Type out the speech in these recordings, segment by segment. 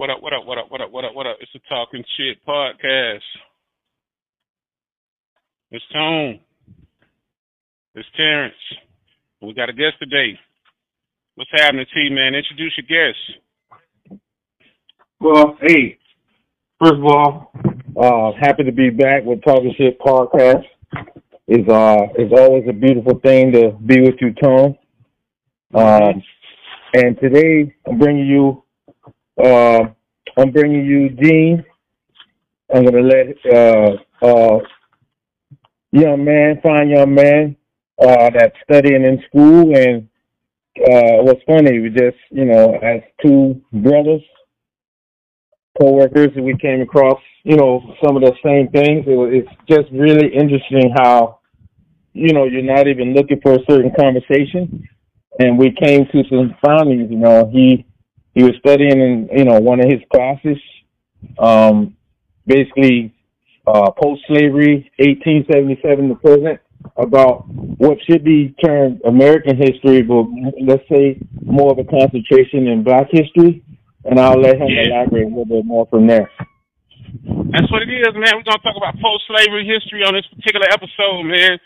What up, what up, what up, what up, what up, what up? It's a Talking Shit podcast. It's Tone. It's Terrance. We got a guest today. What's happening, T, man? Introduce your guest. Well, hey, first of all, uh, happy to be back with Talking Shit podcast. It's, uh, it's always a beautiful thing to be with you, Tone. Um, and today I'm bringing you, uh, I'm bringing you Dean. I'm gonna let uh, uh, young man, fine young man, uh, that's studying in school, and uh, what's funny, we just you know, as two brothers, co-workers, we came across you know some of the same things. It was, it's just really interesting how you know you're not even looking for a certain conversation and we came to some findings. You know, he he was studying in you know one of his classes, um, basically uh, post-slavery, 1877 to present, about what should be termed American history, but let's say more of a concentration in Black history. And I'll let him yeah. elaborate a little bit more from there. That's what it is, man. We're gonna talk about post-slavery history on this particular episode, man.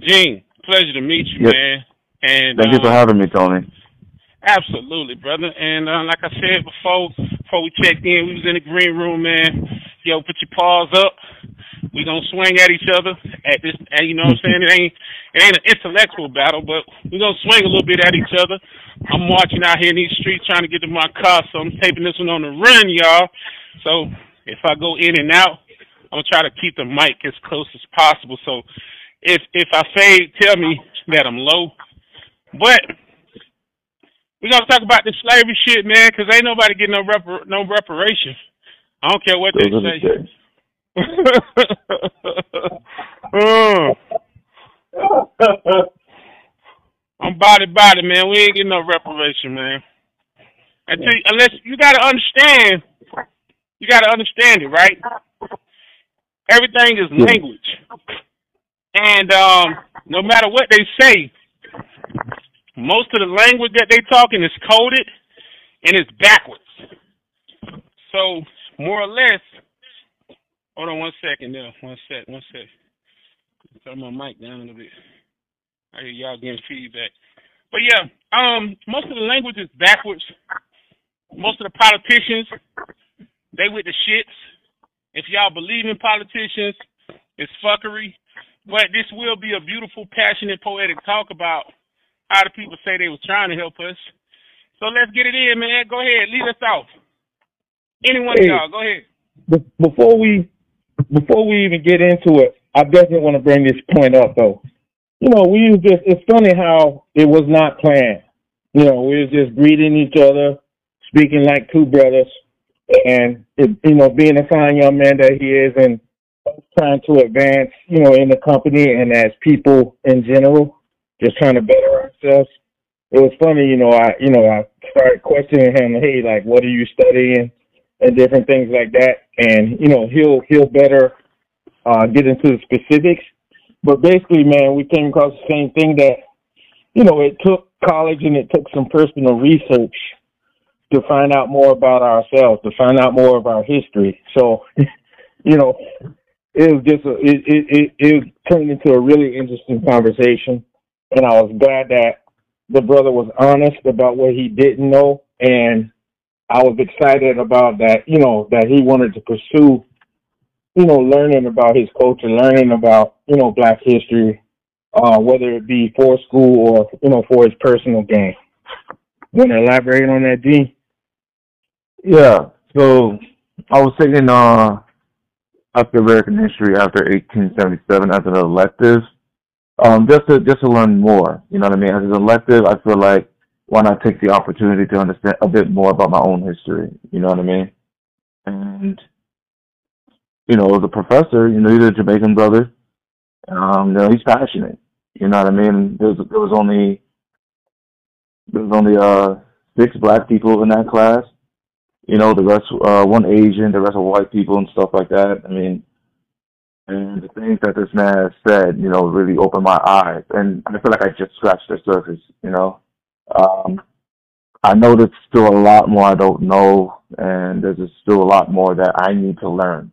Jean, pleasure to meet you, yep. man. And thank um, you for um, having me, Tony. Absolutely, brother. And uh, like I said before, before we checked in, we was in the green room, man. Yo, put your paws up. We gonna swing at each other at this. And you know what I'm saying? It ain't it ain't an intellectual battle, but we gonna swing a little bit at each other. I'm marching out here in these streets trying to get to my car, so I'm taping this one on the run, y'all. So if I go in and out, I'm gonna try to keep the mic as close as possible. So if if I fade, tell me that I'm low but we gonna talk about this slavery shit, man, because ain't nobody getting no repar- no reparation. I don't care what they say. uh. I'm body body, man. We ain't getting no reparation, man. Until, unless you gotta understand, you gotta understand it, right? Everything is language, and um, no matter what they say, most of the language that they talking is coded and it's backwards. So more or less, hold on one second there, one sec, one sec. Turn my mic down a little bit. I hear y'all getting feedback. But yeah, um, most of the language is backwards. Most of the politicians, they with the shits. If y'all believe in politicians, it's fuckery. But this will be a beautiful, passionate, poetic talk about how the people say they was trying to help us. So let's get it in, man. Go ahead, lead us off. Anyone hey, y'all, go ahead. Before we before we even get into it, I definitely want to bring this point up though. You know, we was just it's funny how it was not planned. You know, we was just greeting each other, speaking like two brothers, and it, you know, being a fine young man that he is, and trying to advance, you know, in the company and as people in general just trying to better ourselves. It was funny, you know, I you know, I started questioning him, hey, like what are you studying and different things like that. And, you know, he'll he'll better uh get into the specifics. But basically, man, we came across the same thing that, you know, it took college and it took some personal research to find out more about ourselves, to find out more of our history. So, you know, it was just a, it, it it it turned into a really interesting conversation and I was glad that the brother was honest about what he didn't know, and I was excited about that. You know that he wanted to pursue, you know, learning about his culture, learning about you know Black history, uh, whether it be for school or you know for his personal gain. You want to elaborate on that, Dean? Yeah. So I was taking uh after American history after 1877 as an elective um, just to just to learn more. You know what I mean? As an elective, I feel like why not take the opportunity to understand a bit more about my own history? You know what I mean? And you know, the professor, you know, he's a Jamaican brother. Um, you know, he's passionate. You know what I mean? There was there was only there was only uh six black people in that class. You know, the rest uh one Asian, the rest of white people and stuff like that. I mean, and the things that this man said, you know, really opened my eyes. And I feel like I just scratched the surface, you know. Um, I know there's still a lot more I don't know, and there's still a lot more that I need to learn.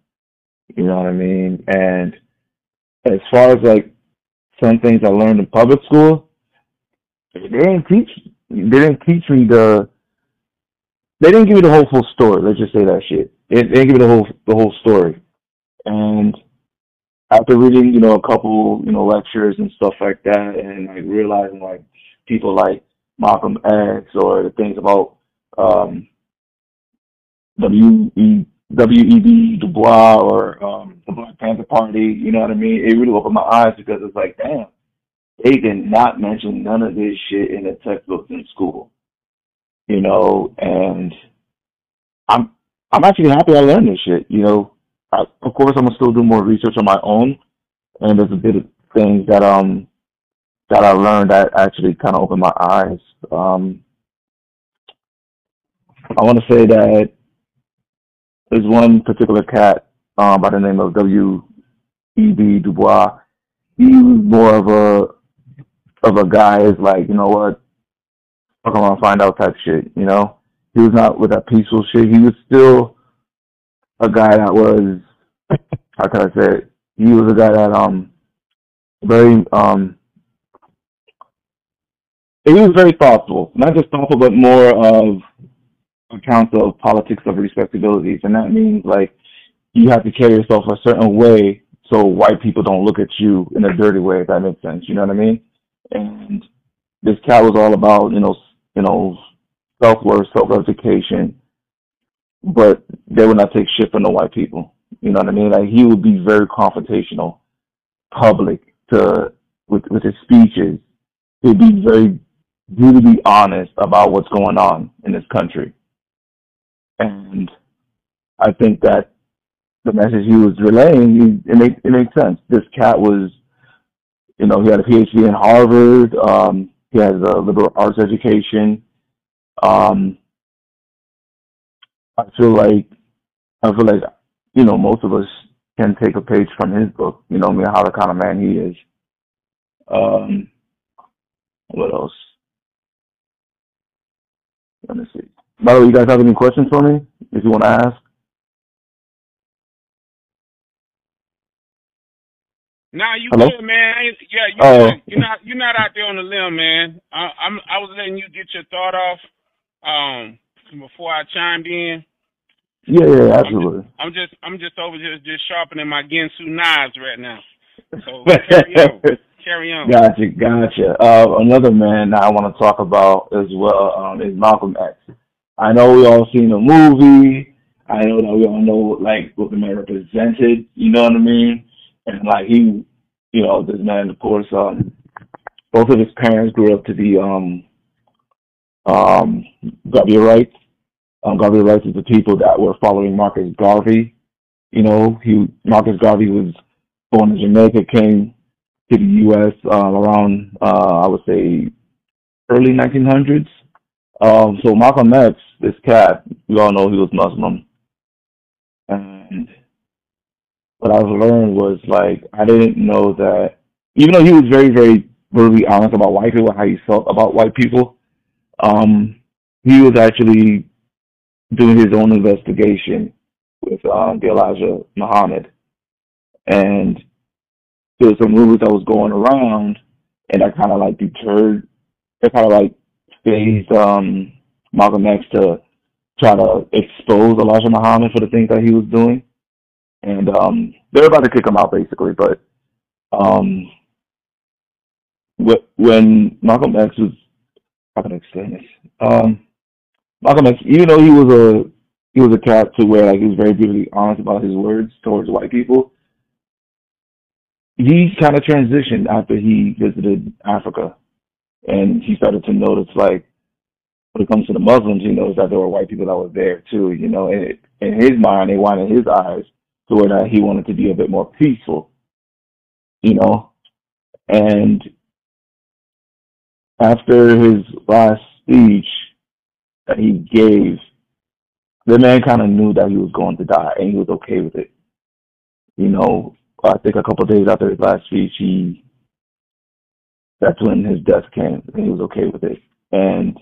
You know what I mean? And as far as like some things I learned in public school, they didn't teach. They didn't teach me the. They didn't give me the whole full story. Let's just say that shit. They didn't give me the whole the whole story. And after reading, you know, a couple, you know, lectures and stuff like that, and like realizing like people like Malcolm X or the things about um, W E W E B Du Bois or um, the Black Panther Party. You know what I mean? It really opened my eyes because it's like, damn, they did not mention none of this shit in the textbooks in school. You know, and I'm I'm actually happy I learned this shit. You know, I, of course I'm gonna still do more research on my own, and there's a bit of things that um that I learned that actually kind of opened my eyes. Um, I want to say that there's one particular cat um, by the name of W. E. B. Du Bois. He was more of a of a guy is like, you know what, fuck I want to find out type shit, you know? He was not with that peaceful shit. He was still a guy that was how can I say it? He was a guy that um very um he was very thoughtful. Not just thoughtful but more of accounts of politics of respectabilities and that means like you have to carry yourself a certain way so white people don't look at you in a dirty way if that makes sense. You know what I mean? And this cat was all about, you know, you know, self worth, self edification, but they would not take shit from the white people. You know what I mean? Like he would be very confrontational, public to with with his speeches. He'd be very brutally honest about what's going on in this country. And I think that the message he was relaying, it made it made sense. This cat was, you know, he had a PhD in Harvard. Um, he has a liberal arts education. Um, I feel like I feel like you know most of us can take a page from his book. You know, I mean, how the kind of man he is. Um, what else? Let me see. By the way, you guys have any questions for me? If you want to ask. Nah, you Hello? good, man. Yeah, you good. you're not you're not out there on the limb, man. I, I'm I was letting you get your thought off um before I chimed in. Yeah, yeah, absolutely. I'm just I'm just over here just sharpening my Ginsu knives right now. So carry on. Carry on. Gotcha, gotcha. Uh, another man that I want to talk about as well um, is Malcolm X. I know we all seen the movie. I know that we all know like what the man represented. You know what I mean? And like he, you know, this man, of course, um, both of his parents grew up to be um, um, Garveyites. Um, is the people that were following Marcus Garvey. You know, he Marcus Garvey was born in Jamaica, came to the U.S. Um, around, uh, I would say, early 1900s. Um, so Malcolm X, this cat, we all know he was Muslim. And what I've learned was like, I didn't know that, even though he was very, very brutally honest about white people, how he felt about white people, um, he was actually doing his own investigation with um, the Elijah Muhammad. And there were some rumors that was going around, and that kind of like deterred, it kind of like phased um, Malcolm X to try to expose Elijah Muhammad for the things that he was doing. And um, they're about to kick him out basically, but um, when Malcolm X was, how can I explain this? Um, Malcolm X, even though he was a he was a cat to where like he was very brutally honest about his words towards white people, he kind of transitioned after he visited Africa, and he started to notice like when it comes to the Muslims, he knows that there were white people that were there too. You know, and it, in his mind, they wanted his eyes to where that he wanted to be a bit more peaceful. You know, and after his last speech that he gave, the man kind of knew that he was going to die, and he was okay with it. You know, I think a couple of days after his last speech, he that's when his death came, and he was okay with it. And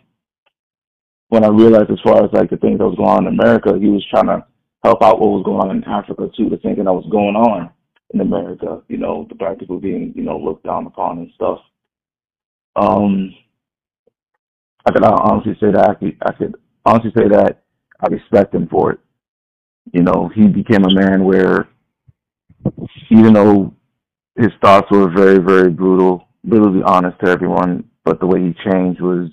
when I realized as far as like the things that was going on in America, he was trying to help out what was going on in Africa too, the thing that was going on in America, you know, the black people being, you know, looked down upon and stuff. Um, I could honestly say that I could, I could honestly say that I respect him for it. You know, he became a man where, even though his thoughts were very, very brutal, brutally honest to everyone, but the way he changed was,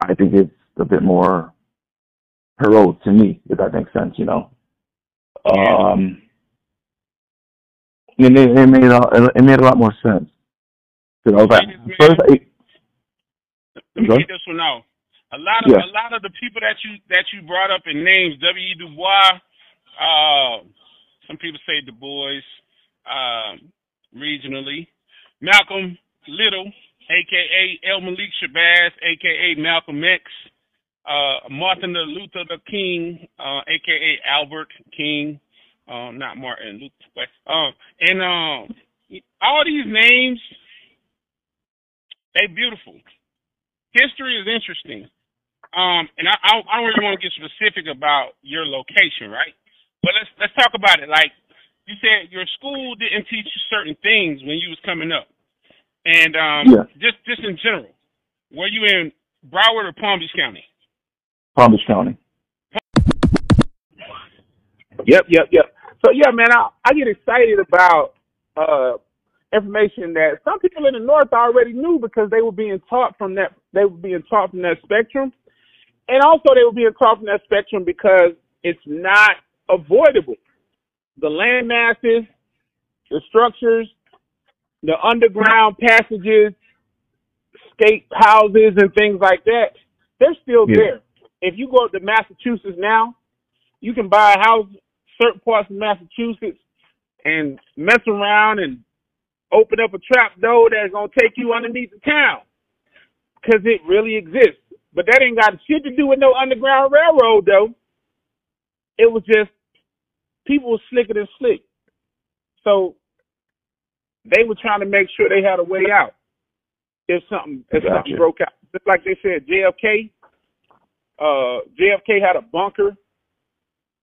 I think it's a bit more heroic to me, if that makes sense, you know. Um, it, it made a, it made a lot more sense. You know, but first, I, let me get this one out. A lot of yeah. a lot of the people that you that you brought up in names, W. E. Du Bois, uh, some people say Du Bois, uh, regionally, Malcolm Little, aka El Malik Shabazz, aka Malcolm X, uh, Martin Luther the King, uh, aka Albert King, uh, not Martin Luther, but, uh, and um, all these names, they beautiful. History is interesting. Um, and I, I don't really want to get specific about your location, right? But let's let's talk about it. Like you said, your school didn't teach you certain things when you was coming up, and um, yeah. just just in general, were you in Broward or Palm Beach County? Palm Beach County. Yep, yep, yep. So yeah, man, I I get excited about uh information that some people in the north already knew because they were being taught from that they were being taught from that spectrum. And also they were being taught from that spectrum because it's not avoidable. The land masses, the structures, the underground passages, skate houses and things like that, they're still yeah. there. If you go to Massachusetts now, you can buy a house certain parts of Massachusetts and mess around and open up a trap door that's gonna take you underneath the town because it really exists. But that ain't got shit to do with no underground railroad, though. It was just people were slicker than slick. So they were trying to make sure they had a way out if something if gotcha. something broke out. Just like they said, JFK. Uh, JFK had a bunker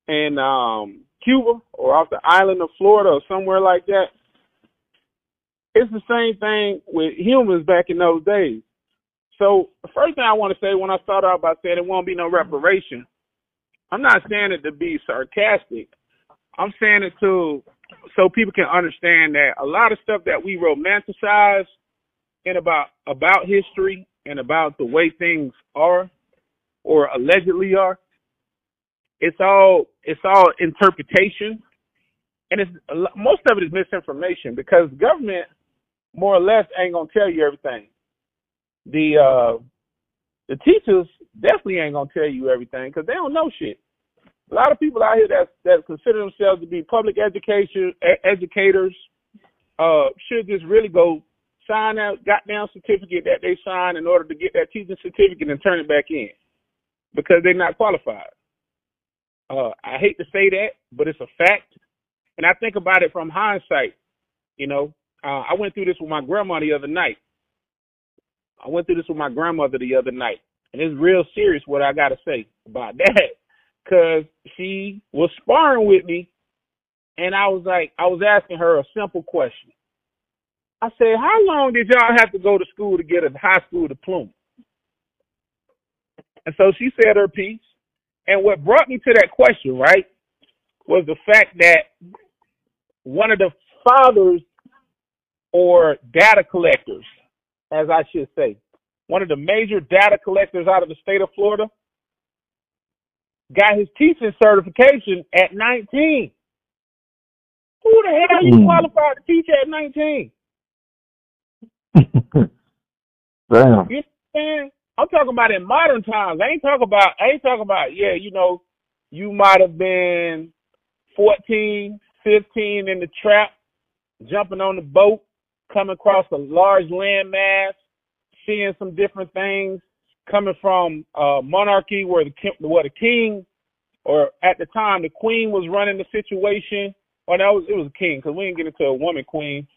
in um, Cuba or off the island of Florida or somewhere like that. It's the same thing with humans back in those days. So the first thing I want to say when I start out by saying it won't be no reparation, I'm not saying it to be sarcastic. I'm saying it to so people can understand that a lot of stuff that we romanticize and about about history and about the way things are or allegedly are, it's all it's all interpretation, and it's most of it is misinformation because government more or less ain't gonna tell you everything the uh the teachers definitely ain't gonna tell you everything because they don't know shit. A lot of people out here that that consider themselves to be public education educators uh should just really go sign that goddamn certificate that they signed in order to get that teaching certificate and turn it back in because they're not qualified. Uh, I hate to say that, but it's a fact, and I think about it from hindsight. You know, uh, I went through this with my grandma the other night. I went through this with my grandmother the other night, and it's real serious what I got to say about that, because she was sparring with me, and I was like, I was asking her a simple question. I said, "How long did y'all have to go to school to get a high school diploma?" And so she said her piece, and what brought me to that question, right, was the fact that one of the fathers or data collectors as I should say, one of the major data collectors out of the state of Florida, got his teaching certification at 19. Who the hell are you hmm. qualified to teach at 19? Damn. You I'm talking about in modern times. I ain't talking about I ain't talking about, yeah, you know, you might have been 14, 15 in the trap, jumping on the boat, coming across a large landmass, seeing some different things, coming from uh, monarchy where the where the king, or at the time the queen was running the situation. Or no, it was, it was a king because we didn't get into a woman queen,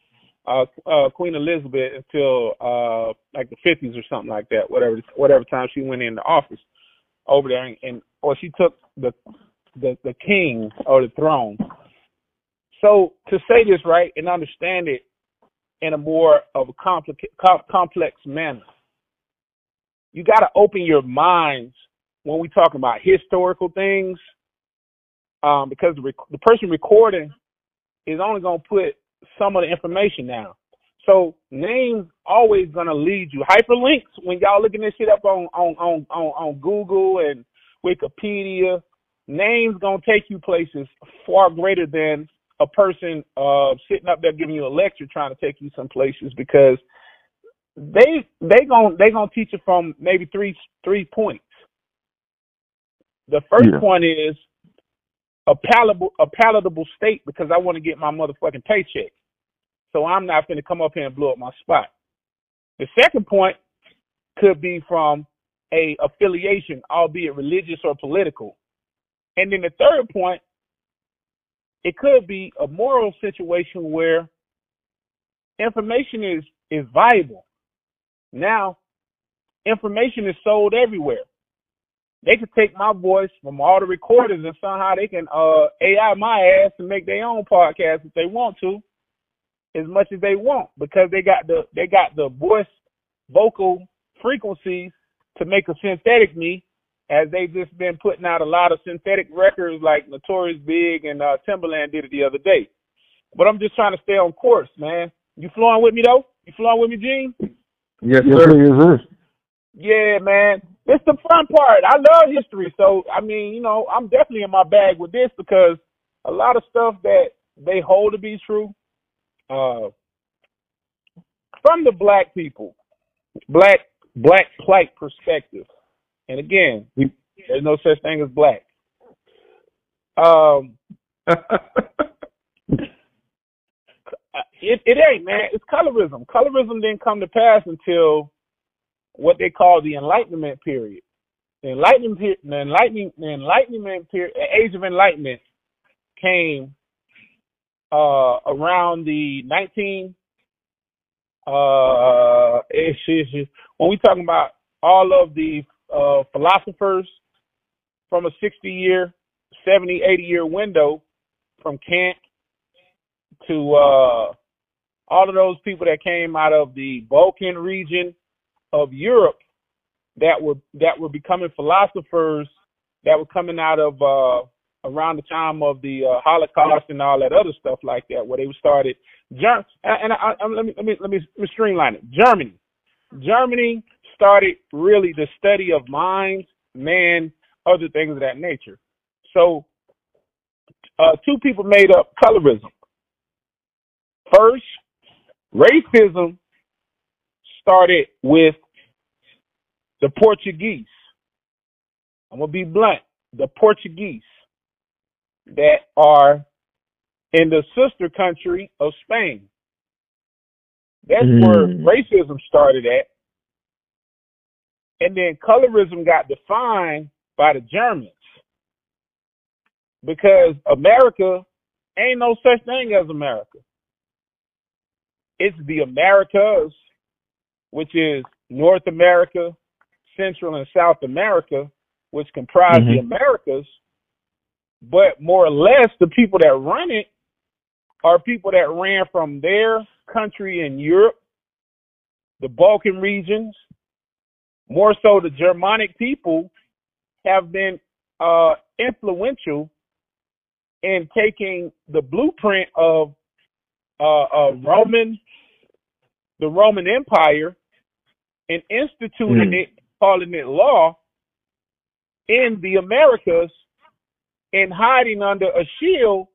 uh, uh, Queen Elizabeth until uh, like the 50s or something like that. Whatever whatever time she went into office. over there, and, and or she took the the the king or the throne. So to say this right and understand it in a more of a complica- com- complex manner, you got to open your minds when we talk about historical things, um, because the, rec- the person recording is only going to put some of the information down. So names always gonna lead you. Hyperlinks when y'all looking this shit up on on on on, on Google and Wikipedia, names gonna take you places far greater than a person uh sitting up there giving you a lecture trying to take you some places because they they gonna they gonna teach you from maybe three three points. The first Yeah. point is a palatable a palatable state because I want to get my motherfucking paycheck. So I'm not going to come up here and blow up my spot. The second point could be from a affiliation, albeit religious or political. And then the third point, it could be a moral situation where information is is valuable. Now, information is sold everywhere. They could take my voice from all the recorders and somehow they can uh AI my ass and make their own podcast if they want to as much as they want because they got the they got the voice vocal frequencies to make a synthetic me as they've just been putting out a lot of synthetic records like Notorious Big and uh Timbaland did it the other day. But I'm just trying to stay on course, man. You flowing with me though? You flowing with me, Jean? Yes, sir. Yes, sir. Yeah, man. It's the fun part. I love history. So, I mean, you know, I'm definitely in my bag with this because a lot of stuff that they hold to be true, uh, from the black people, black, black plight perspective. And again, there's no such thing as black. Um, it, it ain't, man. It's colorism. Colorism didn't come to pass until what they call the Enlightenment period. The Enlightenment, the Enlightenment, the Enlightenment period, Age of Enlightenment came uh, around the 19. Uh, when we talking about all of the uh, philosophers from a 60 year, 70, 80 year window, from Kant to uh, all of those people that came out of the Balkan region of Europe that were that were becoming philosophers that were coming out of uh around the time of the uh, Holocaust and all that other stuff like that, where they started. Ger- and I, I, let me let me let me let me streamline it. Germany, Germany started really the study of minds, man, other things of that nature. So, uh, two people made up colorism. First, racism started with the Portuguese. I'm gonna be blunt. The Portuguese that are in the sister country of Spain. That's where Mm. racism started at. And then colorism got defined by the Germans. Because America ain't no such thing as America. It's the Americas, which is North America, Central and South America, which comprise the Mhm. Americas. But more or less, the people that run it are people that ran from their country in Europe, the Balkan regions. More so, the Germanic people have been uh, influential in taking the blueprint of uh, uh, Roman, the Roman Empire, and instituting Mm. it, calling it law in the Americas, and hiding under a shield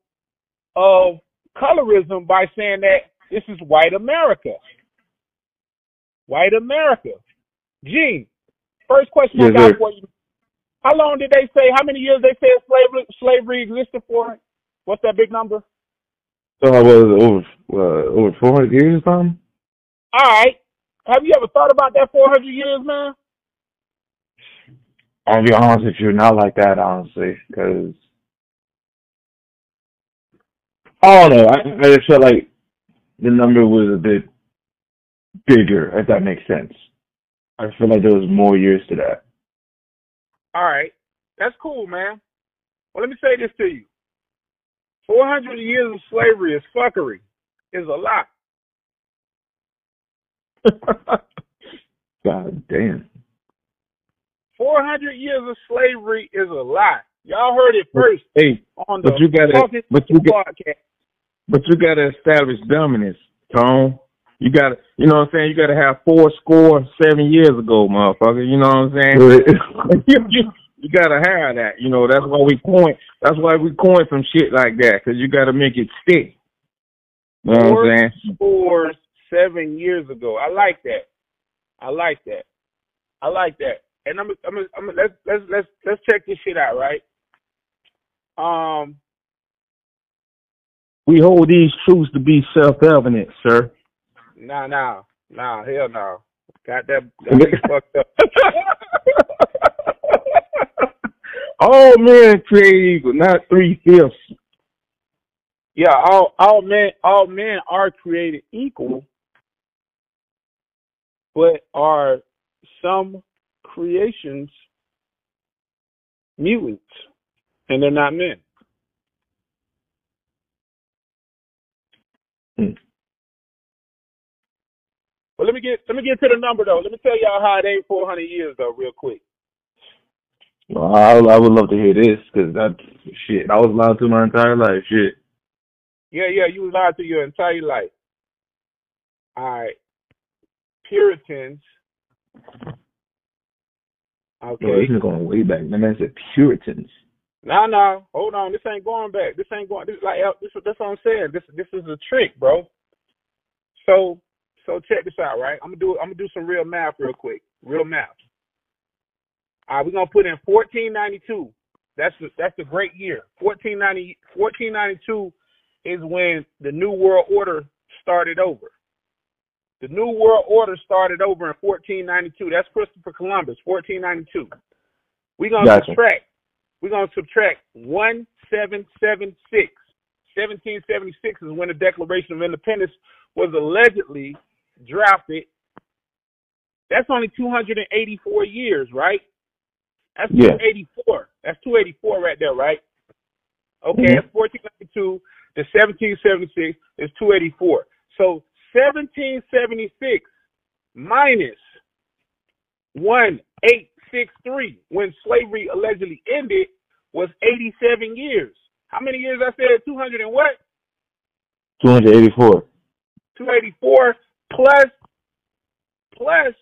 of colorism by saying that this is white America. White America. Jean, first question I got sir. for you. How long did they say, how many years they said slavery, slavery existed for? What's that big number? So I was over uh, over four hundred years or something. All right. Have you ever thought about that 400 years, man? I'll be honest with you, not like that, honestly, because I don't know. I, I just felt like the number was a bit bigger, if that makes sense. I feel like there was more years to that. All right. That's cool, man. Well, let me say this to you. 400 years of slavery is fuckery. Is a lot. God damn. 400 years of slavery is a lot. Y'all heard it first Hey, on the but you gotta, but you got, podcast. but you gotta establish dominance, Tone. You gotta, you know what I'm saying? You gotta have four score seven years ago, motherfucker. You know what I'm saying? you, you, you gotta have that. You know, that's why we coin. That's why we coin some shit like that, cause you gotta make it stick. You know what Four I'm saying? scores seven years ago. I like that. I like that. I like that. And I'm, I'm, I'm, let's, let's, let's, let's check this shit out, right? Um, We hold these truths to be self-evident, sir. Nah, nah, nah, hell no. Got that, got me fucked up. All men create equal, not three fifths. Yeah, all, all men, all men are created equal, but are some creations mutants, and they're not men. Hmm. Well, let me get let me get to the number though. Let me tell y'all how it ain't 400 years though, real quick. Well, I, I would love to hear this because that shit. I was lied to my entire life. Shit. Yeah, yeah, you lied to your entire life. All right, Puritans. Yo, Okay. this is going way back. My man said Puritans. No, no, hold on. This ain't going back. This ain't going. This like uh, this. That's what I'm saying. This this is a trick, bro. So so check this out, right? I'm gonna do I'm gonna do some real math real quick. Real math. All right, we're gonna put in 1492. That's the that's the great year. 1490 1492 is when the New World Order started over. The New World Order started over in 1492. That's Christopher Columbus, 1492. We're gonna Gotcha. subtract we're going to subtract 1776. 1776 is when the Declaration of Independence was allegedly drafted. That's only 284 years, right? That's Yeah. 284. That's 284 right there, right? Okay, Mhm. that's 1492 to 1776 is 284. So 1776 minus 1863 when slavery allegedly ended was 87 years. How many years I said? 200 and what? 284. 284 plus plus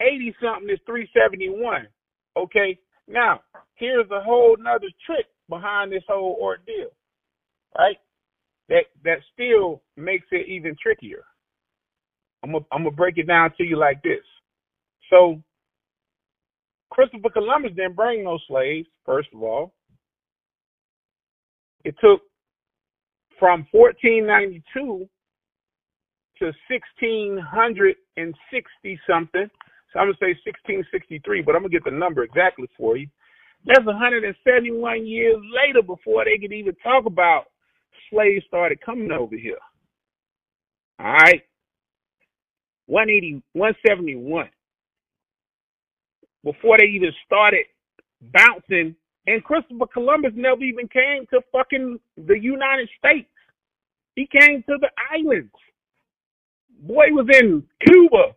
80 something is 371. Okay. Now, here's a whole nother trick behind this whole ordeal. Right? That that still makes it even trickier. I'm gonna I'm gonna break it down to you like this. So Christopher Columbus didn't bring no slaves, first of all. It took from 1492 to 1660 something. So I'm gonna say 1663, but I'm gonna get the number exactly for you. That's 171 years later before they could even talk about slaves started coming over here. All right. 180, 171. Before they even started bouncing, and Christopher Columbus never even came to fucking the United States. He came to the islands. Boy was in Cuba,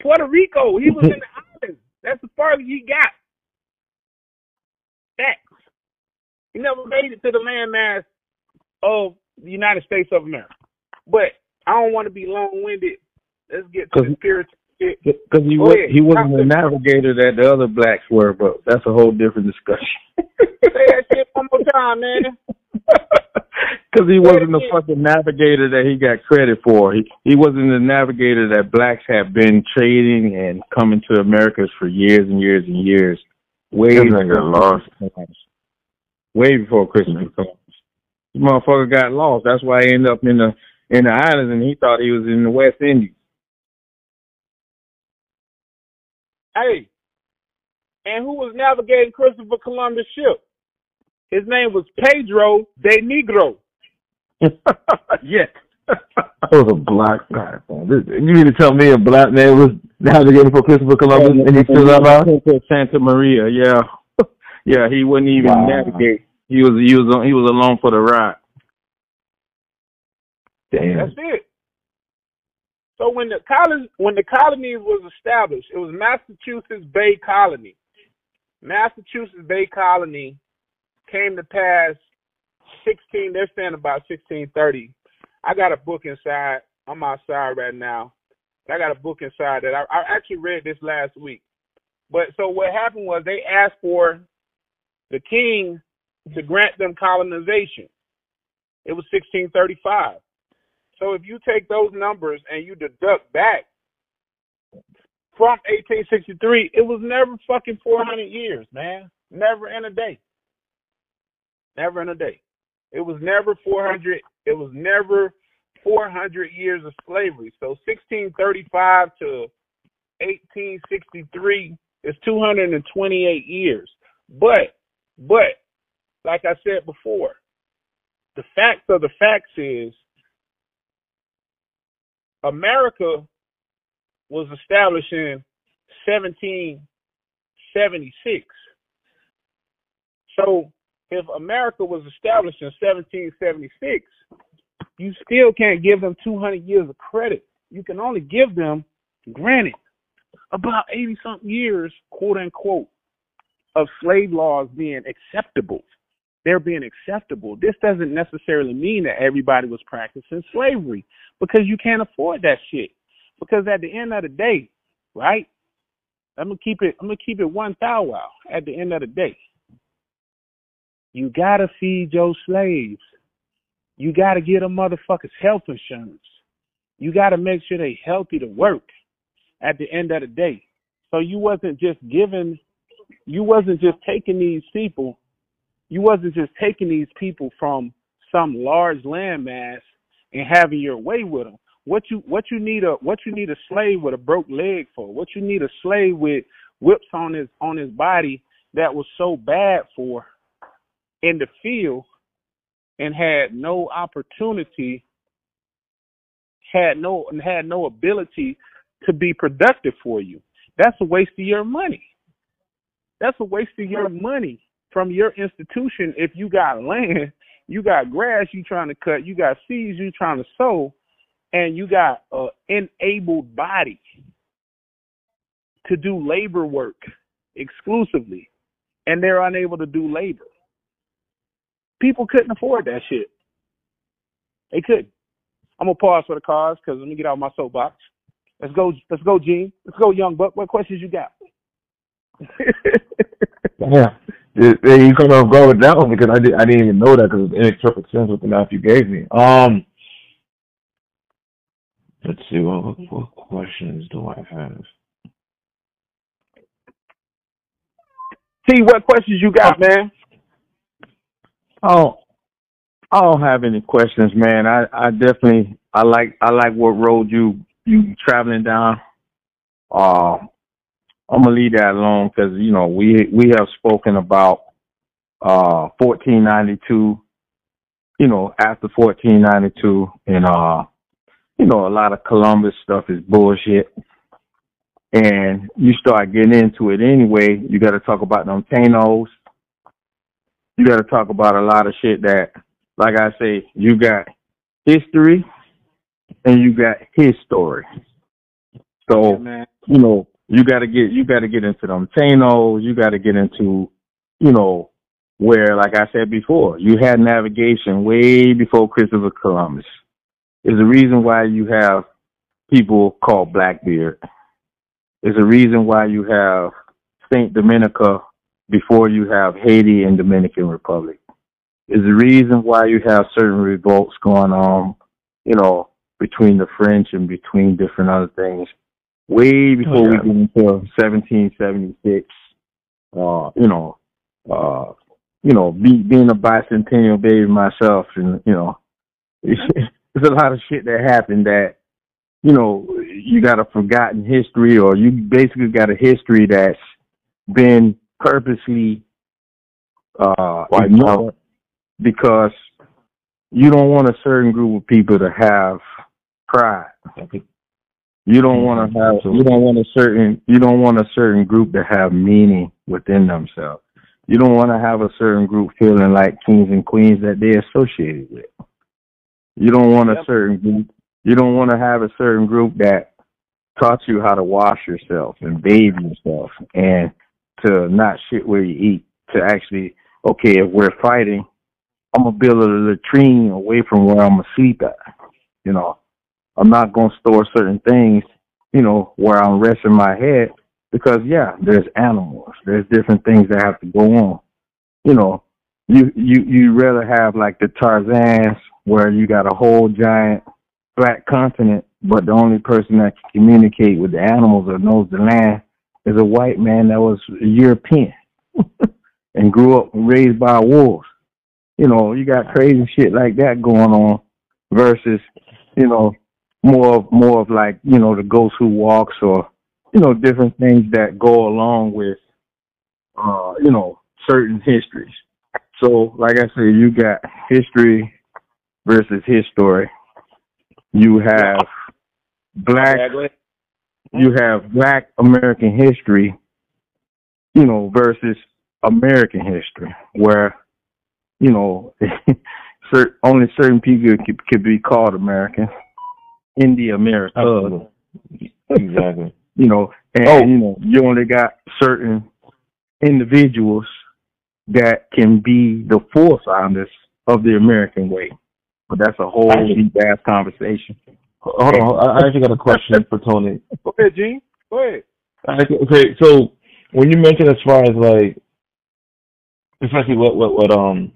Puerto Rico. He was in the islands. That's as far as he got. Facts. He never made it to the landmass of the United States of America. But I don't want to be long winded. Let's get to the spiritual shit. Because he was he wasn't the navigator that the other blacks were, but that's a whole different discussion. Say that shit one more time, man. Because he wasn't the fucking navigator that he got credit for. He he wasn't the navigator that blacks have been trading and coming to Americas for years and years and years. Way This nigga before lost. Christopher Way before Christopher mm-hmm. Columbus. This motherfucker got lost. That's why he ended up in the in the islands and he thought he was in the West Indies. Hey, and who was navigating Christopher Columbus' ship? His name was Pedro de Negro. yes. I was a black guy. You mean to tell me a black man was navigating for Christopher Columbus and he still alive? Santa Maria, yeah, yeah. He wouldn't even Wow. navigate. He was he was on, he was along for the ride. Damn. That's it. So when the colony when the colonies was established, it was Massachusetts Bay Colony. Massachusetts Bay Colony came to pass sixteen. They're saying about sixteen thirty. I got a book inside. I'm outside right now. I got a book inside that I, I actually read this last week. But so what happened was they asked for the king to grant them colonization. It was 1635. So if you take those numbers and you deduct back from 1863, it was never fucking 400 years, man. Never in a day. Never in a day. It was never 400. It was never 400 years of slavery. So 1635 to 1863 is 228 years. But, but, like I said before, the facts of the facts is America was established in 1776. So if America was established in 1776, you still can't give them 200 years of credit. You can only give them, granted, about 80 something years, quote unquote, of slave laws being acceptable. They're being acceptable. This doesn't necessarily mean that everybody was practicing slavery because you can't afford that shit. Because at the end of the day, right? I'm gonna keep it. I'm gonna keep it one thou wow. At the end of the day, you gotta feed your slaves. You gotta get a motherfuckers health insurance. You gotta make sure they healthy to work. At the end of the day, so you wasn't just giving. You wasn't just taking these people. You wasn't just taking these people from some large landmass and having your way with them. What you what you need a what you need a slave with a broke leg for? What you need a slave with whips on his on his body that was so bad for in the field and had no opportunity had no had no ability to be productive for you. That's a waste of your money. That's a waste of your money from your institution if you got land, you got grass you trying to cut, you got seeds you trying to sow, and you got a enabled body to do labor work exclusively, and they're unable to do labor. People couldn't afford that shit. They couldn't. I'm gonna pause for the cause because let me get out of my soapbox. Let's go. Let's go, Jean. Let's go, Young Buck. What questions you got? Yeah. You couldn't have gone with that one because I, did, I didn't even know that because it makes perfect sense with the math you gave me. Um, let's see, what, what, what questions do I have? See what questions you got, man? Oh, I don't have any questions, man. I, I definitely I like I like what road you you traveling down. Uh, I'm gonna leave that alone because you know we we have spoken about uh 1492. You know after 1492 and uh you know a lot of Columbus stuff is bullshit. And you start getting into it anyway, you got to talk about them Tainos. You got to talk about a lot of shit that like I say, you got history and you got his story. So, Yeah, you know, you gotta get you gotta get into them Tainos, you gotta get into, you know, where like I said before, you had navigation way before Christopher Columbus. Is the reason why you have people called Blackbeard. Is the reason why you have Saint Dominica before you have Haiti and Dominican Republic is the reason why you have certain revolts going on, you know, between the French and between different other things. Way before yeah. we get into 1776, uh, you know, uh, you know, be, being a bicentennial baby myself, and you know, there's a lot of shit that happened that, you know, you got a forgotten history, or you basically got a history that's been purposely uh, Wiped ignored because you don't want a certain group of people to have pride. You don't want to have you don't want a certain you don't want a certain group to have meaning within themselves. You don't want to have a certain group feeling like kings and queens that they're associated with. You don't want a certain group. You don't want to have a certain group that taught you how to wash yourself and bathe yourself and to not shit where you eat. To actually, okay, if we're fighting, I'm gonna build a latrine away from where I'm gonna sleep at. You know, I'm not gonna store certain things, you know, where I'm resting my head because yeah, there's animals, there's different things that have to go on. You know, you you you rather have like the Tarzans where you got a whole giant flat continent, but the only person that can communicate with the animals or knows the land is a white man that was European and grew up raised by wolves. You know, you got crazy shit like that going on versus, you know, more of more of like, you know, the ghost who walks or, you know, different things that go along with uh, you know, certain histories. So like I said, you got history versus history. You have black Yeah. You have black American history, you know, versus American history, where, you know, only certain people could, could be called American in the America. Absolutely. Exactly. You know, and Oh. you know, you only got certain individuals that can be the forefounders of the American way. But that's a whole deep ass conversation. Hold on. I I actually got a question for Tony. Go ahead, Jean. Go ahead. Okay, so when you mentioned as far as like, especially what what what um,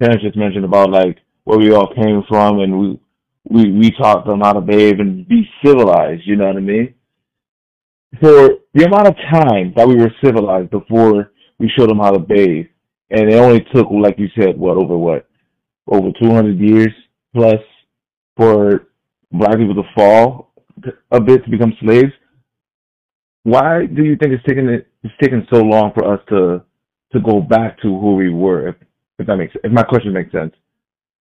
Terrance just mentioned about like where we all came from, and we we we taught them how to bathe and be civilized. You know what I mean? For the amount of time that we were civilized before we showed them how to bathe, and it only took, like you said, what over what over two hundred years plus for black people to fall a bit to become slaves why do you think it's taking it, it's taking so long for us to to go back to who we were? If, if that makes if my question makes sense.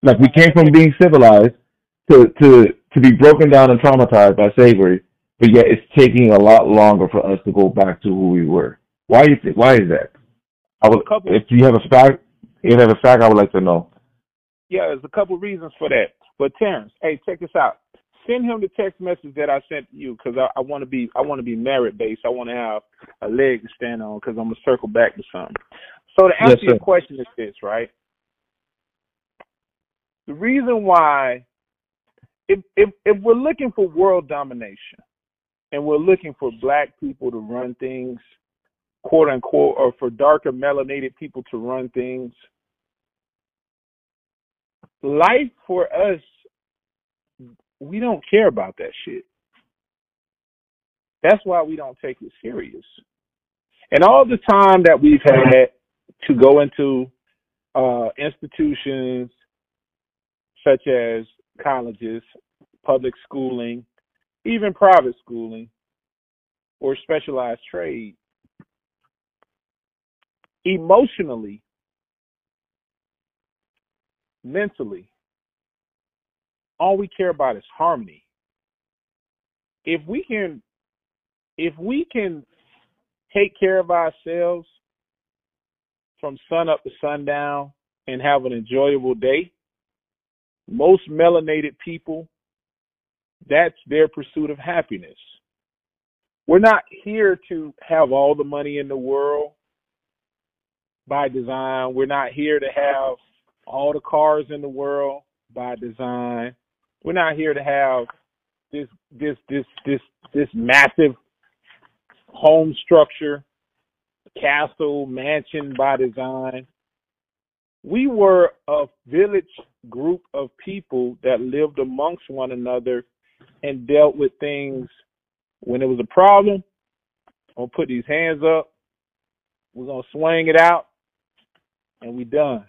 Like we came from being civilized to to to be broken down and traumatized by slavery, but yet it's taking a lot longer for us to go back to who we were. Why you think? Why is that? I would, if you have a fact, if you have a fact, I would like to know. Yeah, there's a couple reasons for that. But Terrance, hey, check this out. Send him the text message that I sent you because I, I want to be I want to be merit based. I want to have a leg to stand on because I'm gonna circle back to something. So to answer Yes, your question is this, right? The reason why, if if if we're looking for world domination, and we're looking for black people to run things, quote unquote, or for darker melanated people to run things, life for us, we don't care about that shit. That's why we don't take it serious. And all the time that we've had to go into uh, institutions such as colleges, public schooling, even private schooling, or specialized trade, emotionally, mentally, all we care about is harmony. If we can if we can take care of ourselves from sun up to sundown and have an enjoyable day, most melanated people, that's their pursuit of happiness. We're not here to have all the money in the world by design. We're not here to have all the cars in the world by design. We're not here to have this this this this this massive home structure, castle, mansion by design. We were a village group of people that lived amongst one another and dealt with things when it was a problem. I'm gonna put these hands up. We're gonna swing it out, and we done.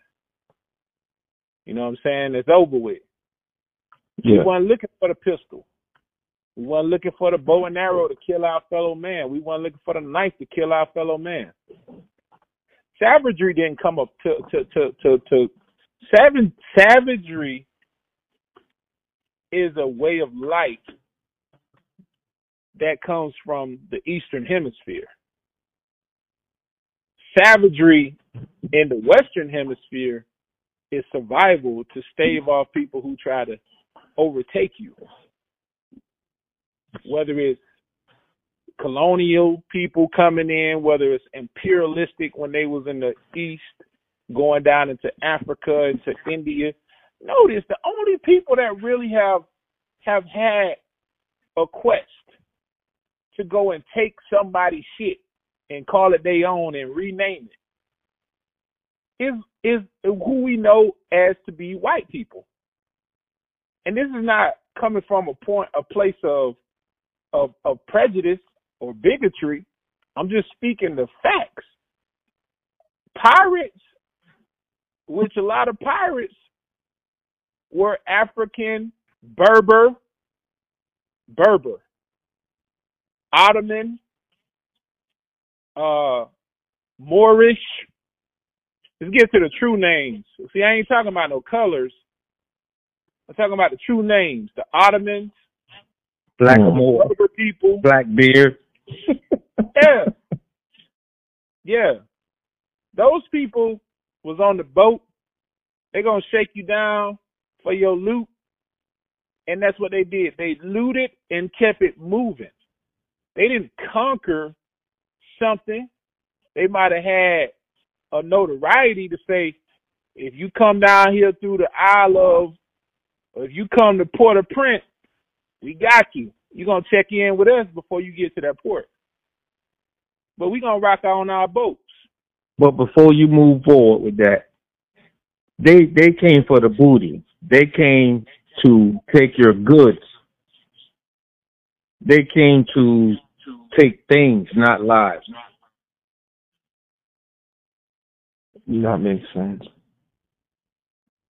You know what I'm saying? It's over with. We weren't looking for the pistol. We weren't looking for the bow and arrow to kill our fellow man. We weren't looking for the knife to kill our fellow man. Savagery didn't come up to to to to, to sav- savagery is a way of life that comes from the Eastern Hemisphere. Savagery in the Western Hemisphere is survival to stave off people who try to overtake you. Whether it's colonial people coming in, whether it's imperialistic when they was in the East, going down into Africa, into India. Notice the only people that really have have had a quest to go and take somebody's shit and call it their own and rename it is is who we know as to be white people. And this is not coming from a point a place of of, of prejudice or bigotry. I'm just speaking the facts. Pirates, which a lot of pirates were African, Berber, Berber, Ottoman, uh, Moorish. Let's get to the true names. See, I ain't talking about no colors. I'm talking about the true names. The Ottomans, Blackamoor, mm-hmm. Berber people. Blackbeard. Yeah. Yeah. Those people was on the boat. They're gonna shake you down for your loot. And that's what they did. They looted and kept it moving. They didn't conquer something. They might have had a notoriety to say, if you come down here through the Isle of, or if you come to Port-au-Prince, we got you. You're gonna check in with us before you get to that port. But we're gonna rock out on our boats. But before you move forward with that, they they came for the booty. They came to take your goods. They came to take things, not lives. That makes sense.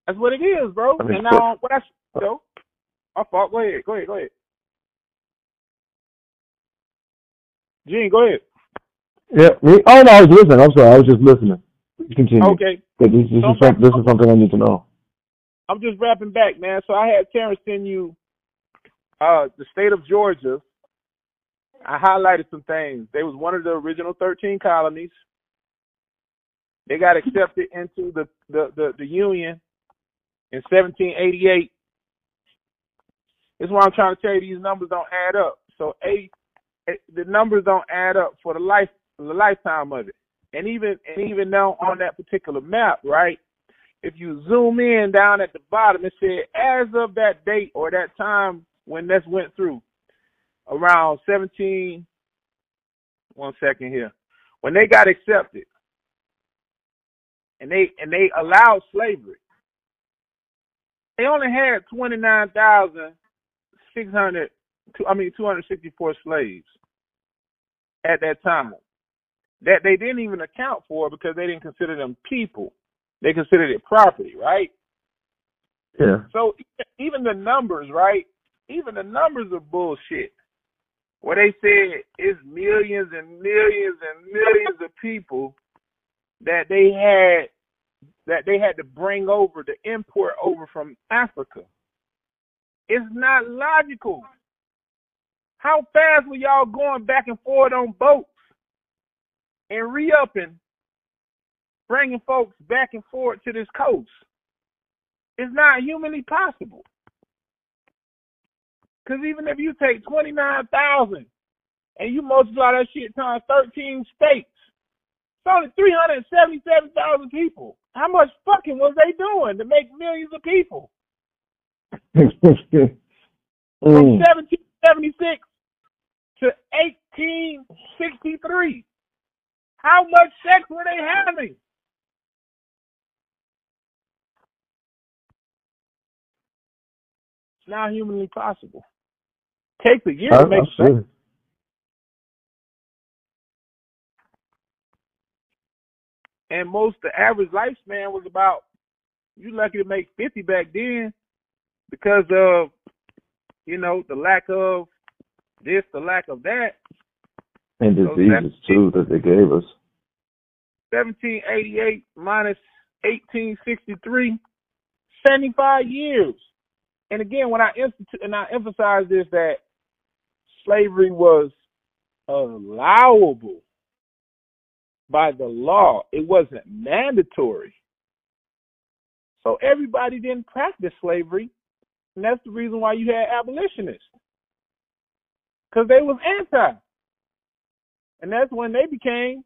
That's what it is, bro. And now um, what I no, I fault. Go ahead. Go ahead. Go ahead. Jean, go ahead. Yeah. Me, oh no, I was listening. I'm sorry. I was just listening. Continue. Okay. This, this, so, is some, this is something I need to know. I'm just wrapping back, man. So I had Terrance send you uh, the state of Georgia. I highlighted some things. They was one of the original 13 colonies. They got accepted into the the, the, the Union in 1788 that's why I'm trying to tell you these numbers don't add up. So eight, the numbers don't add up for the life the lifetime of it. And even and even now on that particular map, right? If you zoom in down at the bottom, it said as of that date or that time when this went through, around 17. One second here, when they got accepted, and they and they allowed slavery. They only had 29,000 29,600. I mean 264 slaves at that time that they didn't even account for because they didn't consider them people. They considered it property, right? Yeah. So even the numbers, right? Even the numbers are bullshit. Where they said it's millions and millions and millions of people that they had that they had to bring over to import over from Africa. It's not logical. How fast were y'all going back and forth on boats and re-upping, bringing folks back and forth to this coast? It's not humanly possible. Because even if you take 29,000 and you multiply that shit times 13 states, it's only 377,000 people. How much fucking was they doing to make millions of people? From Mm. 1776 to 1863. How much sex were they having? It's not humanly possible. Take the year to make sense. and most the average lifespan was about you lucky to make fifty back then because of you know the lack of this, the lack of that. And So diseases too that they gave us. 1788 minus 1863, 75 years. and again, when I institute and I emphasize this that slavery was allowable by the law, it wasn't mandatory. So everybody didn't practice slavery, and that's the reason why you had abolitionists, because they was anti, and that's when they became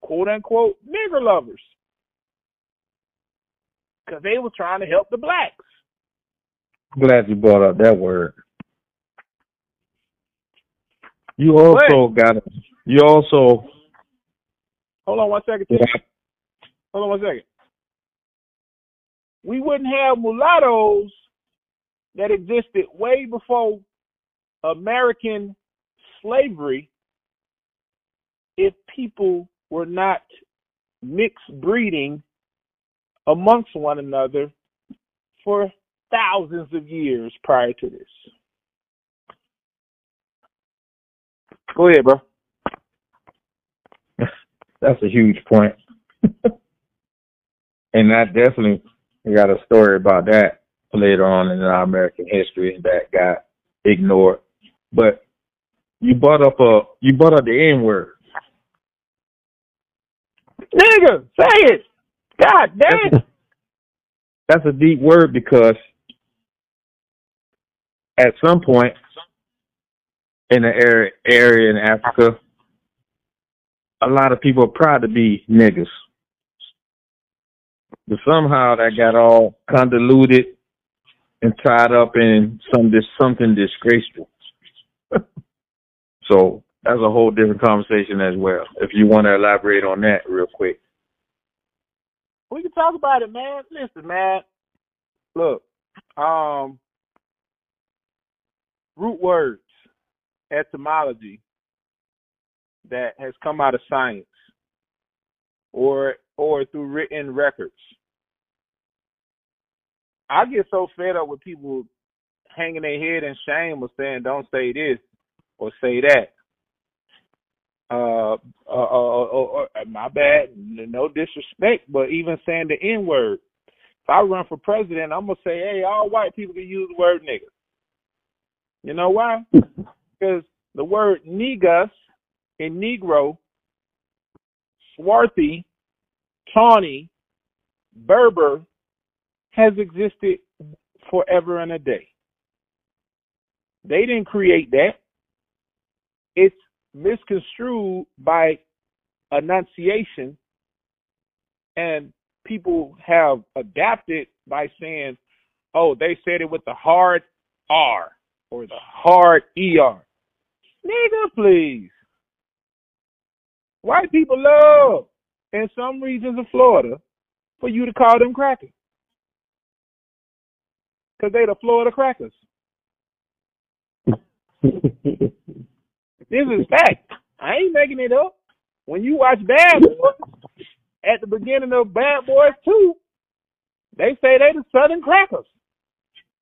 quote unquote nigger lovers, because they were trying to help the blacks. Glad you brought up that word. You also got to. You also. Hold on one second. Tim. Hold on one second. We wouldn't have mulattoes that existed way before American slavery if people were not mixed breeding amongst one another for thousands of years prior to this. Go ahead, bro. That's a huge point. and I definitely got a story about that later on in our American history that got ignored. But you brought up a you brought up the N word. Nigga, say it. God damn. That's a, that's a deep word because at some point in the area area in Africa, a lot of people are proud to be niggas. But somehow that got all convoluted and tied up in some something disgraceful. so that's a whole different conversation as well. If you want to elaborate on that real quick. We can talk about it, man. Listen, man. Look, um, root words, etymology that has come out of science or or through written records. I get so fed up with people hanging their head in shame or saying don't say this or say that. Uh, uh, uh, uh, uh my bad, no disrespect, but even saying the N word. If I run for president, I'm gonna say, hey, all white people can use the word nigga. You know why? because the word negus in Negro, Swarthy, Tawny, Berber has existed forever and a day. They didn't create that. It's misconstrued by enunciation, and people have adapted by saying, oh, they said it with the hard R or the hard ER. Nigga, please. White people love in some regions of Florida for you to call them crackers. Because they the Florida crackers. this is fact. I ain't making it up. When you watch Bad Boys, at the beginning of Bad Boys 2, they say they the Southern crackers.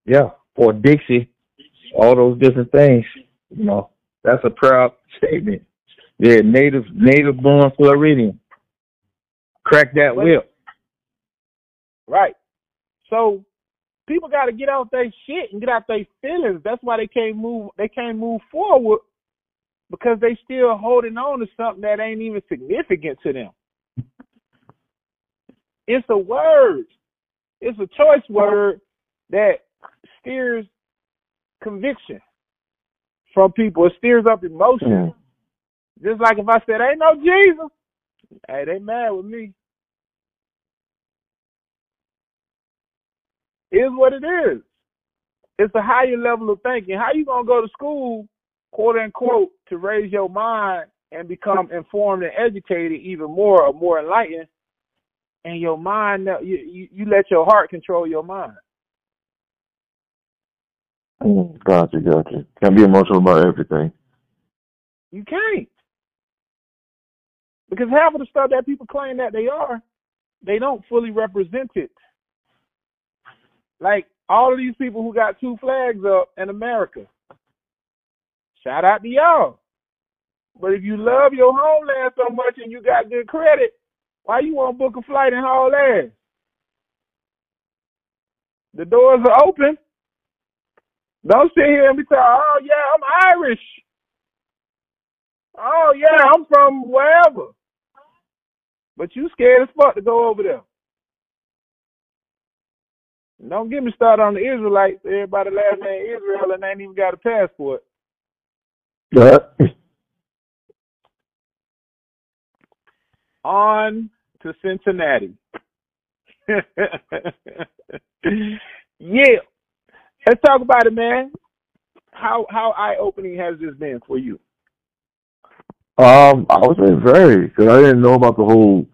Yeah, or Dixie, all those different things. You know, that's a proud statement. Yeah, native native born Floridian. Crack that whip. Right. So people got to get out their shit and get out their feelings. That's why they can't move. They can't move forward because they still holding on to something that ain't even significant to them. It's a word. It's a choice word that steers conviction from people. It steers up emotion. Mm. Just like if I said, "Ain't no Jesus," hey, they mad with me. Is what it is. It's a higher level of thinking. How you gonna go to school, quote unquote, to raise your mind and become informed and educated even more or more enlightened, and your mind you you, you let your heart control your mind. Gotcha, gotcha. Can't be emotional about everything. You can't. Because half of the stuff that people claim that they are, they don't fully represent it. Like all of these people who got two flags up in America. Shout out to y'all. But if you love your homeland so much and you got good credit, why you want to book a flight and haul ass? The doors are open. Don't sit here and be talking, oh yeah, I'm Irish. Oh yeah, I'm from wherever. But you scared as fuck to go over there. Don't get me started on the Israelites. Everybody last name Israel and they ain't even got a passport. Yeah. On to Cincinnati. yeah. Let's talk about it, man. How how eye opening has this been for you? Um, I would say very, because I didn't know about the whole,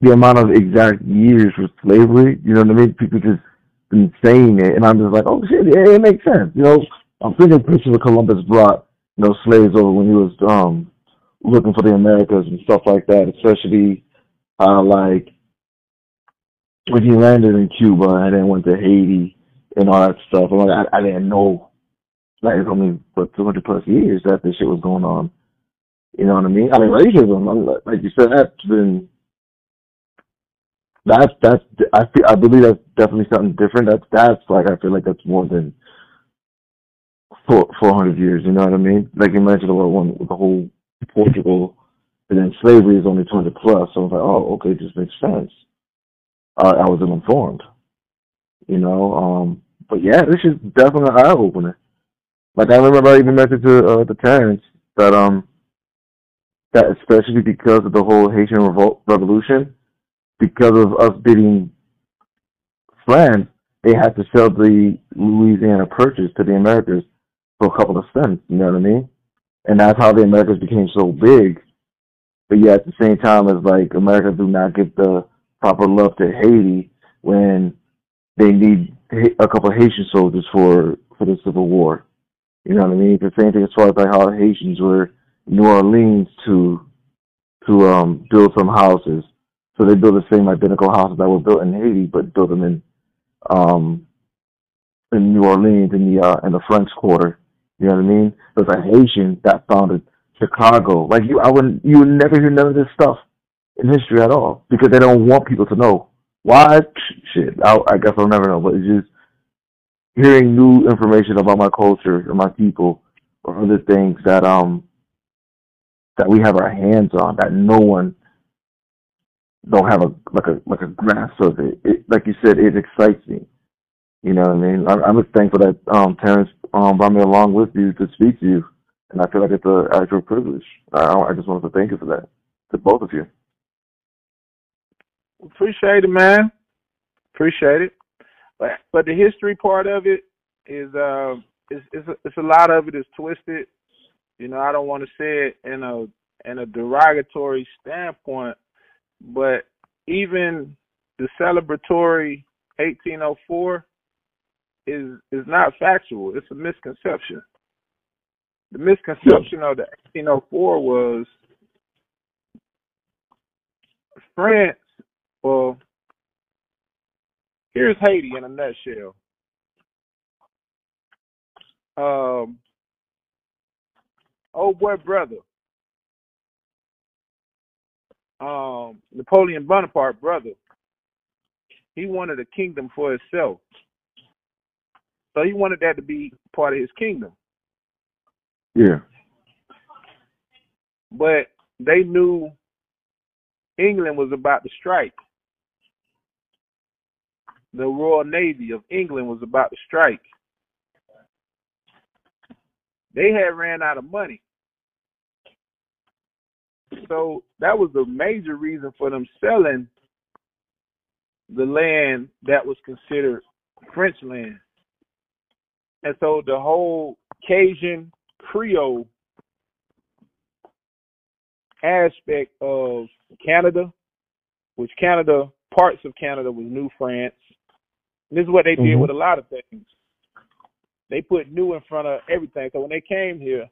the amount of exact years for slavery. You know what I mean? People just been saying it, and I'm just like, oh shit, yeah, it makes sense. You know, I'm thinking Christopher Columbus brought, you know, slaves over when he was um looking for the Americas and stuff like that, especially uh like when he landed in Cuba and then went to Haiti and all that stuff. I'm like, I, I didn't know. Like it's only what 200 plus years that this shit was going on. You know what I mean? I mean racism. Like you said, that's been that's that's I feel I believe that's definitely something different. That's that's like I feel like that's more than four four hundred years. You know what I mean? Like you mentioned about one with the whole Portugal, and then slavery is only two hundred plus. So I was like, oh, okay, this makes sense. Uh, I was informed. You know, um, but yeah, this is definitely an eye opener. Like I remember I even mentioned to uh, the parents that um that especially because of the whole Haitian revolt revolution, because of us being France, they had to sell the Louisiana Purchase to the Americas for a couple of cents. You know what I mean? And that's how the Americas became so big. But yet at the same time, it's like America do not get the proper love to Haiti when they need a couple of Haitian soldiers for for the Civil War. You know what I mean? The same thing as far as like how Haitians were New Orleans to to um build some houses. So they built the same identical houses that were built in Haiti, but built them in um in New Orleans in the uh in the French Quarter. You know what I mean? There's a Haitian that founded Chicago. Like you, I wouldn't you would never hear none of this stuff in history at all because they don't want people to know. Why? Shit, I, I guess I'll never know. But it's just hearing new information about my culture and my people or other things that um that we have our hands on that no one don't have a like a like a grasp of it. it like you said, it excites me. You know what I mean? I, I'm just thankful that um Terrance um brought me along with you to speak to you, and I feel like it's an actual privilege. I, I just wanted to thank you for that, to both of you. Appreciate it, man. Appreciate it. But but the history part of it is uh it's it's a, it's a lot of it is twisted you know, I don't want to say it in a in a derogatory standpoint, but even the celebratory 1804 is is not factual. It's a misconception. The misconception of the 1804 was France. Well, here's Haiti in a nutshell. Um, old boy brother, um, Napoleon Bonaparte brother, he wanted a kingdom for himself. So he wanted that to be part of his kingdom. Yeah. But they knew England was about to strike. The Royal Navy of England was about to strike they had ran out of money. So that was the major reason for them selling the land that was considered French land. And so the whole Cajun Creole aspect of Canada, which Canada, parts of Canada was New France. And this is what they did mm-hmm. with a lot of things they put new in front of everything. So when they came here,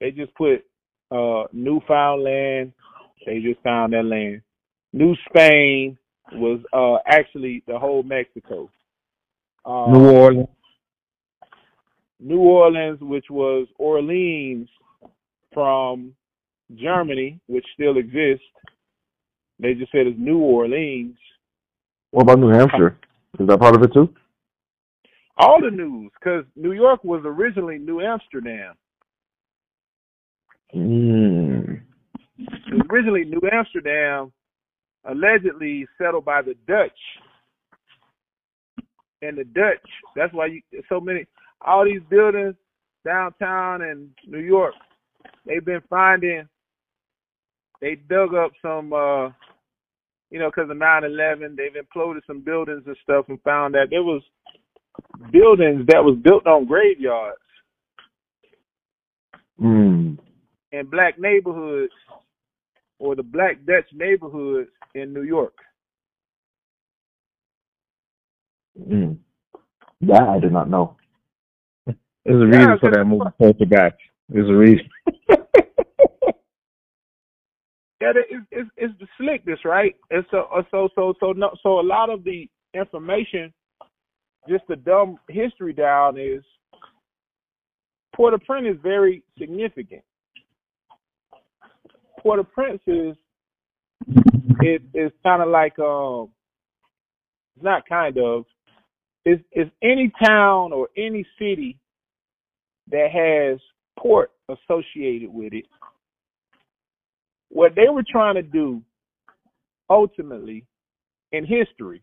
they just put uh Newfoundland. They just found that land. New Spain was uh actually the whole Mexico. Uh, New Orleans. New Orleans, which was Orleans from Germany, which still exists. They just said it's New Orleans. What about New Hampshire? Is that part of it too? all the news because New York was originally New Amsterdam. Mm. Originally New Amsterdam, allegedly settled by the Dutch. And the Dutch, that's why you so many all these buildings downtown in New York, they've been finding they dug up some uh you know, because of 9/11, they've imploded some buildings and stuff, and found that there was buildings that was built on graveyards Mm. In black neighborhoods or the black Dutch neighborhoods in New York. Mm. That I did not know. There's a Yeah, reason for cause- that movie, Poltergeist. There's a reason. Yeah, it's it's, it's the slickness, right? And so uh, so so so no so a lot of the information, just the dumb history down is Port-au-Prince is very significant. Port-au-Prince is it is kind of like um, it's not kind of, is is any town or any city that has port associated with it. What they were trying to do ultimately in history,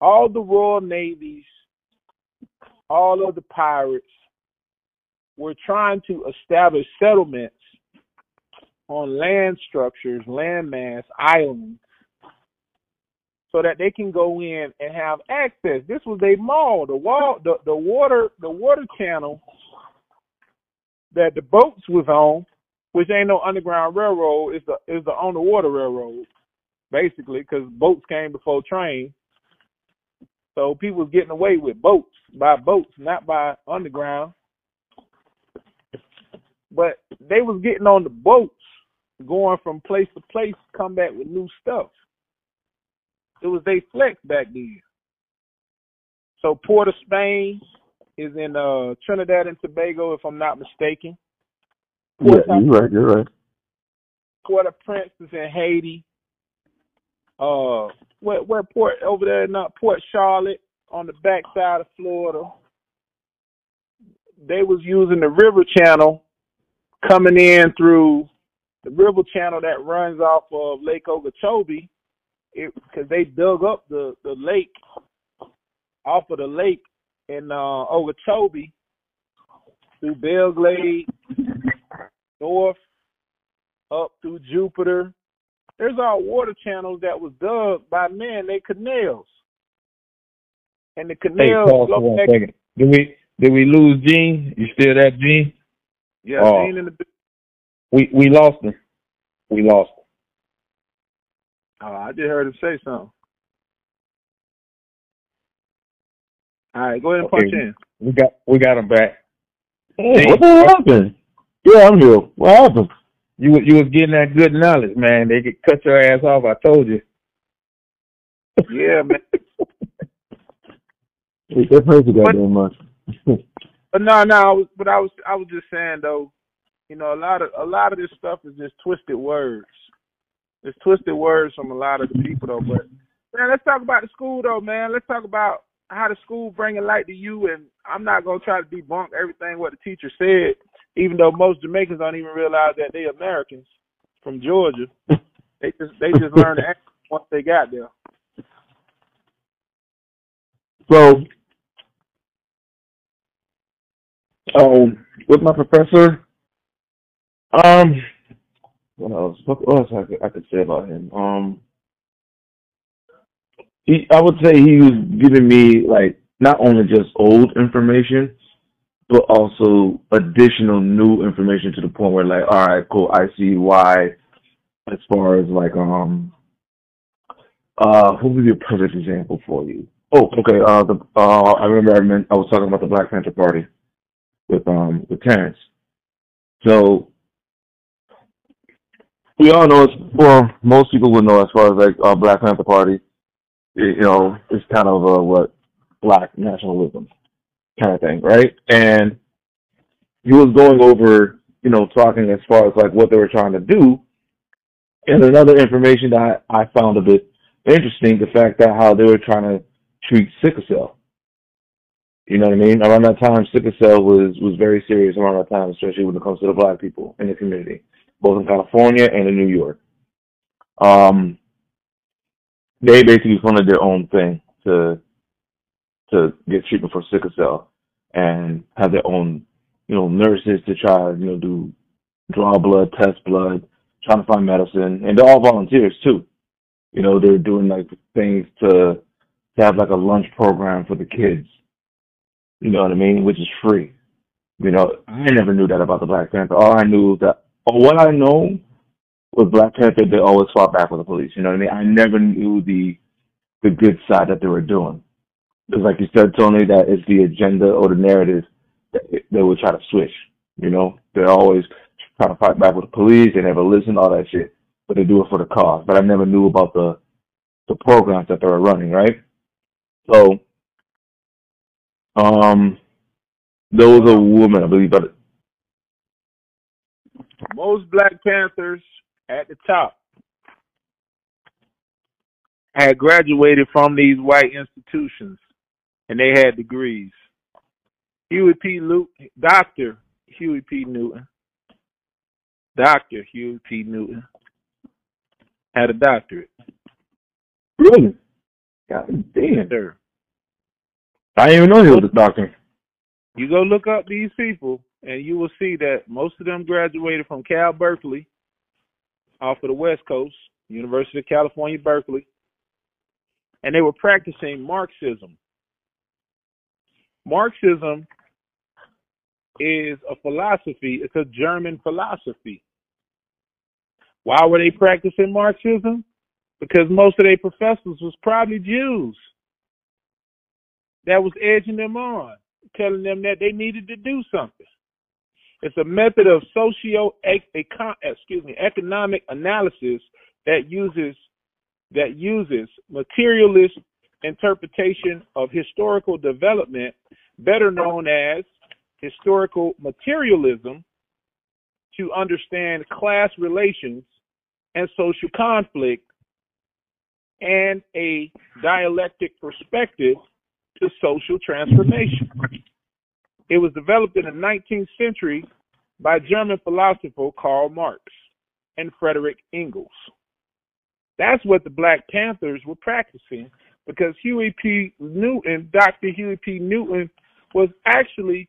all the royal navies, all of the pirates were trying to establish settlements on land structures, landmass, islands, so that they can go in and have access. This was a mall, the wall, the, the water, the water channel that the boats was on which ain't no underground railroad. It's the it's the on the water railroad, basically, because boats came before trains. So people was getting away with boats by boats, not by underground. But they was getting on the boats, going from place to place, come back with new stuff. It was they flex back then. So Port of Spain is in uh Trinidad and Tobago, if I'm not mistaken. Yeah, you're right. You're right. Port-au-Prince is in Haiti. Uh, where where port over there in uh, Port Charlotte on the backside of Florida. They was using the river channel coming in through the river channel that runs off of Lake Okeechobee, because they dug up the the lake off of the lake in uh, Okeechobee through Belle Glade north up through Jupiter. There's all water channels that was dug by men, they canals. And the Hey, canals pause for one second. Did we did we lose Jean? You still there, Jean? Yeah, Oh. seen in the We we lost him. We lost him. Oh, I just heard him say something. All right, go ahead and punch Okay. in. We got we got him back. Hey, what the hell happened? Yeah, I'm here. What happened? You was- you was getting that good knowledge, man. They could cut your ass off. I told you. Yeah, man. They praise you goddamn much. But no, no, I was, but I was, I was just saying though, you know, a lot of, a lot of this stuff is just twisted words. It's twisted words from a lot of the people though. But man, let's talk about the school though, man. Let's talk about how the school bringing light to you. And I'm not gonna try to debunk everything what the teacher said, even though most Jamaicans don't even realize that they are Americans from Georgia. They just, they just learned the accent once they got there. So, um, with my professor, um, what else? What else I could, I could say about him? Um, he, I would say he was giving me like not only just old information, but also additional new information to the point where like, all right, cool, I see why. As far as like, um, uh, what would be a perfect example for you? Oh, okay. Uh, the uh, I remember I, meant, I was talking about the Black Panther Party with um with Terrance. So we all know, it's, well, most people would know as far as like uh, Black Panther Party. You know, it's kind of uh, what black nationalism kind of thing, right? And he was going over, you know, talking as far as like what they were trying to do. And another information that I, I found a bit interesting, the fact that how they were trying to treat sickle cell. You know what I mean? Around that time, sickle cell was was very serious around that time, especially when it comes to the black people in the community, both in California and in New York. Um, they basically funded their own thing to to get treatment for sickle cell and have their own, you know, nurses to try, you know, do draw blood, test blood, trying to find medicine, and they're all volunteers too. You know, they're doing like things to to have like a lunch program for the kids. You know what I mean? Which is free. You know, I never knew that about the Black Panther. All I knew that, or what I know with Black Panther. They always fought back with the police. You know what I mean? I never knew the the good side that they were doing. Because, like you said, Tony, that it's the agenda or the narrative that they would try to switch. You know, they're always trying to fight back with the police. They never listen, all that shit. But they do it for the cause. But I never knew about the the programs that they were running, right? So, um, there was a woman, I believe, but Most Black Panthers at the top had graduated from these white institutions and they had degrees. Huey P. Luke, Dr. Huey P. Newton, Dr. Huey P. Newton had a doctorate. really, God damn, Sir. I didn't even know he was a doctor. You go look up these people, and you will see that most of them graduated from Cal Berkeley, off of the West Coast, University of California, Berkeley, and they were practicing Marxism. Marxism is a philosophy, it's a German philosophy. Why were they practicing Marxism? Because most of their professors was probably Jews that was edging them on, telling them that they needed to do something. It's a method of socio excuse me economic analysis that uses that uses materialist interpretation of historical development, better known as historical materialism, to understand class relations and social conflict and a dialectic perspective to social transformation. It was developed in the 19th century by German philosopher Karl Marx and Frederick Engels. That's what the Black Panthers were practicing because Huey P. Newton, Dr. Huey P. Newton, was actually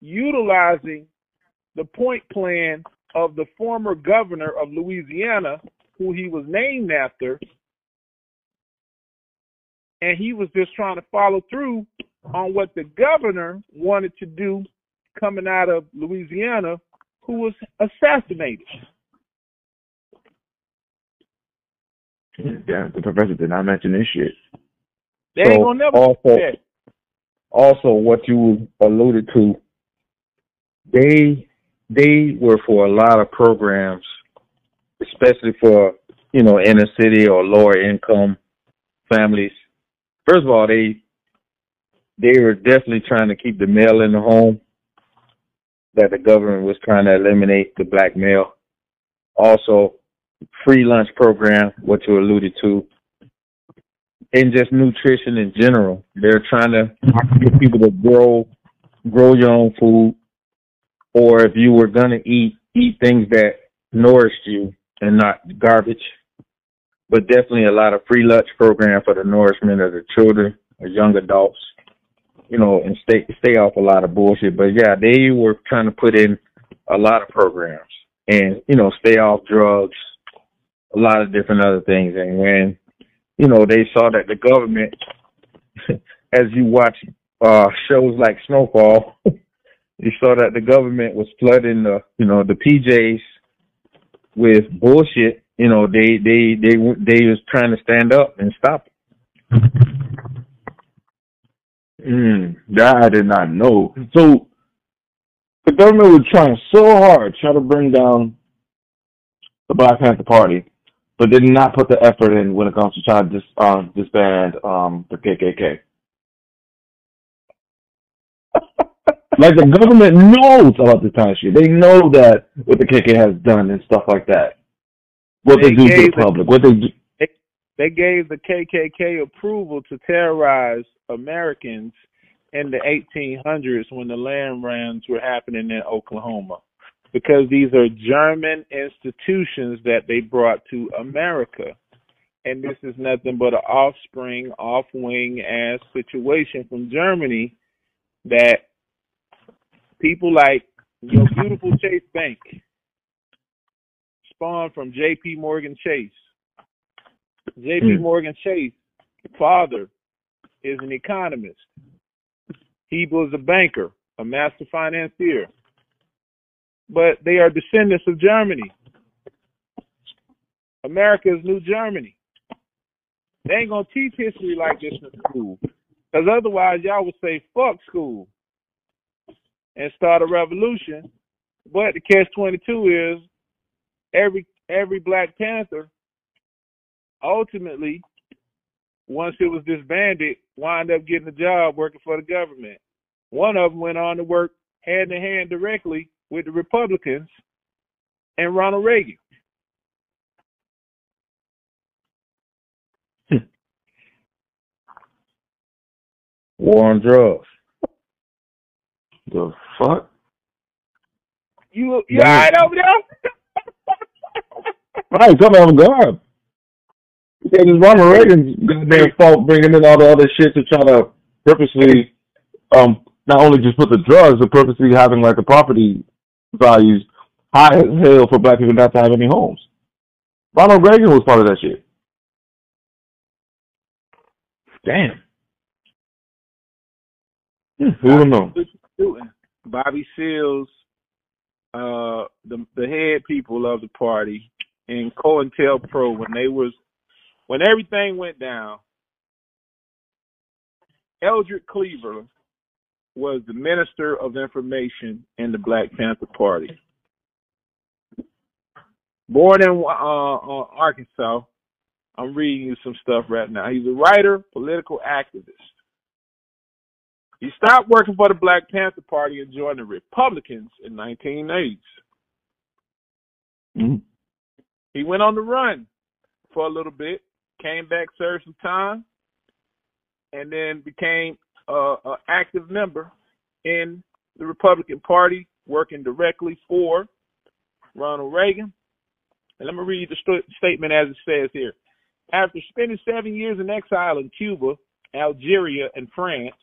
utilizing the point plan of the former governor of Louisiana, who he was named after, and he was just trying to follow through on what the governor wanted to do coming out of Louisiana, who was assassinated. Yeah, the professor did not mention this shit. They So, ain't gonna never also- also what you alluded to, they they were for a lot of programs, especially for you know inner city or lower income families. First of all, they they were definitely trying to keep the male in the home. That the government was trying to eliminate the black male. Also, free lunch program, what you alluded to, and just nutrition in general. They're trying to get people to grow grow your own food, or if you were gonna eat, eat things that nourished you and not garbage. But definitely a lot of free lunch program for the nourishment of the children or young adults. You know, and stay stay off a lot of bullshit. But yeah, they were trying to put in a lot of programs and you know stay off drugs, a lot of different other things. And when you know, they saw that the government, as you watch uh, shows like Snowfall, you saw that the government was flooding the, you know, the PJs with bullshit. You know, they they they they was trying to stand up and stop it. Mm, that I did not know. So the government was trying so hard, try to bring down the Black Panther Party, but did not put the effort in when it comes to trying to dis, um, disband um, the KKK. like the government knows about this kind of shit. They know that what the KKK has done and stuff like that. What they, They do to the public. What they do. They gave the KKK approval to terrorize Americans in the 1800s when the land runs were happening in Oklahoma because these are German institutions that they brought to America. And this is nothing but an offspring, off wing ass situation from Germany that people like your beautiful Chase Bank spawned from JP Morgan Chase. JP Mm. Morgan Chase father is an economist. He was a banker, a master financier. But they are descendants of Germany. America is New Germany. They ain't gonna teach history like this in school. Because otherwise y'all would say fuck school and start a revolution. But the catch twenty two is every every Black Panther ultimately once it was disbanded, wound up getting a job working for the government. One of them went on to work hand in hand directly with the Republicans and Ronald Reagan. Hmm. War on drugs. The fuck? You you Yeah. all right over there? Right, something on guard. Yeah, this Ronald Reagan's goddamn fault bringing in all the other shit to try to purposely, um, not only just put the drugs, but purposely having like the property values high as hell for black people not to have any homes. Ronald Reagan was part of that shit. Damn. Hmm, Who would? Putin, Bobby Seals, uh, the the head people of the party, and COINTELPRO when they was when everything went down. Eldridge Cleaver was the Minister of Information in the Black Panther Party. Born in uh, uh, Arkansas, I'm reading you some stuff right now. He's a writer, political activist. He stopped working for the Black Panther Party and joined the Republicans in 1980s. Mhm. He went on the run for a little bit, came back, served some time, and then became a, a active member in the Republican Party, working directly for Ronald Reagan. And let me read the st- statement as it says here. After spending seven years in exile in Cuba, Algeria, and France,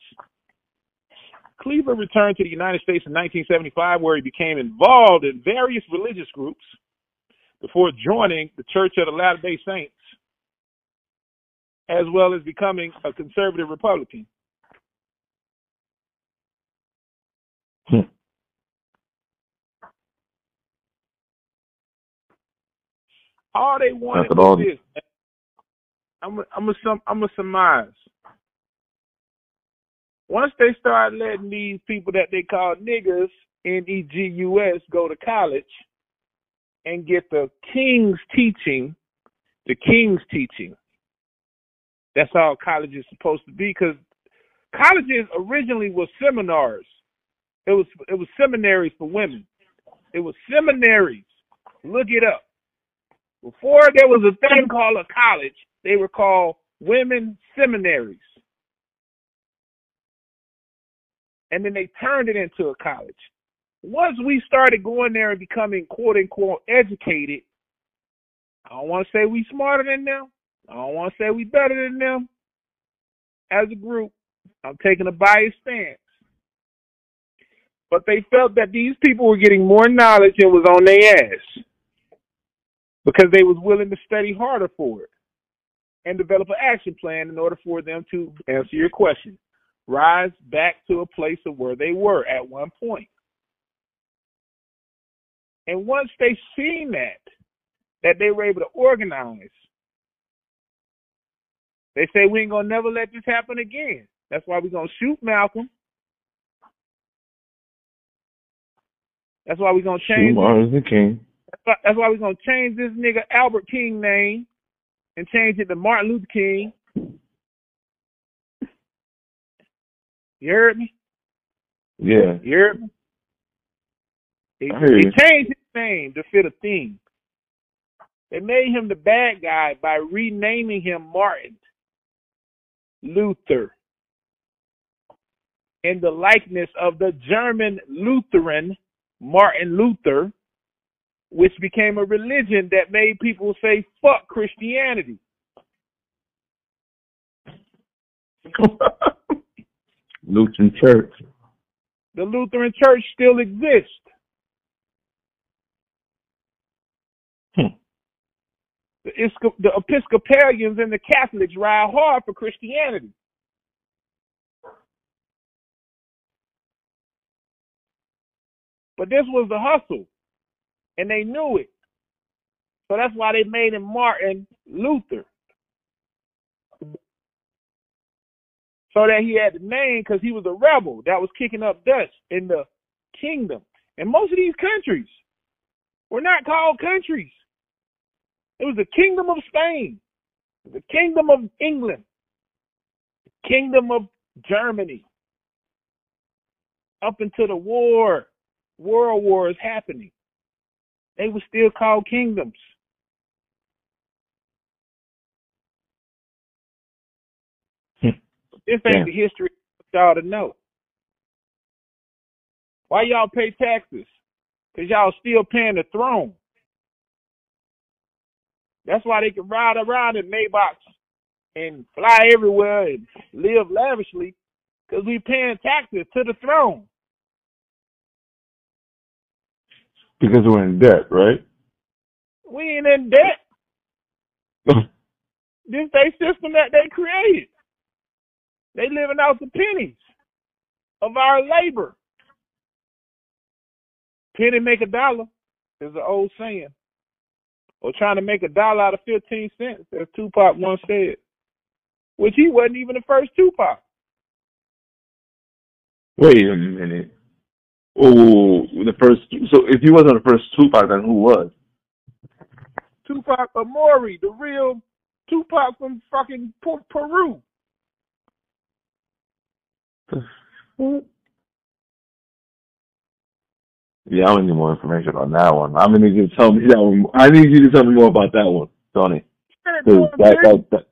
Cleaver returned to the United States in 1975, where he became involved in various religious groups before joining the Church of the Latter day Saints, as well as becoming a conservative Republican. Hmm. All they wanted Methodology. was this. I'm a, I'm a, I'm a surmise. Once they start letting these people that they call niggers, N-E-G-U-S, go to college and get the king's teaching, the king's teaching. That's how college is supposed to be because colleges originally were seminars. It was it was seminaries for women. It was seminaries. Look it up. Before there was a thing called a college, they were called women seminaries. And then they turned it into a college. Once we started going there and becoming quote unquote educated, I don't want to say we smarter than them. I don't want to say we better than them. As a group, I'm taking a biased stance. But they felt that these people were getting more knowledge and was on their ass because they was willing to study harder for it and develop an action plan in order for them to answer your question. Rise back to a place of where they were at one point. And once they seen that, that they were able to organize, they say we ain't gonna never let this happen again. That's why we're gonna shoot Malcolm. That's why we're gonna change. Martin Luther King. That's why, that's why we're gonna change this nigga Albert King name and change it to Martin Luther King. You heard me? Yeah. You heard me? He, he changed his name to fit a theme. They made him the bad guy by renaming him Martin Luther. in the likeness of the German Lutheran Martin Luther, which became a religion that made people say fuck Christianity. Lutheran Church. The Lutheran Church still exists. Hmm. The, the Episcopalians and the Catholics ride hard for Christianity. But this was the hustle, and they knew it. So that's why they made him Martin Luther. So that he had the name because he was a rebel that was kicking up dust in the kingdom. And most of these countries were not called countries. It was the kingdom of Spain, the kingdom of England, the kingdom of Germany. Up until the war, world war is happening. They were still called kingdoms. Hmm. This ain't Yeah. the history y'all to know. Why y'all pay taxes? Because y'all still paying the throne. That's why they can ride around in Maybachs and fly everywhere and live lavishly because we paying taxes to the throne. Because we're in debt, right? We ain't in debt. This they system that they created. They living out the pennies of our labor. Penny make a dollar is an old saying. Or trying to make a dollar out of fifteen cents, as Tupac once said. Which he wasn't even the first Tupac. Wait a minute. Oh, the first. So if he wasn't the first Tupac, then who was? Tupac Amaru, the real Tupac from fucking Peru. Yeah, I need more information on that one. I'm gonna need you to tell me that one. I need you to tell me more about that one, Tony. Said it 'Cause to him, that, that, that,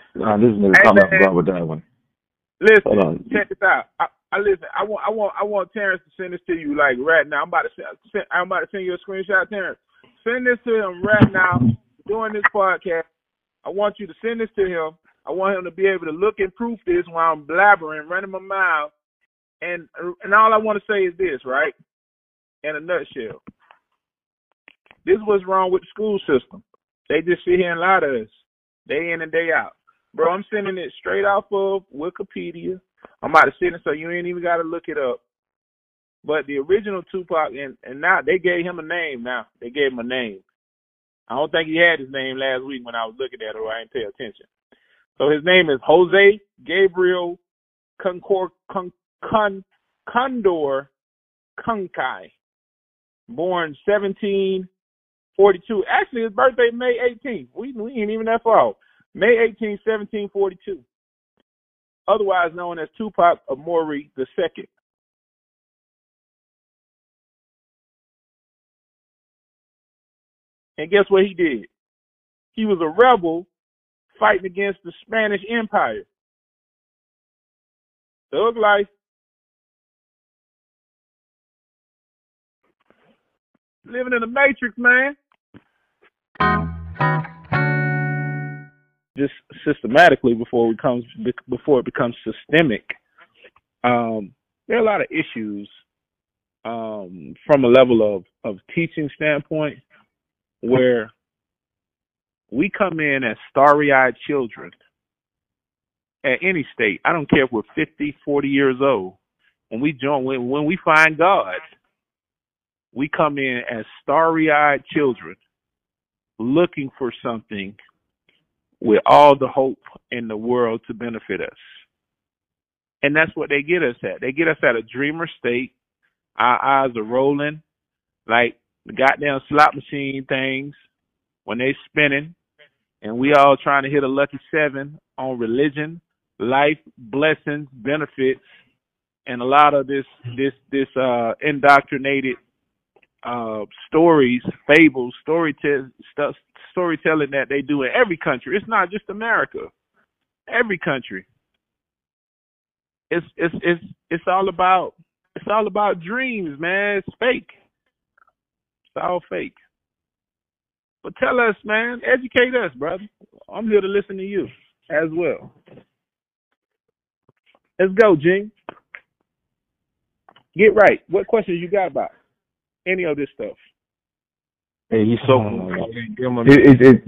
nah, this nigga Hey, coming up man. with that one. Listen, on. check this out. I, I listen. I want, I want, I want Terrence to send this to you like right now. I'm about to send, send I'm about to send you a screenshot, Terrence. Send this to him right now during this podcast. I want you to send this to him. I want him to be able to look and proof this while I'm blabbering, running my mouth. And and all I want to say is this, right? In a nutshell, this is what's wrong with the school system. They just sit here and lie to us day in and day out. Bro, I'm sending it straight off of Wikipedia. I'm about to send it so you ain't even got to look it up. But the original Tupac, and, and now they gave him a name now. They gave him a name. I don't think he had his name last week when I was looking at it or I didn't pay attention. So his name is Jose Gabriel Concor, Con, Con, Condor Kunkai. Born 1742. Actually, his birthday May 18th. We, we ain't even that far. out. May 18, 1742. Otherwise known as Tupac Amaru II. And guess what he did? He was a rebel fighting against the Spanish Empire. Thug life. Living in the matrix, man. Just systematically before it becomes before it becomes systemic. Um, there are a lot of issues um, from a level of of teaching standpoint where we come in as starry-eyed children at any state. I don't care if we're 50, 40 years old. When we join, when, when we find God, we come in as starry-eyed children looking for something with all the hope in the world to benefit us. And that's what they get us at. They get us at a dreamer state. Our eyes are rolling like the goddamn slot machine things when they spinning and we all trying to hit a lucky seven on religion, life, blessings, benefits, and a lot of this this this uh indoctrinated uh, stories, fables, storytelling stuff, storytelling that they do in every country. It's not just America. Every country. It's it's it's it's all about it's all about dreams, man. It's fake. It's all fake. But tell us, man, educate us, brother. I'm here to listen to you as well. Let's go, Gene. Get right. What questions you got about any of this stuff? Hey, he's so. it, it, it,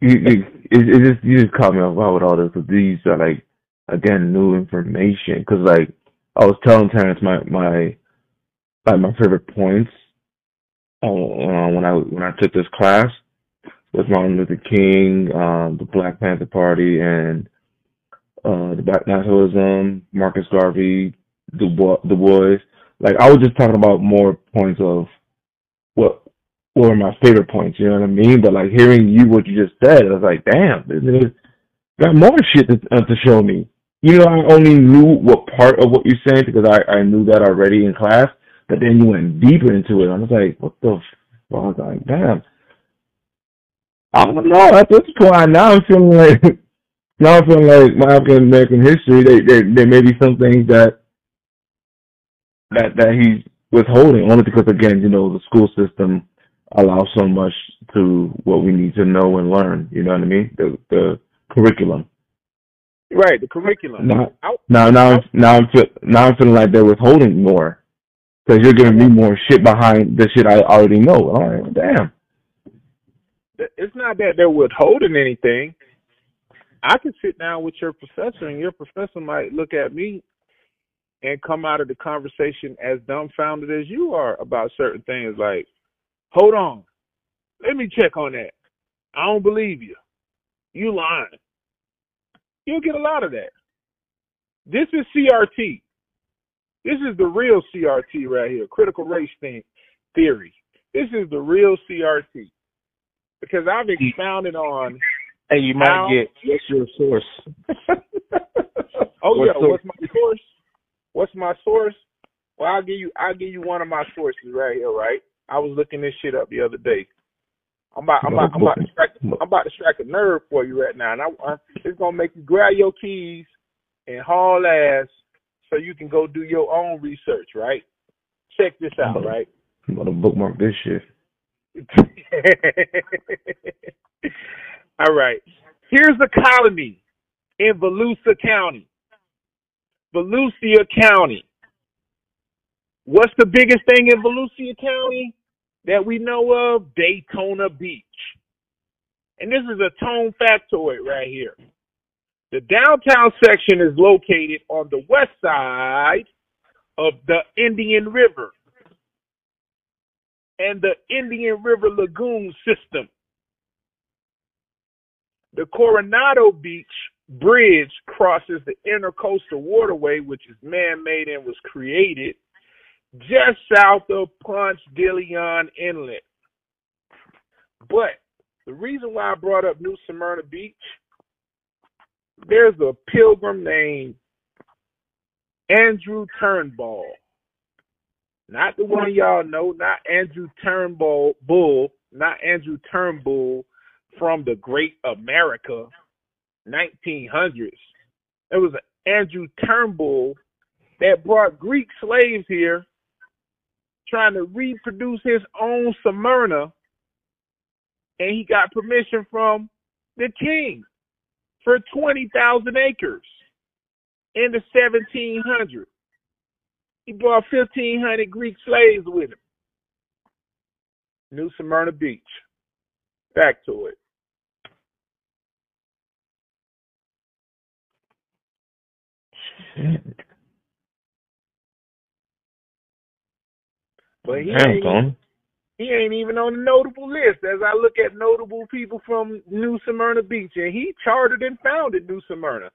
it, it, it just you just caught me off guard with all this. Cause these are like again new information. Cause like I was telling Terrence my my like my favorite points uh, when I when I took this class with Martin Luther King, um, the Black Panther Party, and uh, the Black Nationalism, Marcus Garvey, Du Bois, Du Bois. Like I was just talking about more points of what what were my favorite points. You know what I mean? But like hearing you what you just said, I was like, damn, this got more shit to, uh, to show me. You know, I only knew what part of what you're saying because I I knew that already in class. But then you went deeper into it. I was like, what the fuck? I was like, damn. I don't know. At this point, now I'm feeling like now I'm feeling like my African American history. They, they, there may be some things that that that he's withholding only because again, you know, the school system allows so much to what we need to know and learn. You know what I mean? The the curriculum. Right, the curriculum. Now, now, now, I'm, now I'm feel, now I'm feeling like they're withholding more because you're giving me more shit behind the shit I already know. All right, damn. It's not that they're withholding anything. I can sit down with your professor, and your professor might look at me and come out of the conversation as dumbfounded as you are about certain things. Like, hold on, let me check on that. I don't believe you. You lying. You'll get a lot of that. This is CRT. This is the real CRT right here, critical race thing, theory. This is the real CRT because I've expounded on. And you might how, get what's your source? oh What yeah, source? what's my source? What's my source? Well, I'll give you. I'll give you one of my sources right here. Right. I was looking this shit up the other day. I'm about. I'm about. I'm about to strike. I'm about to strike a nerve for you right now, and I, I, it's gonna make you grab your keys and haul ass so you can go do your own research. Right. Check this out. Mm-hmm. Right. I'm gonna bookmark this shit. All right. Here's a colony in Volusia County. Volusia County. What's the biggest thing in Volusia County that we know of? Daytona Beach. And this is a tone factoid right here. The downtown section is located on the west side of the Indian River and the Indian River Lagoon system. The Coronado Beach Bridge crosses the intercoastal waterway, which is man made and was created just south of Ponce de Leon Inlet. But the reason why I brought up New Smyrna Beach, there's a pilgrim named Andrew Turnbull. Not the one y'all know, not Andrew Turnbull, Bull, not Andrew Turnbull from the Great America 1900s. It was Andrew Turnbull that brought Greek slaves here trying to reproduce his own Smyrna, and he got permission from the king for 20,000 acres in the 1700s. He brought 1,500 Greek slaves with him. New Smyrna Beach. Back to it. But he ain't. He ain't even on the notable list as I look at notable people from New Smyrna Beach. And he chartered and founded New Smyrna.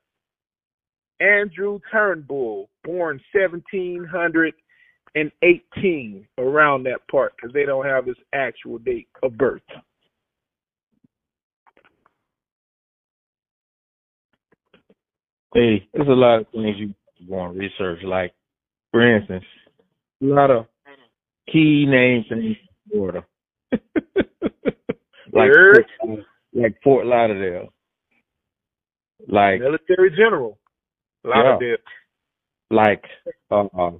Andrew Turnbull, born 1718, around that part, because they don't have his actual date of birth. Hey, there's a lot of things you want to research. Like, for instance, a lot of key names and Florida. like Fort, like Fort Lauderdale. Like Military general. Lauderdale. like uh,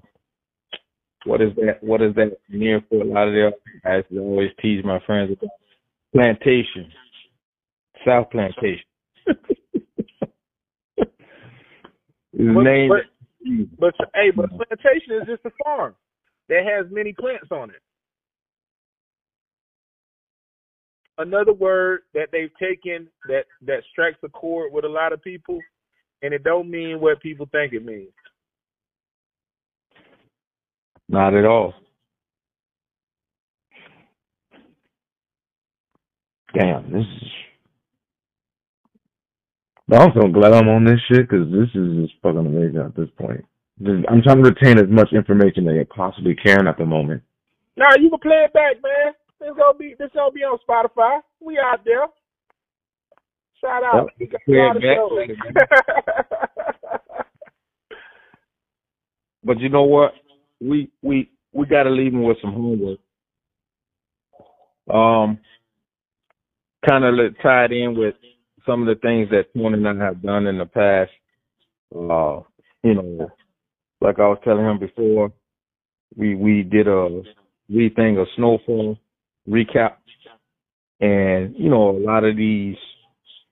what is that what is that near Fort Lauderdale? I used to always tease my friends about plantation. South Plantation. His But- name but- But hey, but a plantation is just a farm that has many plants on it. Another word that they've taken that that strikes a chord with a lot of people, and it don't mean what people think it means. not at all. Damn, this is. But I'm so glad I'm on this shit because this is just fucking amazing at this point. I'm trying to retain as much information as I possibly can at the moment. Nah, you can play it back, man. This gonna be this gonna be on Spotify. We out there. Shout out. Yep, We got a lot of back. shows. But you know what? We we we got to leave him with some homework. Um, kind of tied in with some of the things that Tony and I have done in the past. Uh, you know, like I was telling him before, we we did a we thing of snowfall recap, and you know a lot of these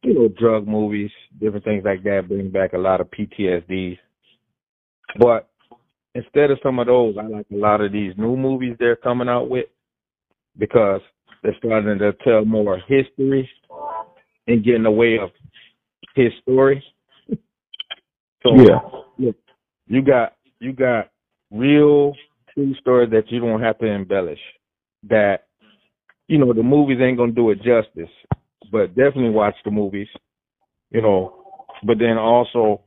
you know drug movies, different things like that bring back a lot of PTSD. But instead of some of those, I like a lot of these new movies they're coming out with because they're starting to tell more history and getting away of his story. So Yeah. you got you got real true stories that you don't have to embellish. That you know the movies ain't gonna do it justice, but definitely watch the movies. You know, but then also,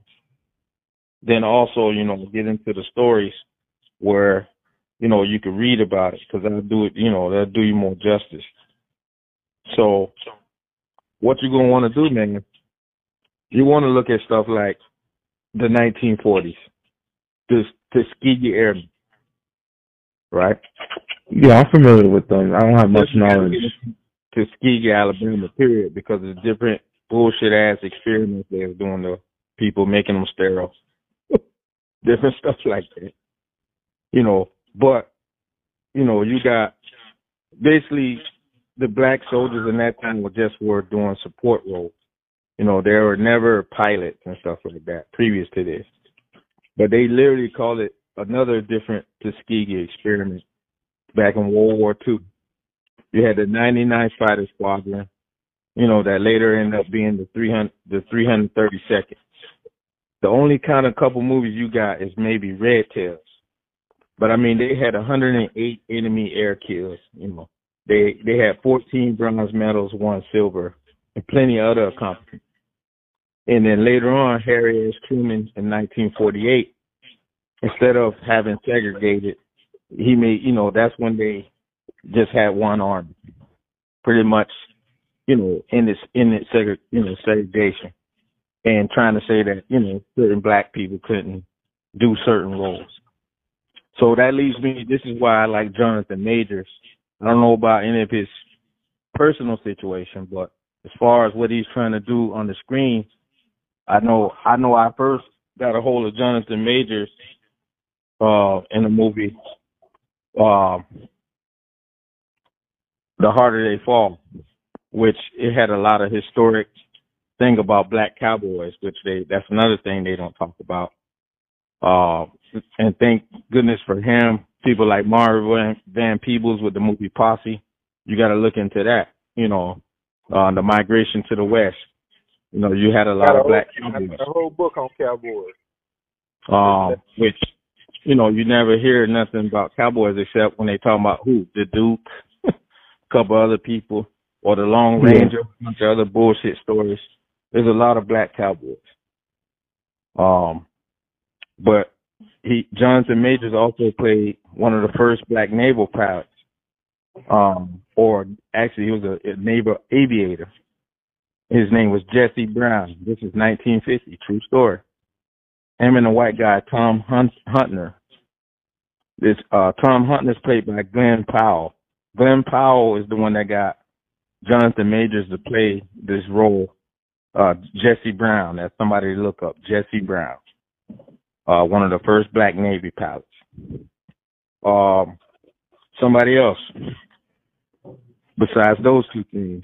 then also you know get into the stories where you know you can read about it because that'll do it. You know that'll do you more justice. So, what you gonna want to do, man? You want to look at stuff like the 1940s, the Tuskegee Airmen, right? Yeah, I'm familiar with them. I don't have much knowledge. Tuskegee, Alabama, period, because of different bullshit ass experiments they was doing to people, making them sterile, different stuff like that. You know, but you know, you got basically the black soldiers in that time were just were doing support roles. You know, there were never pilots and stuff like that previous to this. But they literally called it another different Tuskegee experiment back in World War Two. You had the 99th Fighter Squadron, you know, that later ended up being the 300, the 332nd. The only kind of couple movies you got is maybe Red Tails. But I mean, they had 108 enemy air kills, you know. They they had 14 bronze medals, one silver, and plenty of other accomplishments. And then later on, Harry S. Truman in 1948, instead of having segregated, he made, you know, that's when they just had one arm, pretty much, you know, in this in this you know, segregation, and trying to say that you know certain black people couldn't do certain roles. So that leaves me. This is why I like Jonathan Majors. I don't know about any of his personal situation, but as far as what he's trying to do on the screen, I know I know I first got a hold of Jonathan Majors uh in the movie um The Harder They Fall, which it had a lot of historic thing about black cowboys, which they that's another thing they don't talk about. Uh and thank goodness for him, people like Marvin Van Peebles with the movie Posse. You gotta look into that, you know, uh the migration to the west. You know, you had a lot Got a of black whole, cowboys. a whole book on cowboys. um, which you know you never hear nothing about cowboys except when they talk about who the Duke, a couple other people, or the Yeah. Ranger, a bunch of other bullshit stories. There's a lot of black cowboys. Um, but he Jonathan Majors also played one of the first black naval pilots. Um, or actually he was a, a naval aviator. His name was Jesse Brown. This is 1950, true story him and the white guy Tom Hunt, Huntner. This uh Tom is played by Glen Powell. Glen Powell is the one that got Jonathan Majors to play this role. Uh, Jesse Brown, that's somebody to look up. Jesse Brown, uh, one of the first black Navy pilots. Um, somebody else besides those two things.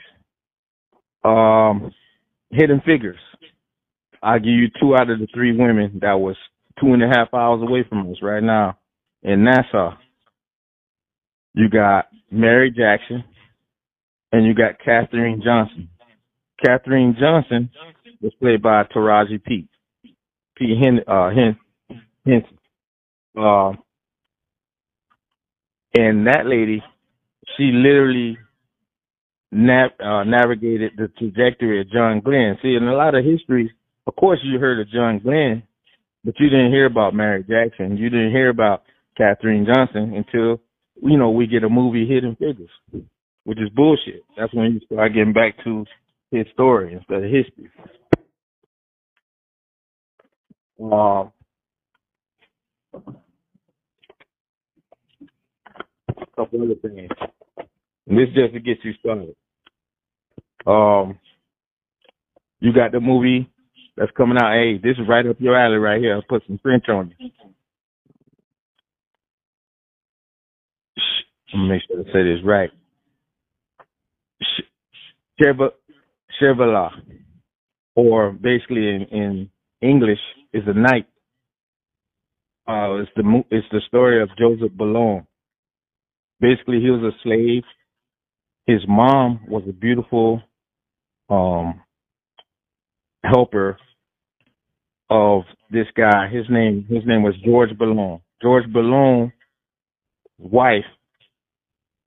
Um, Hidden Figures. I'll give you two out of the three women that was two and a half hours away from us right now in Nassau. You got Mary Jackson and you got Katherine Johnson. Katherine Johnson was played by Taraji P. P. Hen, uh, Hen, Henson. Uh, and that lady, she literally nav- uh, navigated the trajectory of John Glenn. See, in a lot of history, of course, you heard of John Glenn, but you didn't hear about Mary Jackson. You didn't hear about Katherine Johnson until you know we get a movie Hidden Figures, which is bullshit. That's when you start getting back to his story instead of history. Um, couple other things. And this just to get you started. Um, you got the movie that's coming out. Hey, this is right up your alley right here. I'll put some French on you. I'm gonna make sure to say this right. Cheva, Chevala, or basically in, in English, is a knight. Uh, it's the mo- it's the story of Joseph Boulogne. Basically, he was a slave. His mom was a beautiful um, helper of this guy. His name his name was George Boulogne. George Boulogne's wife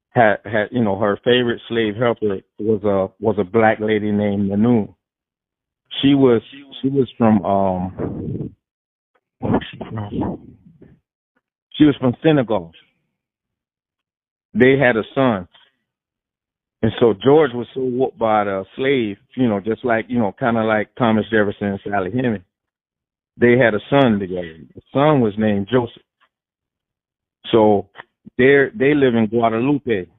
had had you know her favorite slave helper was a was a black lady named Nanu. She was she was from um? She was from Senegal. They had a son. And so George was so whooped by the slave, you know, just like, you know, kind of like Thomas Jefferson and Sally Hemings. They had a son together. The son was named Joseph. So they they live in Guadeloupe.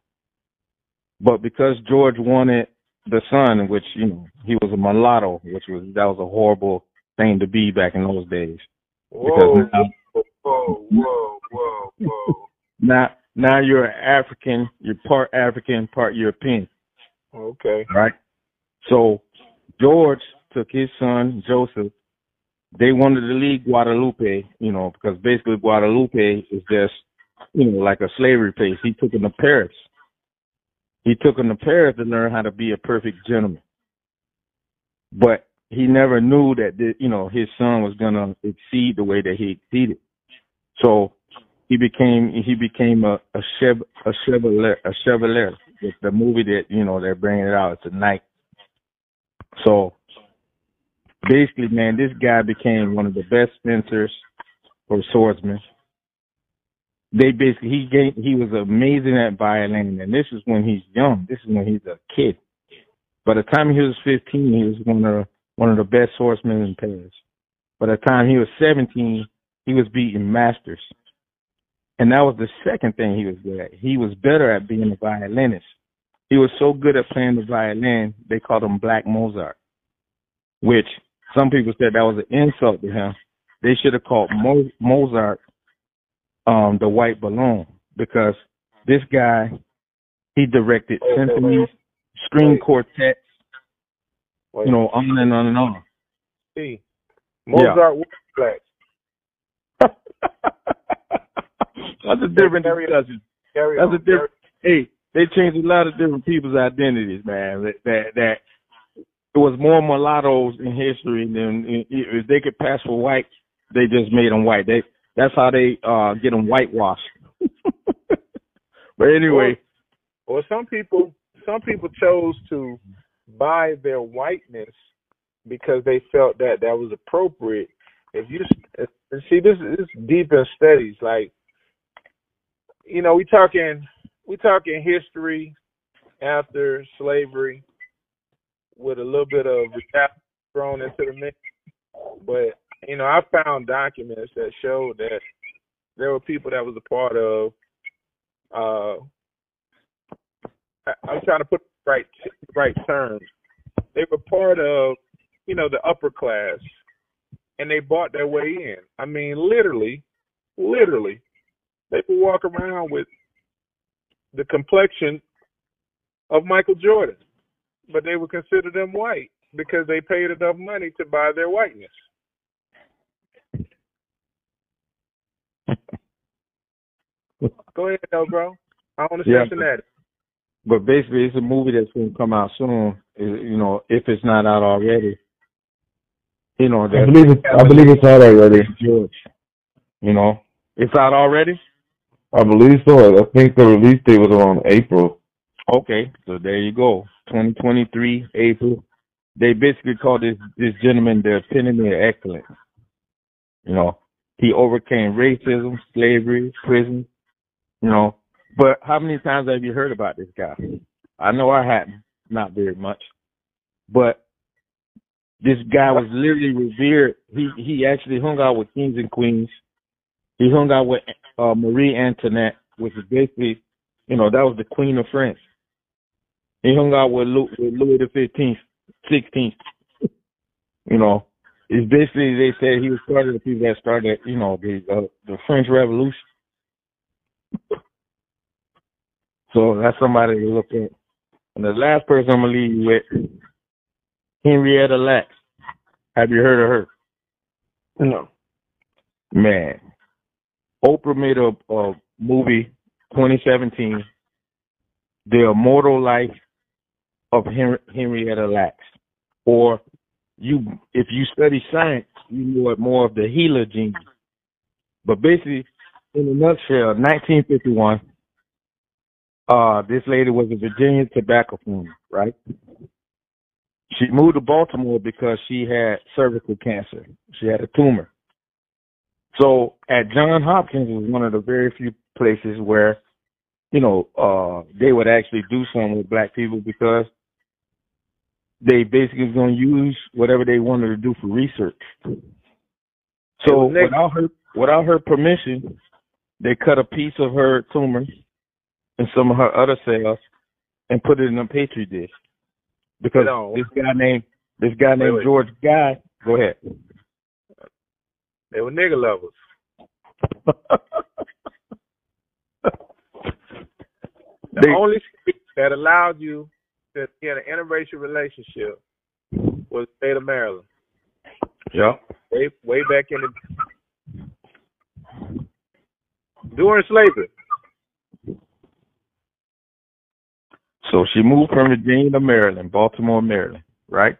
But because George wanted the son, which you know he was a mulatto, which was that was a horrible thing to be back in those days. Whoa, Because now, whoa, whoa, whoa, whoa. now now you're African, you're part African, part European, Okay. right? So George took his son Joseph. They wanted to leave Guadeloupe, you know, because basically Guadeloupe is just, you know, like a slavery place. He took him to Paris. He took him to Paris to learn how to be a perfect gentleman. But he never knew that, the, you know, his son was gonna exceed the way that he exceeded. So he became he became a a chev a chevalier a chevalier. It's the movie that you know they're bringing it out. Knight. So basically, man, this guy became one of the best fencers or swordsmen. They basically he gave, he was amazing at violin, and this is when he's young. This is when he's a kid. By the time he was 15, he was one of one of the best swordsmen in Paris. By the time he was 17, he was beating masters. And that was the second thing he was good at. He was better at being a violinist. He was so good at playing the violin, they called him Black Mozart, which some people said that was an insult to him. They should have called Mo- Mozart um, the White Boulogne because this guy, he directed symphonies, string quartets, you know, on and on and on. see. Mozart was black. That's a different discussion. Carry That's on. a different. Hey, they changed a lot of different people's identities, man. That that, that there was more mulattoes in history than if they could pass for white, they just made them white. They that's how they uh get them whitewashed. but anyway, Well, some people, some people chose to buy their whiteness because they felt that that was appropriate. If you see this is deep in studies, like you know, we talking we talking history after slavery with a little bit of thrown into the mix. But you know, I found documents that showed that there were people that was a part of uh I, I'm trying to put right right terms. They were part of, you know, the upper class, and they bought their way in. I mean, literally, literally, they would walk around with the complexion of Michael Jordan, but they would consider them white because they paid enough money to buy their whiteness. Go ahead, though, bro. I want to Yeah. Cincinnati. But basically, it's a movie that's going to come out soon. You know, if it's not out already. You know, I believe it's I believe it's out already. George. You know, it's out already. I believe so. I think the release date was around April. Okay, so there you go. 2023 April. They basically call this this gentleman the epitome of excellence. You know, he overcame racism, slavery, prison. You know, but how many times have you heard about this guy? I know I hadn't, not very much, but this guy was literally revered. He he actually hung out with kings and queens. He hung out with uh, Marie Antoinette, which is basically, you know, that was the queen of France. He hung out with, Louis, with Louis the Fifteenth, Sixteenth. You know, it's basically they said he was part of the people that started, you know, the uh, the French Revolution. So that's somebody to look at. And the last person I'm gonna leave you with, Henrietta Lacks. Have you heard of her? No. Man, Oprah made a, a movie 2017, The Immortal Life of Henri- Henrietta Lacks. Or you, if you study science, you know it more of the HeLa gene. But basically, in a nutshell, 1951, uh, this lady was a Virginia tobacco farmer, right? She moved to Baltimore because she had cervical cancer. She had a tumor. So at John Hopkins was one of the very few places where, you know, uh, they would actually do something with black people because they basically was going to use whatever they wanted to do for research. So without her without her permission, they cut a piece of her tumor and some of her other cells and put it in a petri dish. Because this guy named this guy named. George Gey. Go ahead. They were nigger lovers. The They- only state that allowed you to get an interracial relationship was the state of Maryland. yeah. Way way back in the during slavery. So she moved from Virginia to Maryland, Baltimore, Maryland, right?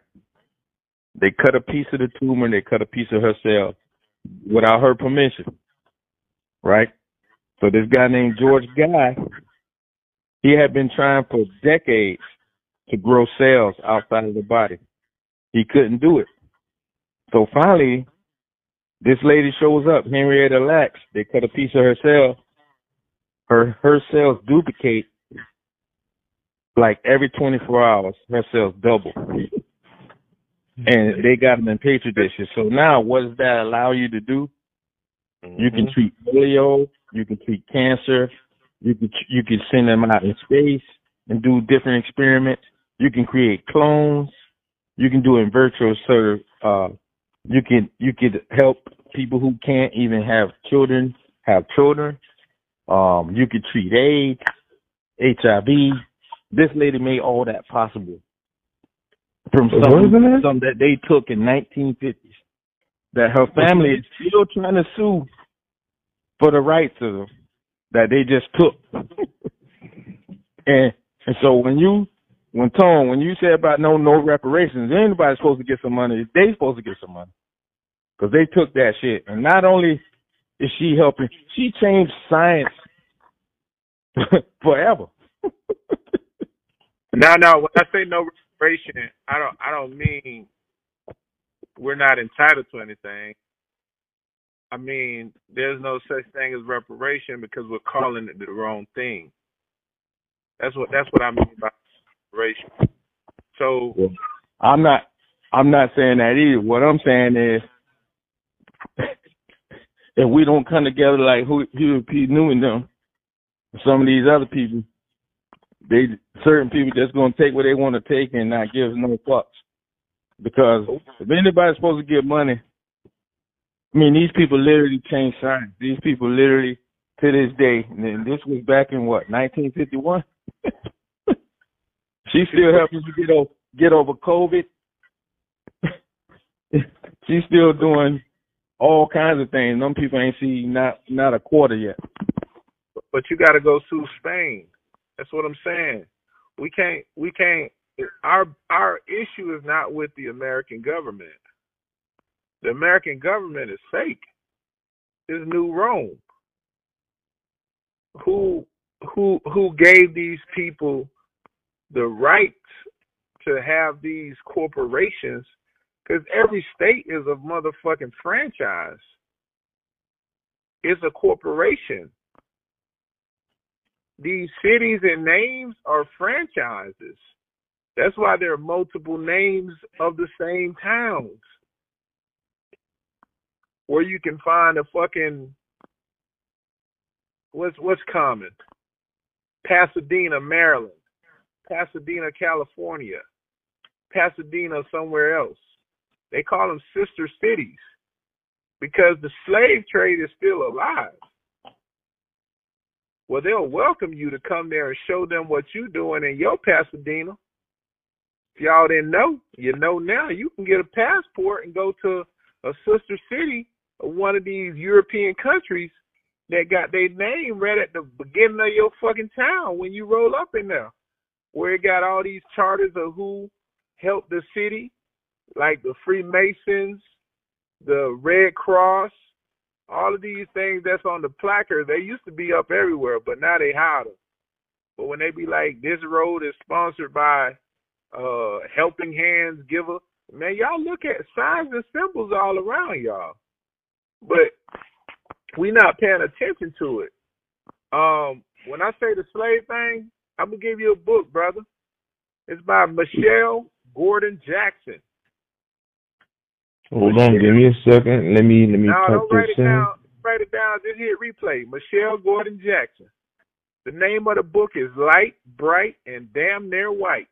They cut a piece of the tumor and they cut a piece of her cell without her permission, right? So this guy named George Gey, he had been trying for decades to grow cells outside of the body. He couldn't do it. So finally, this lady shows up, Henrietta Lacks. They cut a piece of her cell. Her her cells duplicate like every 24 hours, her cells double. And they got them in petri dishes. So now, what does that allow you to do? You can treat polio, you can treat cancer, you can you can send them out in space and do different experiments. You can create clones. You can do in virtual sort of uh you can you could help people who can't even have children have children. Um you could treat AIDS, HIV. This lady made all that possible from something, something that they took in 1950s that her family is still trying to sue for the rights of them that they just took. and and so when you when Tone, when you say about no no reparations, anybody's supposed to get some money. They supposed to get some money because they took that shit. And not only is she helping, she changed science forever. Now, now, when I say no I don't, I don't mean we're not entitled to anything. I mean, there's no such thing as reparation because we're calling it the wrong thing. That's what, that's what I mean by reparation. So, I'm not I'm not saying that either. What I'm saying is if we don't come together like who Huey P. Newton them, some of these other people, they certain people just gonna take what they want to take and not give no fucks. Because if anybody's supposed to get money, I mean these people literally change signs. These people literally to this day, and this was back in what 1951. She's still helping you get over get over COVID. She's still doing all kinds of things. Some people ain't see not not a quarter yet. But you got to go sue Spain. That's what I'm saying. We can't. We can't. Our our issue is not with the American government. The American government is fake. It's New Rome. Who who who gave these people the right to have these corporations? Because every state is a motherfucking franchise. It's a corporation. These cities and names are franchises. That's why there are multiple names of the same towns. Where you can find a fucking what's what's common? Pasadena, Maryland. Pasadena, California. Pasadena somewhere else. They call them sister cities because the slave trade is still alive. Well, they'll welcome you to come there and show them what you're doing in your Pasadena. If y'all didn't know, you know now. You can get a passport and go to a sister city of one of these European countries that got their name right at the beginning of your fucking town when you roll up in there, where it got all these charters of who helped the city, like the Freemasons, the Red Cross, all of these things that's on the placard, they used to be up everywhere, but now they hide them. But when they be like, this road is sponsored by uh Helping Hands Giver, man, y'all look at signs and symbols all around y'all. But we not paying attention to it. Um, when I say the slave thing, I'm gonna give you a book, brother. It's by Michelle Gordon Jackson. Hold on, give me a second. Let me let me No, type write this it in. down. Write it down. Just hit replay. Michelle Gordon Jackson. The name of the book is Light, Bright, and Damn Near White.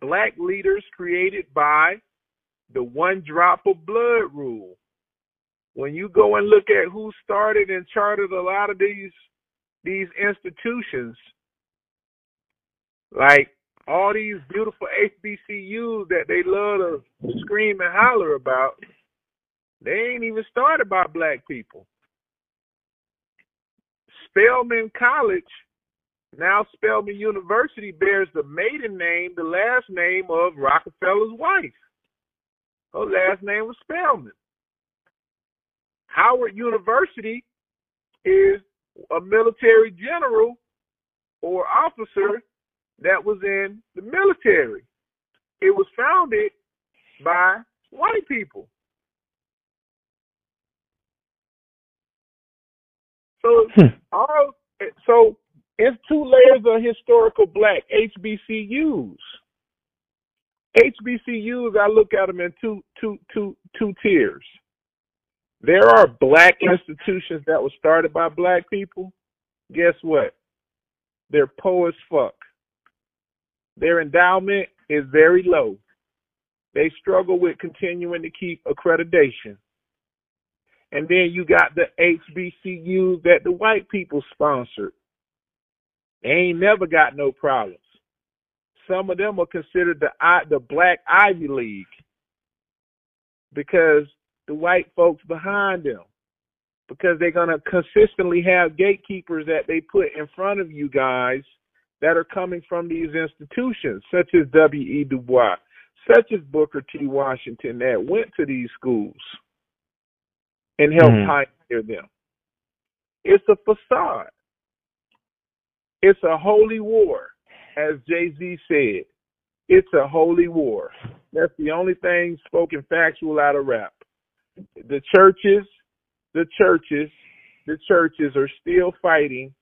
Black leaders created by the one drop of blood rule. When you go and look at who started and chartered a lot of these these institutions, like all these beautiful HBCUs that they love to scream and holler about, they ain't even started by black people. Spelman College, now Spelman University, bears the maiden name, the last name of Rockefeller's wife. Her last name was Spelman. Howard University is a military general or officer that was in the military. It was founded by white people. So Hmm. all so it's two layers of historical black HBCUs. HBCUs, I look at them in two, two, two, two tiers. There are black institutions that were started by black people. Guess what? They're poor as fuck. Their endowment is very low. They struggle with continuing to keep accreditation. And then you got the HBCUs that the white people sponsored. They ain't never got no problems. Some of them are considered the the Black Ivy League because the white folks behind them, because they're gonna consistently have gatekeepers that they put in front of you guys that are coming from these institutions, such as W. E. Du Bois, such as Booker T. Washington, that went to these schools and helped Mhm. pioneer them. It's a facade. It's a holy war, as Jay Z said. It's a holy war. That's the only thing spoken factual out of rap. The churches, the churches, the churches are still fighting,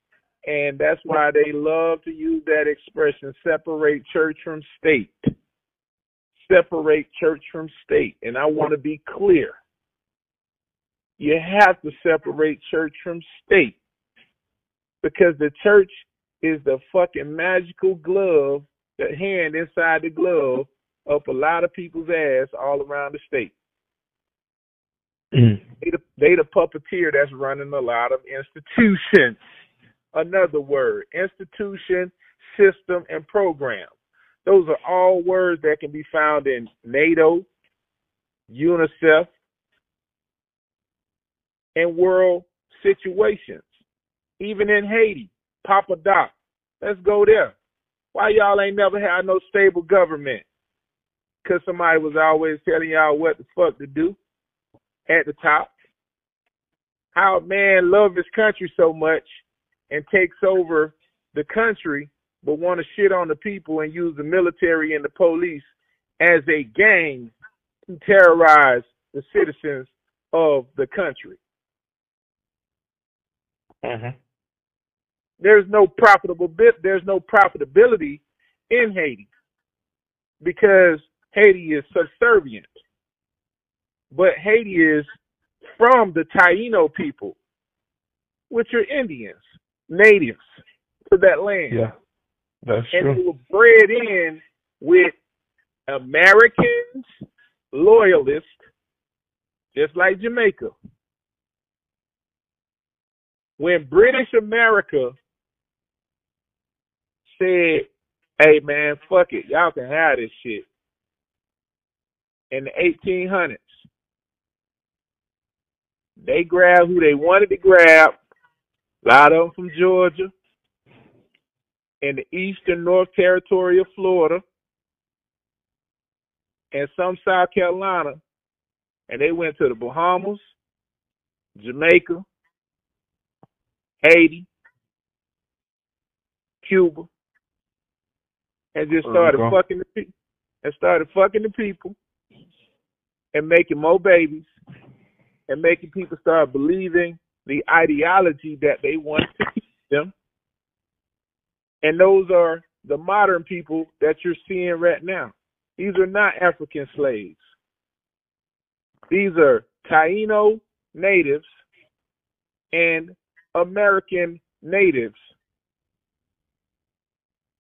and that's why they love to use that expression separate church from state. Separate church from state. And I want to be clear. You have to separate church from state because the church is the fucking magical glove, the hand inside the glove up a lot of people's ass all around the state. Mm. They the, they the puppeteer that's running a lot of institutions. Another word, institution, system, and program. Those are all words that can be found in NATO, UNICEF, and world situations. Even in Haiti, Papa Doc. Let's go there. Why y'all ain't never had no stable government? Cause somebody was always telling y'all what the fuck to do at the top. How man love his country so much and takes over the country, but want to shit on the people and use the military and the police as a gang to terrorize the citizens of the country. Mm-hmm. There's no profitable bit. There's no profitability in Haiti because Haiti is subservient. But Haiti is from the Taino people, which are Indians, natives to that land. Yeah, that's and true. they were bred in with Americans, loyalists, just like Jamaica. When British America said, hey man, fuck it, y'all can have this shit. In the 1800s, they grabbed who they wanted to grab, a lot of them from Georgia, and the eastern North Territory of Florida, and some South Carolina, and they went to the Bahamas, Jamaica, Haiti, Cuba, and just started fucking the people and started fucking the people and making more babies and making people start believing the ideology that they want to teach them. And those are the modern people that you're seeing right now. These are not African slaves. These are Taino natives and American natives.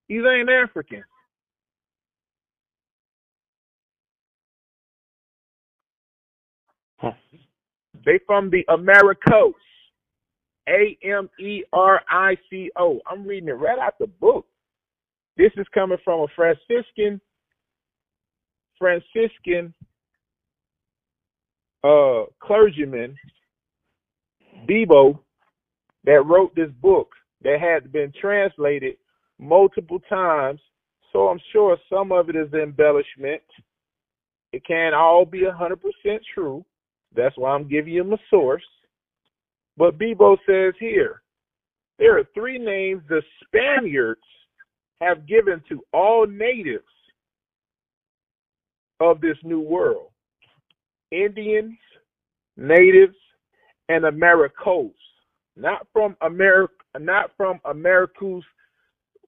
These ain't African. Huh. They from the Americos. A M E R I C O. I'm reading it right out the book. This is coming from a Franciscan Franciscan uh clergyman, Bebo, that wrote this book that had been translated multiple times. So I'm sure some of it is embellishment. It can't all be a hundred percent true. That's why I'm giving you my source. But Bebo says here, there are three names the Spaniards have given to all natives of this new world. Indians, natives, and Americos. Not from America not from Americus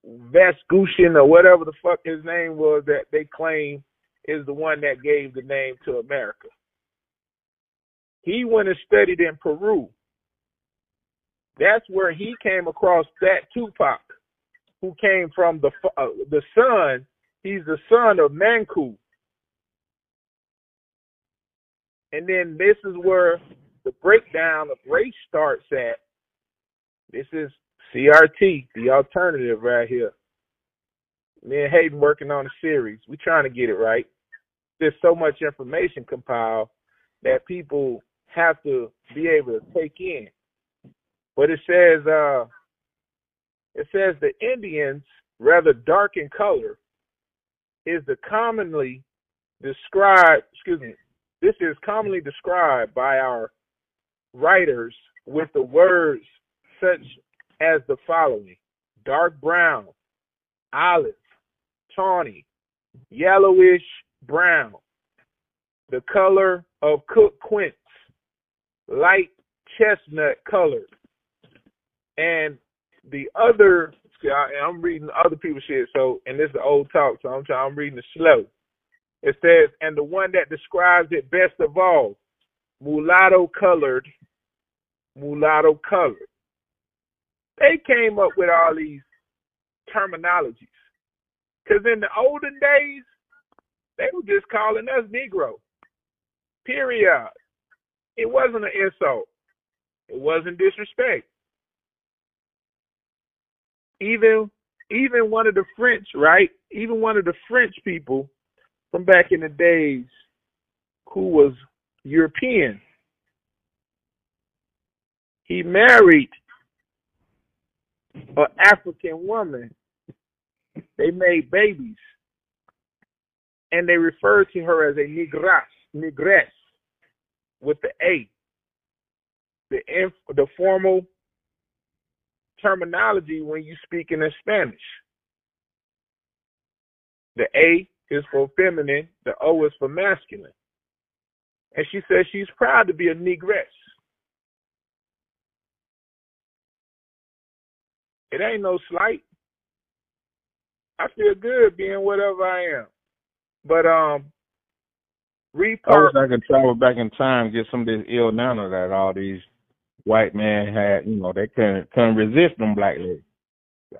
Vespucian or whatever the fuck his name was that they claim is the one that gave the name to America. He went and studied in Peru. That's where he came across that Tupac, who came from the uh, the son. He's the son of Manco. And then this is where the breakdown of race starts at. This is CRT, the alternative right here. Me and Hayden working on a series. We're trying to get it right. There's so much information compiled that people have to be able to take in. But it says uh it says the Indians, rather dark in color, is the commonly described excuse me, this is commonly described by our writers with the words such as the following dark brown, olive, tawny, yellowish brown, the color of cooked quince, light chestnut colored. And the other, I, I'm reading other people's shit, so, and this is old talk, so I'm trying, I'm reading it slow. It says, and the one that describes it best of all, mulatto colored, mulatto colored. They came up with all these terminologies. Because in the olden days, they were just calling us Negro. Period. It wasn't an insult. It wasn't disrespect. Even even one of the French, right? Even one of the French people from back in the days who was European. He married an African woman. They made babies. And they referred to her as a negress, negress with the A. The inf- the formal terminology when you speak in Spanish. The A is for feminine, the O is for masculine. And she says she's proud to be a negress. It ain't no slight. I feel good being whatever I am. But um read I wish I could travel back in time and get some of this ill nana that all these white man had. You know, they couldn't couldn't resist them black ladies.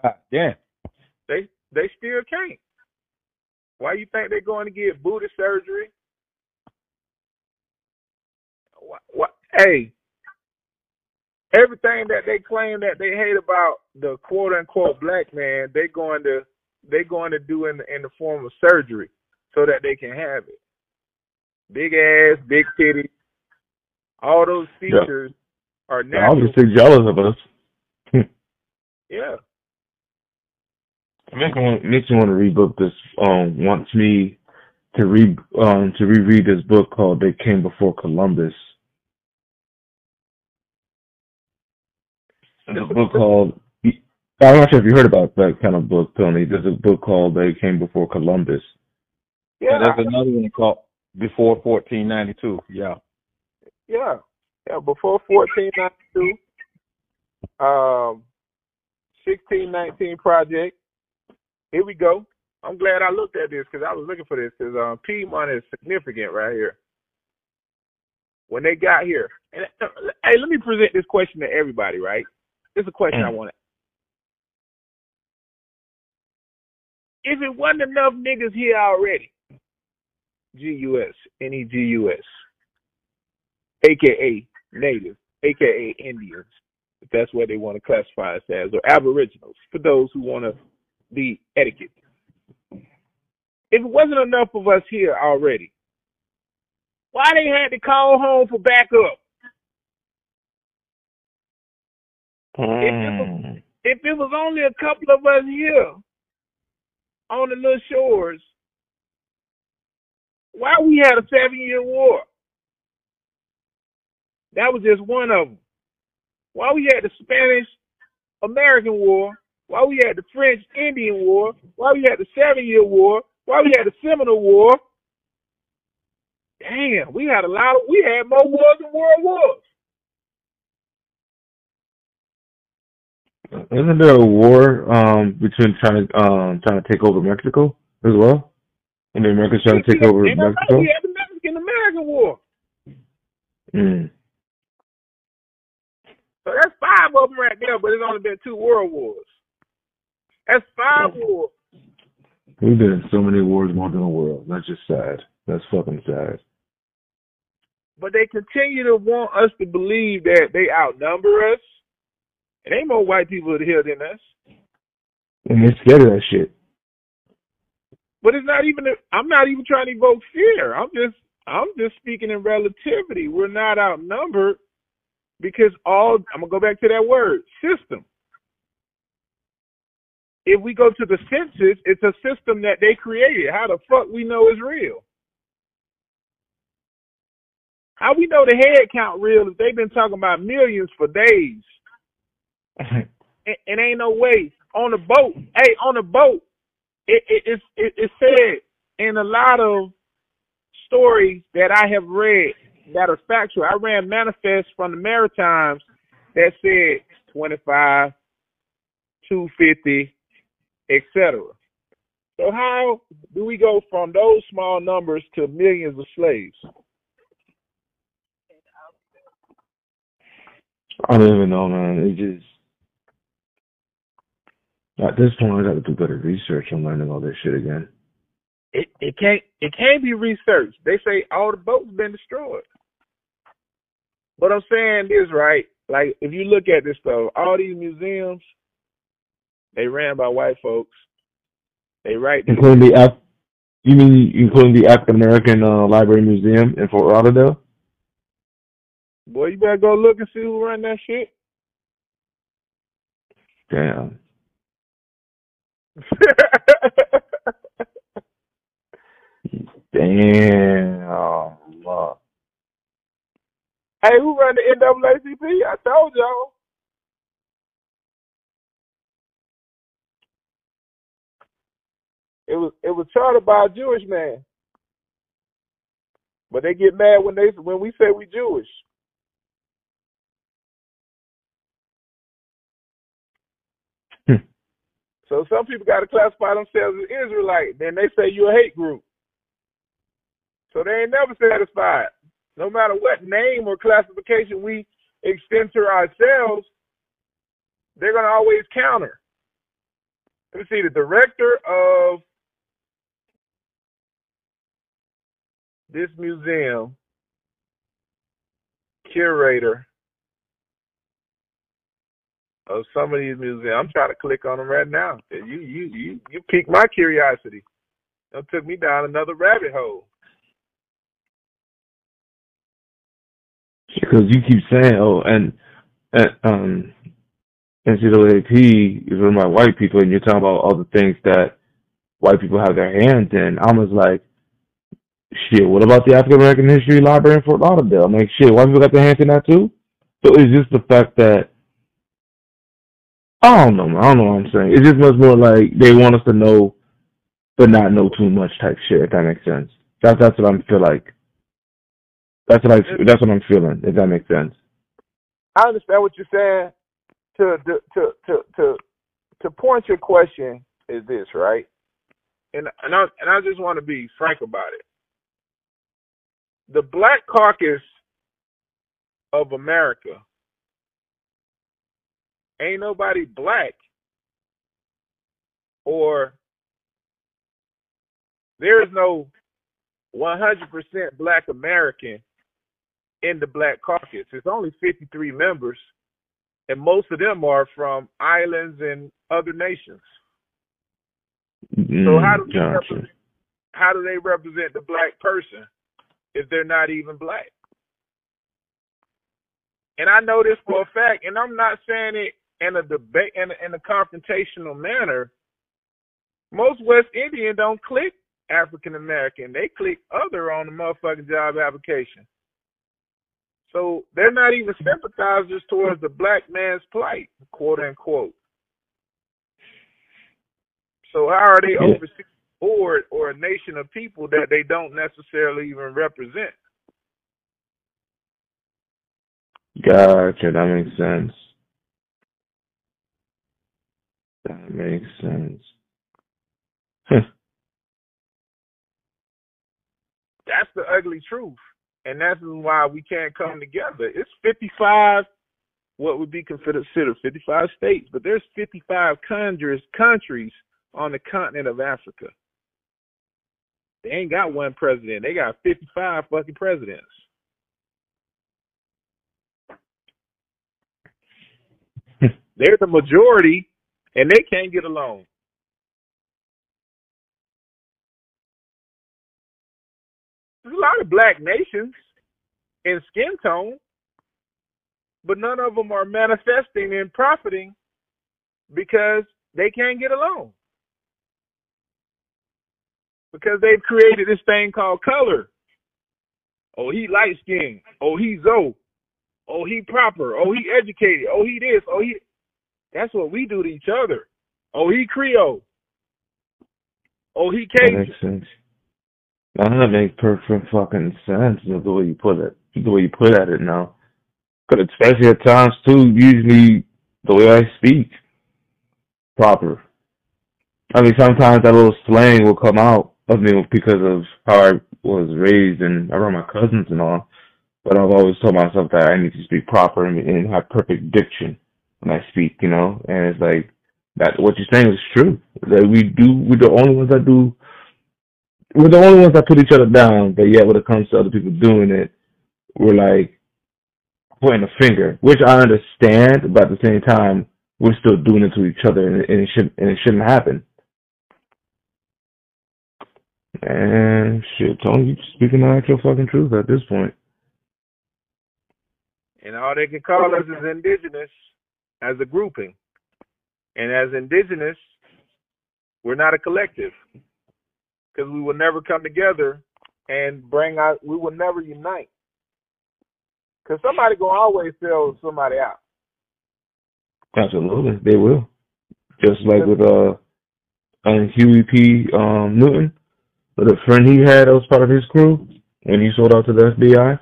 God damn. they they still can't. Why you think they're going to get booty surgery? What, what, hey, everything that they claim that they hate about the quote unquote black man, they going to they going to do in the, in the form of surgery so that they can have it. Big ass, big titties, all those Yeah. Features are They're obviously jealous of us. Yeah, It makes me want, makes me want to read book this. Um, wants me to read um to reread this book called "They Came Before Columbus." There's a book called. I'm not sure if you heard about that kind of book, Tony. There's a book called "They Came Before Columbus." yeah, And there's another one called Before 1492. Yeah. Yeah, yeah. Before fourteen ninety two, um, sixteen nineteen project. Here we go. I'm glad I looked at this because I was looking for this because um, Piedmont is significant right here. When they got here, and uh, hey, let me present this question to everybody. Right, this is a question I Mm. want. to If it wasn't enough niggas here already, GUS, N-E-G-U-S, aka native, aka Indians, if that's what they want to classify us as, or Aboriginals, for those who want to be etiquette. If it wasn't enough of us here already, why they had to call home for backup? Mm. If it was only a couple of us here on the little shores, why we had a seven year war? That was just one of them. Why we had the Spanish American War? Why we had the French Indian War? Why we had the Seven Year War? Why we had the Seminole War? Damn, we had a lot of we had more wars than world wars. Isn't there a war um between trying to um trying to take over Mexico as well? And the Americans trying to take over Mexico? we had the Mexican American War. Mm. So that's five of them right there, but it's only been two world wars. That's five wars. We've been in so many wars more than the world. That's just sad. That's fucking sad. But they continue to want us to believe that they outnumber us. It ain't more white people here than us. And they're scared of that shit. But it's not even. i I'm not even trying to evoke fear. I'm just. I'm just speaking in relativity. We're not outnumbered because all. I'm gonna go back to that word system. If we go to the census, it's a system that they created. How the fuck we know it's real? How we know the head count real if they've been talking about millions for days? it, it ain't no way on the boat. Hey, on the boat, it it it's it, it said in a lot of stories that I have read that are factual. I ran manifests from the Maritimes that said twenty five, two fifty, etc. So how do we go from those small numbers to millions of slaves? I don't even know, man. It just At this point, I got to do better research on learning all this shit again. It it can't it can't be researched. They say all the boats been destroyed. What I'm saying is right. Like if you look at this though, all these museums, they ran by white folks. They write Including the Af- you mean including the African American uh, Library Museum in Fort Lauderdale? boy, you better go look and see who run that shit. Damn. Damn. Uh, hey, who run the NAACP? I told y'all. It was it was chartered by a Jewish man. But they get mad when they when we say we Jewish. Hmm. so some people got to classify themselves as Israelite. Then they say you're a hate group. So they ain't never satisfied. No matter what name or classification we extend to ourselves, they're going to always counter. Let me see, the director of this museum, curator of some of these museums. I'm trying to click on them right now. You you you you piqued my curiosity. It took me down another rabbit hole. Because you keep saying, oh, and, and um, NCAAP is run by white people, and you're talking about all the things that white people have their hands in. I was like, shit, what about the African American History Library in Fort Lauderdale? I'm like, shit, white people got their hands in that too? So it's just the fact that, I don't know. I don't know what I'm saying. It's just much more like they want us to know, but not know too much type shit, if that makes sense. That's, that's what I feel like. That's what I, that's what I'm feeling, if that makes sense. I understand what you're saying. To to to to to, to point your question is this right? And and I and I just want to be frank about it. The Black Caucus of America ain't nobody black or there is no 100% black American in the Black Caucus. It's only 53 members, and most of them are from islands and other nations. So how do they Mm, gotcha. represent, how do they represent the black person if they're not even black? And I know this for a fact, and I'm not saying it in a debate in a, in a confrontational manner. Most West Indian don't click African American; they click other on the motherfucking job application. So they're not even sympathizers towards the black man's plight, quote unquote. So how are they overseeing a board or a nation of people that they don't necessarily even represent? Gotcha. That makes sense. That makes sense. Huh. That's the ugly truth. And that's why we can't come together. It's 55, what would be considered 55 states, but there's 55 countries, countries on the continent of Africa. They ain't got one president. They got 55 fucking presidents. Hmm. They're the majority, and they can't get along. There's a lot of black nations in skin tone, but none of them are manifesting and profiting because they can't get along. Because they've created this thing called color. Oh, he light skinned. Oh, he Zoe. Oh, he proper. Oh, he educated. Oh, he this. Oh, he. That's what we do to each other. Oh, he Creole. Oh, he Cajun. That makes perfect fucking sense the way you put it. The way you put at it now. Because especially at times too, usually the way I speak, proper. I mean, sometimes that little slang will come out of me because of how I was raised and around my cousins and all. But I've always told myself that I need to speak proper and, and have perfect diction when I speak, you know. And it's like that what you're saying is true. That we do, we're the only ones that do. We're the only ones that put each other down, but yet when it comes to other people doing it, we're like pointing a finger, which I understand, but at the same time, we're still doing it to each other, and, and it should and it shouldn't happen. And shit, Tony, you speaking the actual fucking truth at this point. And all they can call us is indigenous as a grouping. And as indigenous, we're not a collective because we will never come together and bring out, we will never unite. Because somebody to always sell somebody out. Absolutely, they will. Just like with uh, uh Huey P. Um, Newton, with a friend he had that was part of his crew, when he sold out to the FBI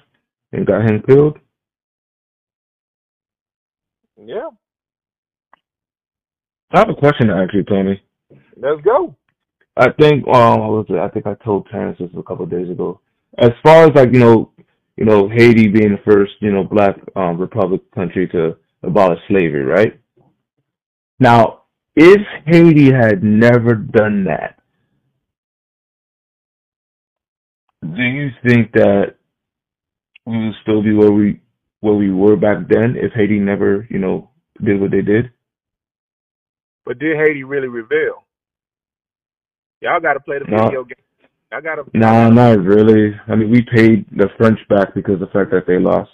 and got him killed. Yeah. I have a question to ask you, Tony. Let's go. I think um what was? I think I told Terrance this a couple of days ago. As far as like, you know, you know, Haiti being the first, you know, black um republic country to abolish slavery, right? Now, if Haiti had never done that, do you think that we would still be where we where we were back then if Haiti never, you know, did what they did? But did Haiti really reveal? Y'all got to play the No. video game. I got to. Nah, not really. I mean, we paid the French back because of the fact that they lost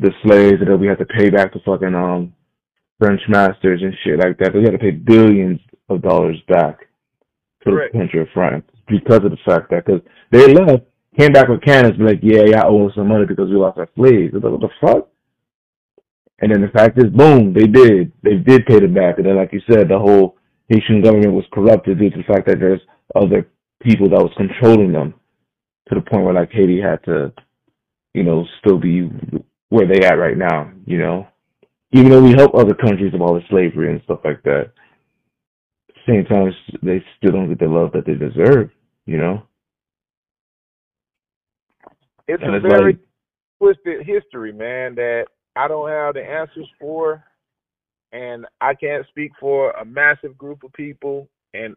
the slaves, and then we had to pay back the fucking um French masters and shit like that. We had to pay billions of dollars back to Correct. the country of France because of the fact that because they left, came back with cannons, be like, yeah, y'all owe us some money because we lost our slaves. Like, what the fuck? And then the fact is, boom, they did. They did pay them back. And then, like you said, the whole Haitian government was corrupted due to the fact that there's other people that was controlling them to the point where, like, Haiti had to, you know, still be where they at right now, you know? Even though we help other countries abolish slavery and stuff like that, at the same time, they still don't get the love that they deserve, you know? It's And a it's very like, twisted history, man, that I don't have the answers for, and I can't speak for a massive group of people, and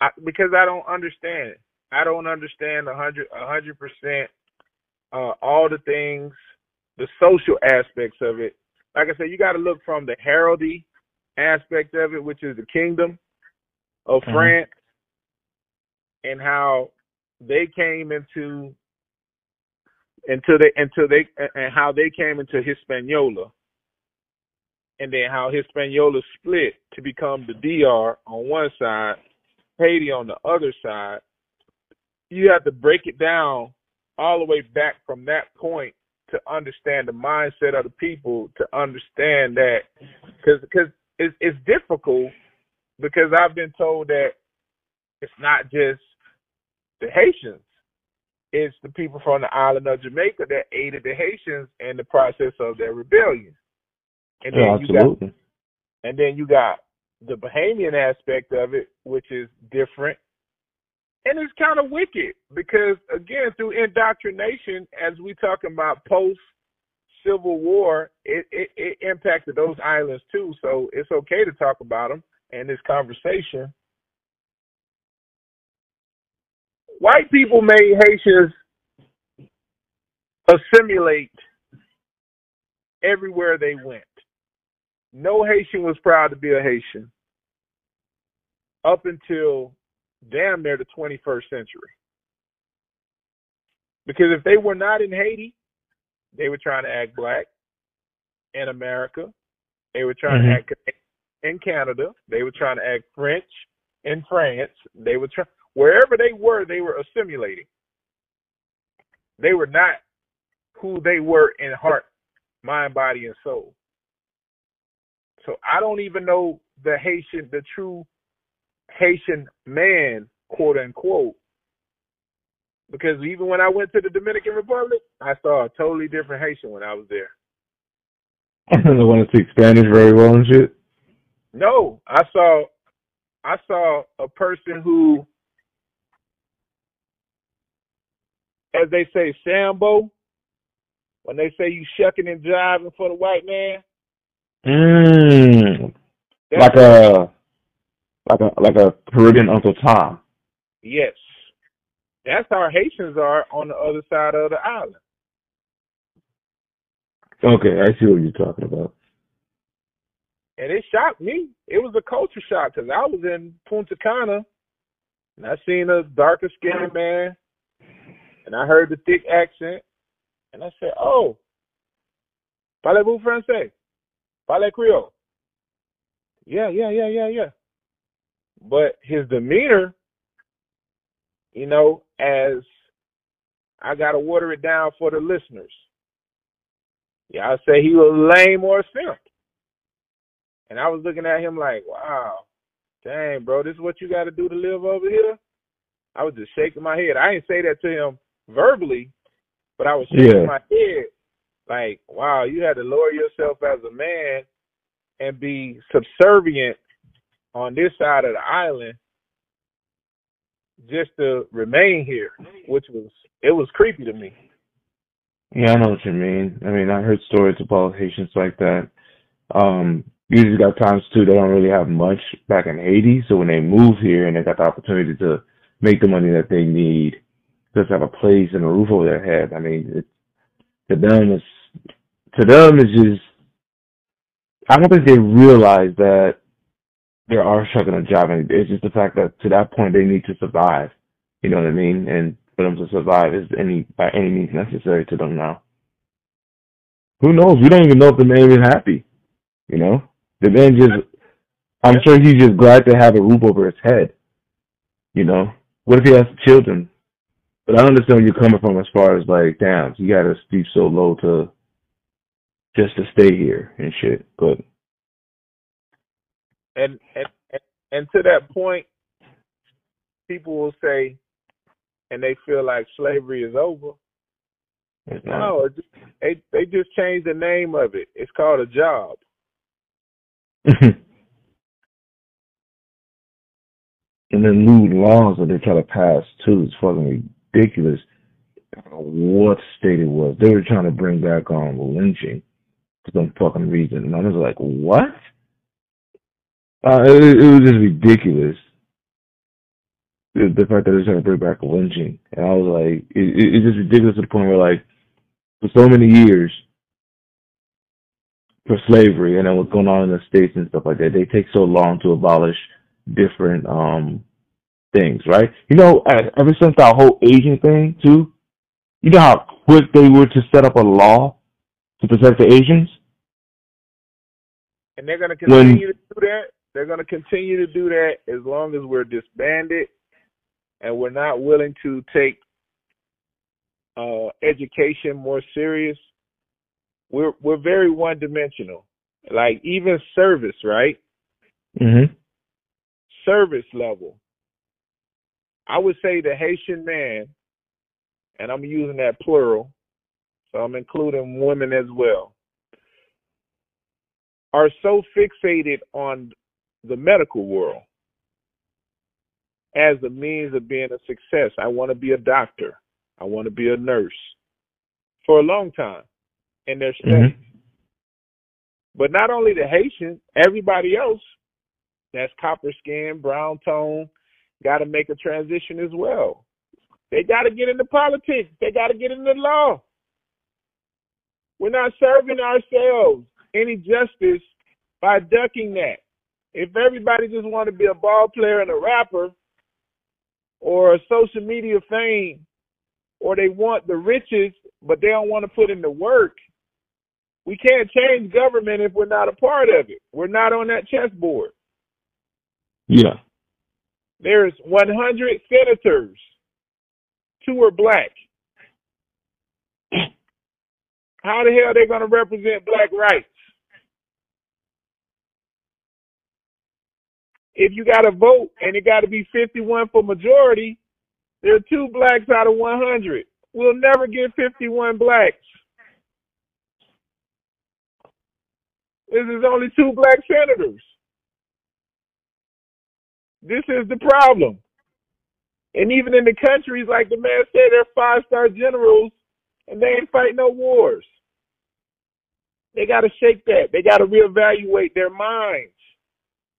I, because I don't understand it. I don't understand a hundred, a hundred percent, uh, all the things, the social aspects of it. Like I said, you got to look from the heraldry aspect of it, which is the kingdom of Mhm. France, and how they came into until they until they and how they came into Hispaniola, and then how Hispaniola split to become the DR on one side, Haiti on the other side. You have to break it down all the way back from that point to understand the mindset of the people to understand that because because it's, it's difficult because I've been told that it's not just the Haitians it's the people from the island of Jamaica that aided the Haitians in the process of their rebellion. And then yeah, you got and then you got the Bahamian aspect of it, which is different. And it's kind of wicked because again, through indoctrination, as we talking about post Civil War, it, it, it impacted those islands too. So it's okay to talk about them in this conversation. White people made Haitians assimilate everywhere they went. No Haitian was proud to be a Haitian up until damn near the 21st century. Because if they were not in Haiti, they were trying to act black in America. They were trying Mhm. to act in Canada. They were trying to act French in France. They were trying wherever they were, they were assimilating. They were not who they were in heart, mind, body, and soul. So I don't even know the Haitian, the true Haitian man, quote unquote. Because even when I went to the Dominican Republic, I saw a totally different Haitian when I was there. I don't want to speak Spanish very well and shit. No, I saw I saw a person who as they say, Sambo, when they say you shucking and jiving for the white man, Mm, that's like a like a like a Caribbean Uncle Tom. Yes. That's how Haitians are on the other side of the island. Okay, I see what you're talking about. And it shocked me. It was a culture shock because I was in Punta Cana and I seen a darker skinned man and I heard the thick accent and I said, Oh, parlez-vous français? Parlez Creole? Yeah, yeah, yeah, yeah, yeah. But his demeanor, you know, as I got to water it down for the listeners. Yeah, I say he was lame or a simp. And I was looking at him like, wow, dang, bro, this is what you got to do to live over here? I was just shaking my head. I didn't say that to him verbally, but I was shaking Yeah. my head like, wow, you had to lower yourself as a man and be subservient on this side of the island just to remain here, which was it was creepy to me. Yeah, I know what you mean. I mean, I heard stories of politicians like that. Um, usually got times too they don't really have much back in Haiti, so when they move here and they got the opportunity to make the money that they need, just have a place and a roof over their head. I mean, it, to them it's to them it's just. I don't think they realize that they are struggling a job, and it's just the fact that to that point they need to survive. You know what I mean? And for them to survive is any by any means necessary to them now. Who knows? We don't even know if the man is happy. You know, the man just. I'm sure he's just glad to have a roof over his head. You know, what if he has children? But I understand where you're coming from as far as like, damn, you got to stoop so low to just to stay here and shit. But And and and, to that point, people will say, and they feel like slavery is over. it's not. No, just, they they just changed the name of it. It's called a job. and then new laws that they try to pass too is fucking ridiculous. I don't know what state it was. They were trying to bring back on lynching for some fucking reason, and I was like, what? Uh, it, it was just ridiculous. The, the fact that they're trying to bring back lynching, and I was like, it, it, it's just ridiculous to the point where like, for so many years, for slavery and then what's going on in the states and stuff like that, they take so long to abolish different um things, right? You know, uh, ever since that whole Asian thing too, you know how quick they were to set up a law to protect the Asians. And they're going to When- continue to do that. They're going to continue to do that as long as we're disbanded and we're not willing to take uh, education more serious. We're we're very one dimensional. Like even service, right? Mm-hmm. Service level. I would say the Haitian man, and I'm using that plural, so I'm including women as well, are so fixated on the medical world as a means of being a success. I want to be a doctor. I want to be a nurse for a long time in their mm-hmm. studies. But not only the Haitian, everybody else that's copper skin, brown tone, got to make a transition as well. They got to get into politics. They got to get into law. We're not serving ourselves any justice by ducking that. If everybody just want to be a ball player and a rapper or a social media fame or they want the riches but they don't want to put in the work, we can't change government if we're not a part of it. We're not on that chessboard. Yeah. There's 100 senators. Two are black. How the hell are they going to represent black rights? If you got to vote and it got to be 51 for majority, there are two blacks out of 100. We'll never get 51 blacks. This is only two black senators. This is the problem. And even in the countries, like the man said, they're five star generals and they ain't fight no wars. They got to shake that. They got to reevaluate their minds.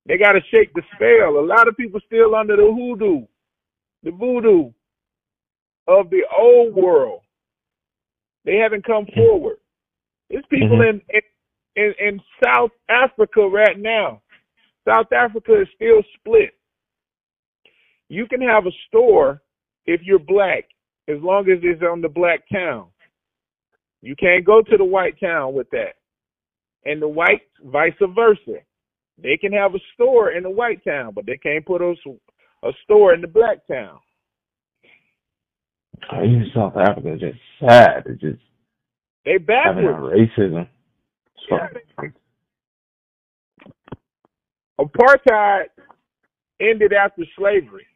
They got to shake the spell. A lot of people still under the hoodoo, the voodoo of the old world. They haven't come forward. There's people Mhm. in, in in South Africa right now. South Africa is still split. You can have a store if you're black, as long as it's on the black town. You can't go to the white town with that. And the white, vice versa. They can have a store in the white town, but they can't put a, a store in the black town. Uh, Even South Africa is just sad. It's just They backwards. racism. It's Yeah, Apartheid ended after slavery,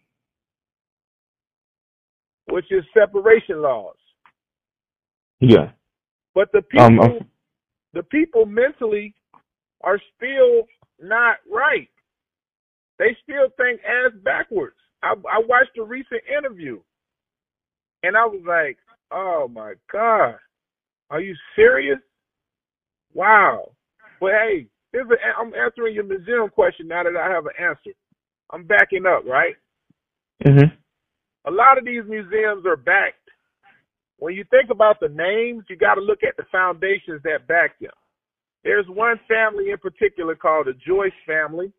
which is separation laws. yeah. But the people, Um, the people mentally are still not right. They still think ass backwards. I, I watched a recent interview, and I was like, "Oh my god, are you serious? Wow." But hey, I'm answering your museum question now that I have an answer. I'm backing up, right? mhm. A lot of these museums are backed. When you think about the names, you got to look at the foundations that back them. There's one family in particular called the Joyce family.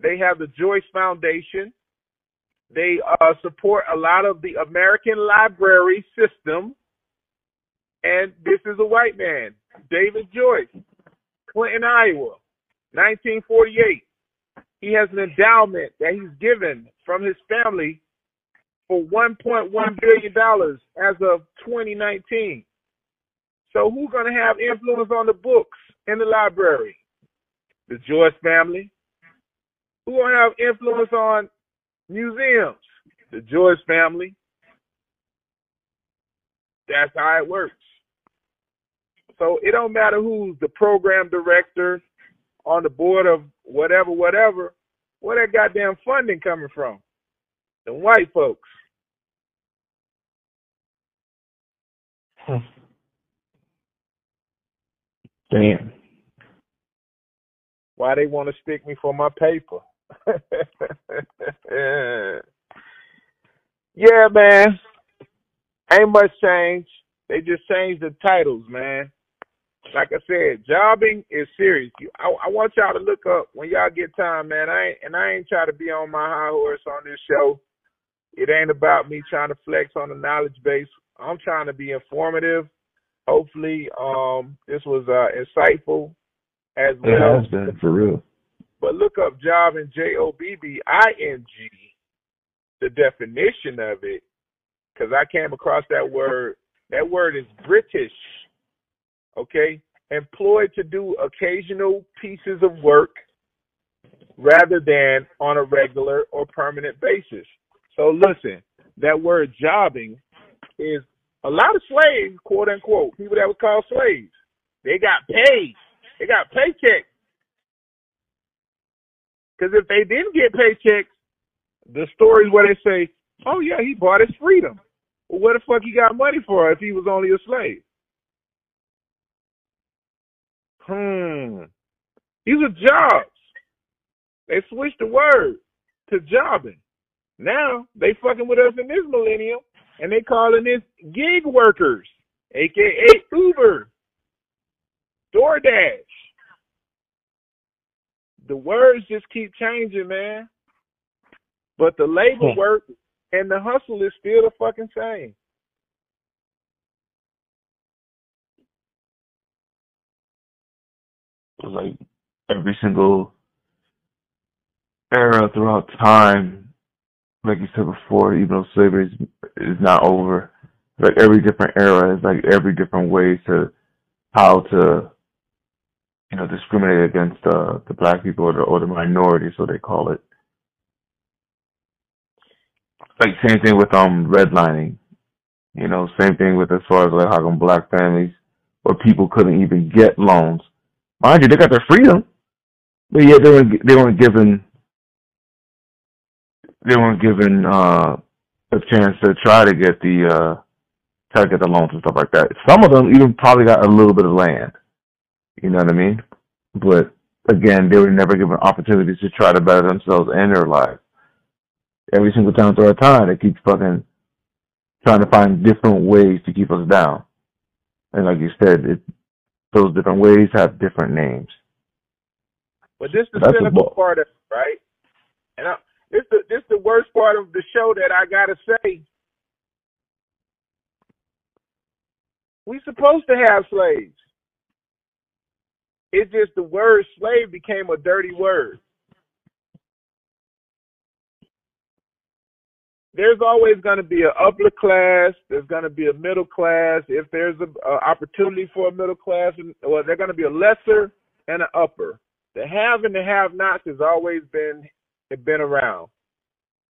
They have the Joyce Foundation. They uh, support a lot of the American library system. And this is a white man, David Joyce, Clinton, Iowa, 1948. He has an endowment that he's given from his family for $1.1 billion as of 2019. So who's going to have influence on the books in the library? The Joyce family. Who going to have influence on museums? The Joyce family. That's how it works. So it don't matter who's the program director on the board of whatever, whatever, where that goddamn funding coming from? The white folks. Hmm. Damn. Why they want to stick me for my paper? yeah, man. Ain't much change. They just changed the titles, man. Like I said, jobbing is serious. I, I want y'all to look up when y'all get time, man. I ain't, and I ain't trying to be on my high horse on this show. It ain't about me trying to flex on the knowledge base. I'm trying to be informative. Hopefully, um, this was uh, insightful as It well. has been for real. But look up job and J O B B I N G, the definition of it, because I came across that word. That word is British. Okay, employed to do occasional pieces of work rather than on a regular or permanent basis. So listen, that word jobbing is a lot of slaves, quote unquote, people that were called slaves. They got paid. They got paychecks. Because if they didn't get paychecks, the stories where they say, "Oh yeah, he bought his freedom." Well, what the fuck he got money for if he was only a slave? Hmm. These are jobs. They switched the word to jobbing. Now they fucking with us in this millennium, and they calling this gig workers, aka Uber, DoorDash. The words just keep changing, man. But the labor Hmm. work and the hustle is still the fucking same. Like every single era throughout time, like you said before, even though slavery is, is not over, like every different era is like every different way to how to, you know, discriminate against uh, the black people or the, or the minority, so they call it. Like same thing with um redlining, you know, same thing with as far as like how come black families or people couldn't even get loans mind you, they got their freedom, but yet they weren't they weren't given they weren't given uh, a chance to try to get the uh, try to get the loans and stuff like that. Some of them even probably got a little bit of land. You know what I mean? But again, they were never given opportunities to try to better themselves and their lives. Every single time through our time, they keep fucking trying to find different ways to keep us down. And like you said, it, those different ways have different names. But this is the cynical part of it, right? And I, this the this the worst part of the show that I gotta say. We supposed to have slaves. It's just the word slave became a dirty word. There's always going to be an upper class. There's going to be a middle class. If there's a, a opportunity for a middle class, well, there's going to be a lesser and an upper. The have and the have-nots has always been been around.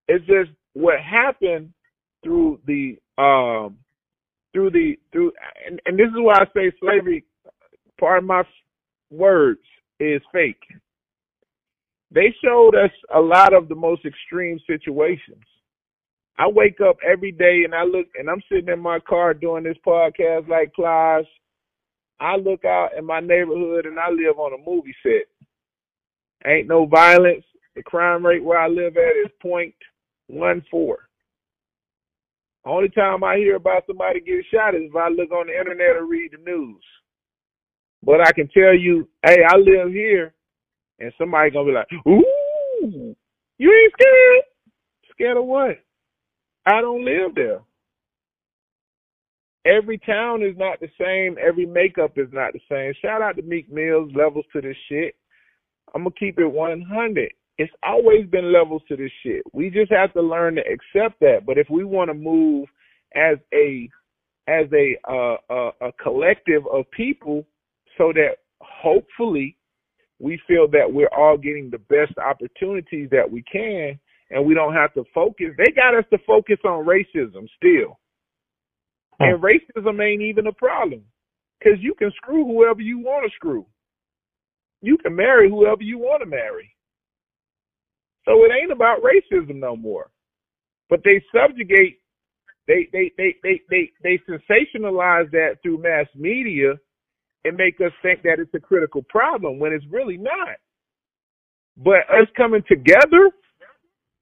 It's just what happened through the um through the through and, and this is why I say slavery part of my words is fake. They showed us a lot of the most extreme situations. I wake up every day and I look and I'm sitting in my car doing this podcast like Plies. I look out in my neighborhood and I live on a movie set. Ain't no violence. The crime rate where I live at is point one four. Only time I hear about somebody getting shot is if I look on the internet or read the news. But I can tell you, hey, I live here, and somebody gonna be like, "Ooh, you ain't scared? Scared of what? I don't live there." Every town is not the same. Every makeup is not the same. Shout out to Meek Mills, levels to this shit. I'm gonna keep it 100. It's always been levels to this shit. We just have to learn to accept that. But if we want to move as a as a uh, a, a collective of people, so that hopefully we feel that we're all getting the best opportunities that we can, and we don't have to focus. They got us to focus on racism still, and racism ain't even a problem because you can screw whoever you want to screw. You can marry whoever you want to marry. So it ain't about racism no more. But they subjugate, they they they they they, they sensationalize that through mass media and make us think that it's a critical problem when it's really not. But us coming together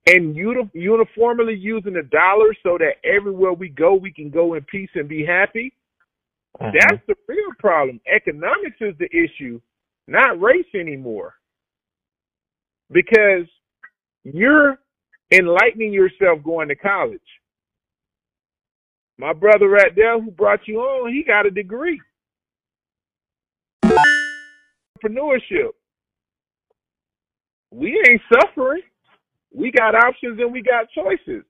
and uni- uniformly using the dollar so that everywhere we go, we can go in peace and be happy. Uh-huh. That's the real problem. Economics is the issue, not race anymore. Because you're enlightening yourself going to college. My brother right there who brought you on, he got a degree. Entrepreneurship. We ain't suffering. We got options and we got choices.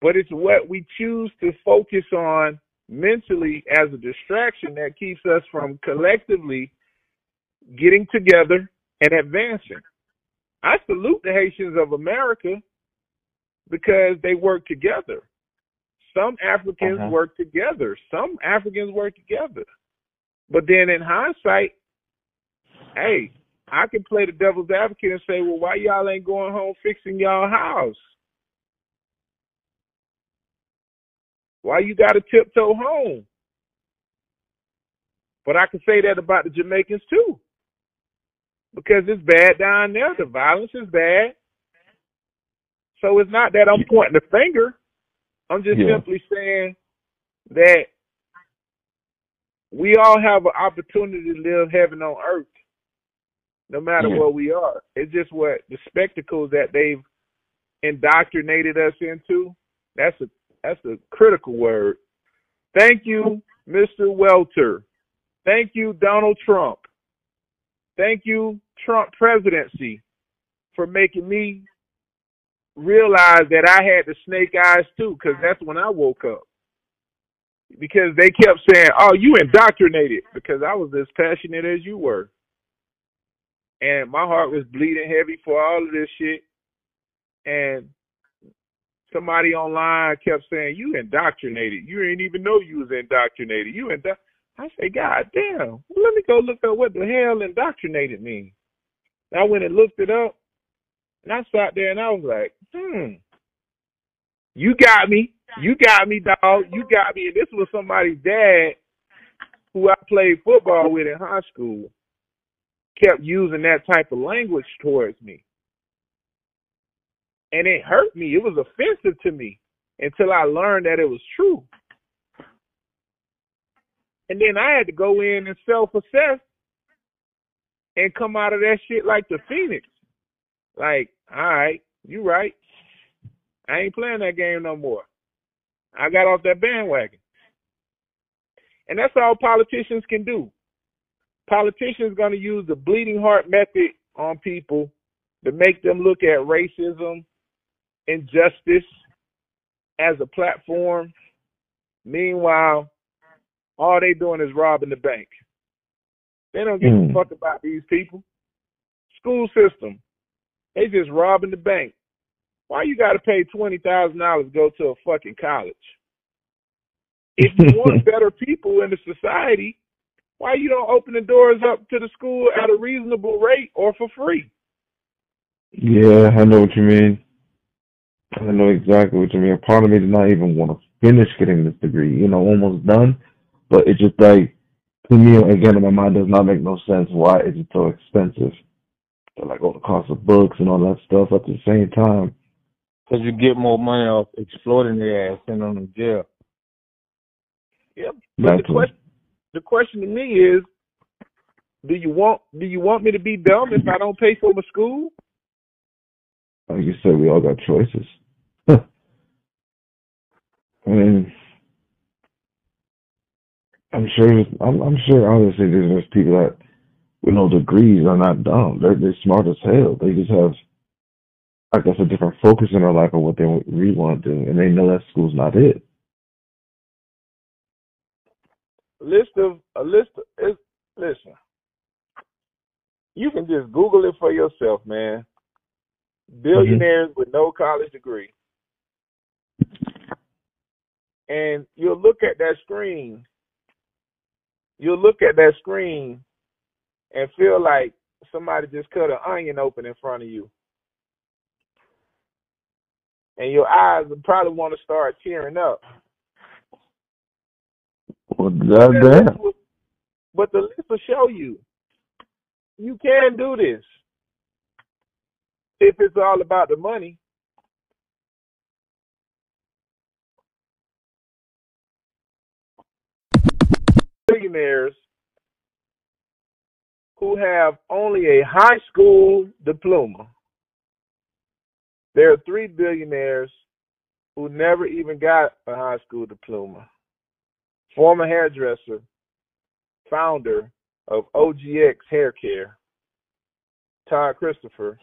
But it's what we choose to focus on mentally as a distraction that keeps us from collectively getting together and advancing. I salute the Haitians of America because they work together. Some Africans Uh-huh. work together. Some Africans work together. But then in hindsight, hey, I can play the devil's advocate and say, well, why y'all ain't going home fixing y'all house? Why you got to tiptoe home? But I can say that about the Jamaicans too. Because it's bad down there. The violence is bad. So it's not that I'm pointing the finger. I'm just Yeah. simply saying that we all have an opportunity to live heaven on earth, no matter Yeah. where we are. It's just what the spectacles that they've indoctrinated us into. That's a that's a critical word. Thank you, Mr. Welter. Thank you, Donald Trump. Thank you, Trump presidency, for making me realize that I had the snake eyes too, because that's when I woke up. Because they kept saying, "Oh, you indoctrinated," because I was as passionate as you were, and my heart was bleeding heavy for all of this shit. And somebody online kept saying, "You indoctrinated. You didn't even know you was indoctrinated. You indo." I say, "God damn! Let me go look up what the hell indoctrinated means." I went and looked it up, and I sat there and I was like, "Hmm, you got me. You got me, dog. You got me." And this was somebody's dad who I played football with in high school. kept using that type of language towards me. And it hurt me. It was offensive to me until I learned that it was true. And then I had to go in and self assess and come out of that shit like the Phoenix. Like, all right, you right. I ain't playing that game no more. I got off that bandwagon. And that's all politicians can do. Politicians going to use the bleeding heart method on people to make them look at racism, and injustice as a platform. Meanwhile, all they doing is robbing the bank. They don't give mm. a hmm. fuck about these people. School system, they just robbing the bank. Why you got to pay twenty thousand dollars to go to a fucking college? If you want better people in the society, why you don't open the doors up to the school at a reasonable rate or for free? Yeah, I know what you mean. I know exactly what you mean. A part of me does not even want to finish getting this degree. You know, almost done, but it just like to me again in my mind does not make no sense. Why is it so expensive? like all the cost of books and all that stuff at the same time. Because you get more money off exploiting their ass and on the jail. Yep. But the question, the question to me is, do you want do you want me to be dumb if I don't pay for my school? Like you said, we all got choices. I mean, I'm sure. I'm, I'm sure. Honestly, there's people that with no degrees are not dumb. They're they're smart as hell. They just have, I guess, a different focus in their life on what they really want to do, and they know that school's not it. A list of a list is listen. You can just Google it for yourself, man. Billionaires mm-hmm. with no college degree. And you'll look at that screen. You'll look at that screen and feel like somebody just cut an onion open in front of you. And your eyes would probably want to start tearing up. Well, goddamn. But the list will show you you can do this if it's all about the money. Billionaires who have only a high school diploma. There are three billionaires who never even got a high school diploma. Former hairdresser, founder of OGX Hair Care, Todd Christopher,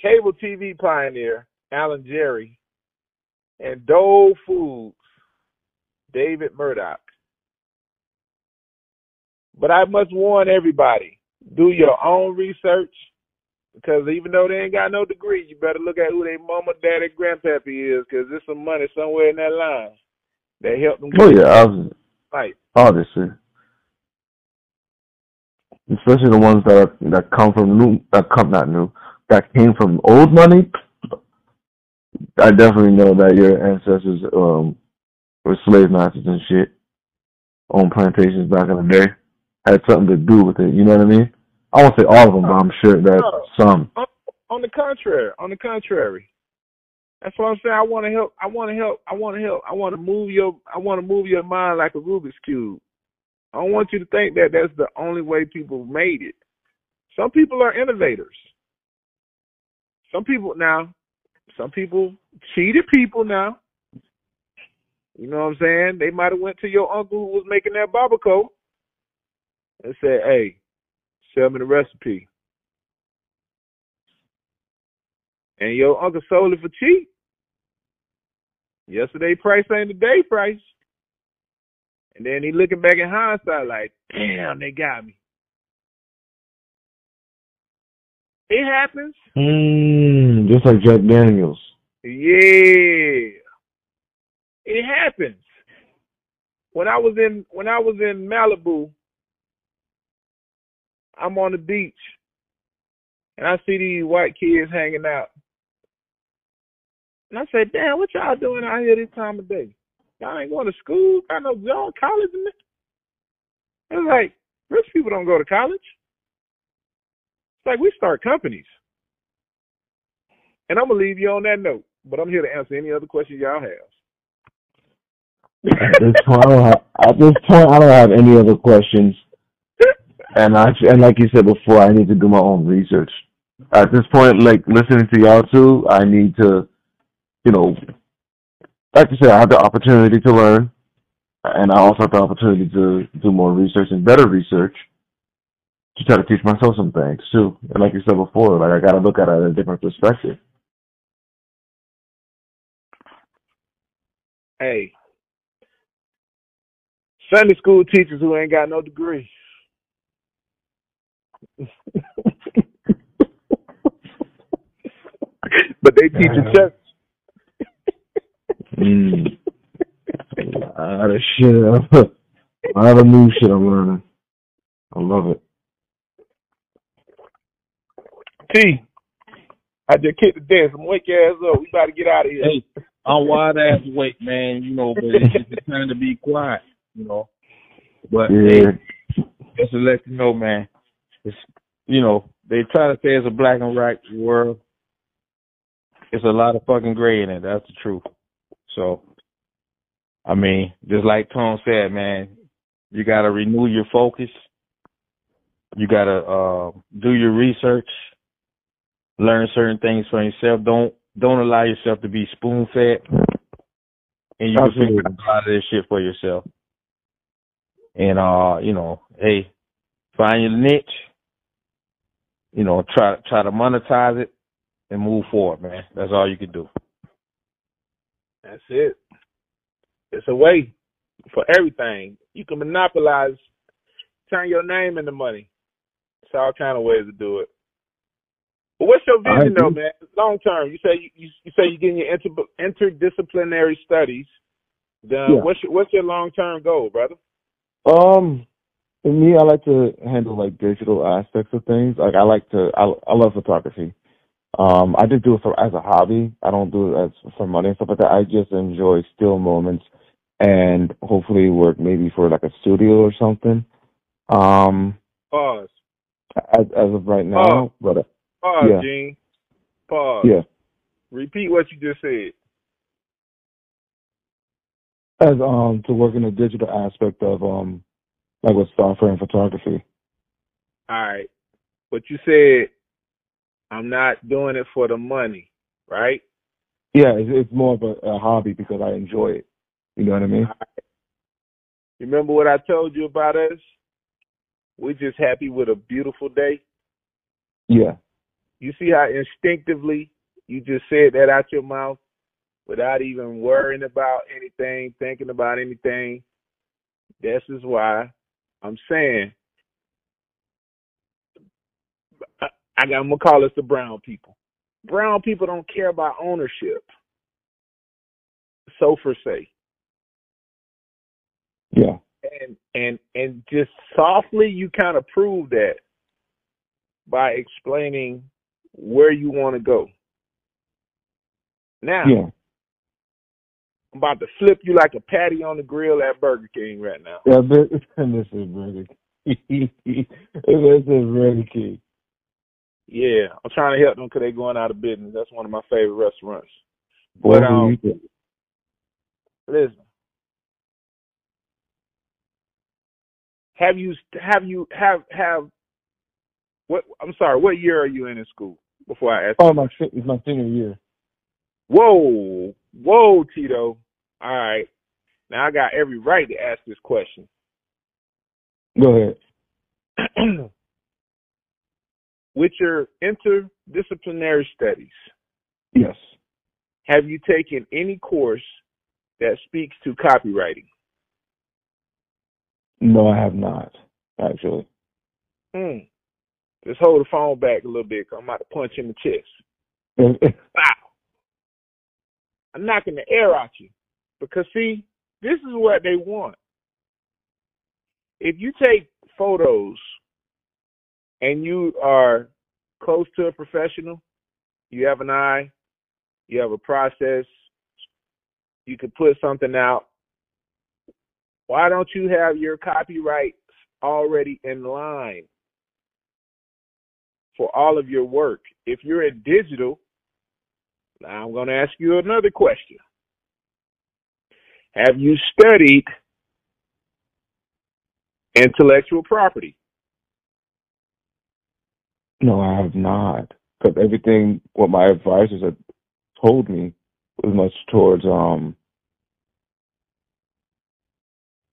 cable TV pioneer, Alan Gerry, and Dole Foods, David Murdock. But I must warn everybody, do your own research because even though they ain't got no degree, you better look at who their mama, daddy, grandpappy is because there's some money somewhere in that line that helped them. Oh yeah, obviously. Right. Obviously. Especially the ones that are, that come from new, that come not new, that came from old money. I definitely know that your ancestors um were slave masters and shit on plantations back in the day had something to do with it. You know what I mean? I won't say all of them, but I'm sure that some. On the contrary, on the contrary, that's what I'm saying. I want to help. I want to help. I want to help. I want to move your. I want to move your mind like a Rubik's cube. I don't want you to think that that's the only way people made it. Some people are innovators. Some people now. Some people cheated people now. You know what I'm saying? They might have went to your uncle who was making that barbacoa and said, hey, sell me the recipe. And your uncle sold it for cheap. Yesterday price ain't the day price. And then he looking back in hindsight like, damn, they got me. It happens. Mm, just like Jack Daniels. Yeah. It happens. When I was in when I was in Malibu, I'm on the beach and I see these white kids hanging out. And I say, damn, what y'all doing out here this time of day? Y'all ain't going to school? Got no y'all college in it? It's like, rich people don't go to college. It's like we start companies. And I'm gonna leave you on that note, but I'm here to answer any other questions y'all have. At this point, I don't have, at this point, I don't have any other questions. And I and like you said before, I need to do my own research. At this point, like listening to y'all too, I need to, you know, like you said, I have the opportunity to learn, and I also have the opportunity to do more research and better research to try to teach myself some things too. And like you said before, like I got to look at it at a different perspective. Hey, Sunday school teachers who ain't got no degree. But they teach in church. Mm. A lot of shit. A lot of new shit I'm learning. I love it. T, I just kicked the desk. I'm wake your ass up. We about to get out of here. Hey, I'm wide ass awake, man. You know, but it's just the time to be quiet. You know, but Yeah. hey, just to let you know, man, it's you know they try to say it's a black and white world. It's a lot of fucking gray in it. That's the truth. So, I mean, just like Tom said, man, you got to renew your focus. You got to uh, do your research, learn certain things for yourself. Don't don't allow yourself to be spoon fed, and you can figure out a lot of this shit for yourself. And uh, you know, hey, find your niche. You know, try try to monetize it and move forward, man. That's all you can do. That's it. It's a way for everything. You can monopolize, turn your name into money. It's all kind of ways to do it. But what's your vision though, man? Long term. You say you, you, you say you're getting your inter, interdisciplinary studies done. Yeah. What's your, what's your long term goal, brother? Um, for me, I like to handle like digital aspects of things. Like I like to, I, I love photography. Um, I just do it for as a hobby. I don't do it as for money and stuff like that. I just enjoy still moments and hopefully work maybe for like a studio or something. Um, Pause. as as of right now, but uh, Pause, Yeah. Jean. Pause. yeah, Repeat what you just said. as um to work in the digital aspect of um like with software and photography. All right. But you said I'm not doing it for the money, right? Yeah, it's, it's more of a, a hobby because I enjoy it. You know what I mean? Remember what I told you about us? We're just happy with a beautiful day. Yeah. You see how instinctively you just said that out your mouth without even worrying about anything, thinking about anything. This is why I'm saying I, I got, I'm gonna call us the brown people. Brown people don't care about ownership. So for say. Yeah. and and and just softly you kind of prove that by explaining where you want to go. Now Yeah. I'm about to flip you like a patty on the grill at Burger King right now. Yeah, this, this is Burger King. this is Burger King. Yeah, I'm trying to help them because they're going out of business. That's one of my favorite restaurants. Boy, But, um? Listen, have you have you have have what? I'm sorry. What year are you in in school? Before I ask. oh, my it's my senior year. Whoa, whoa, Tito. All right. Now I got every right to ask this question. Go ahead. With your interdisciplinary studies, Yes. have you taken any course that speaks to copywriting? No, I have not, actually. Hmm. Just hold the phone back a little bit. I'm about to punch in the chest. Wow. I'm knocking the air out you. Because see, this is what they want. If you take photos and you are close to a professional, you have an eye, you have a process, you can put something out. Why don't you have your copyrights already in line? for all of your work. If you're in digital, now I'm going to ask you another question. Have you studied intellectual property? No, I have not. Because everything what my advisors had told me was much towards um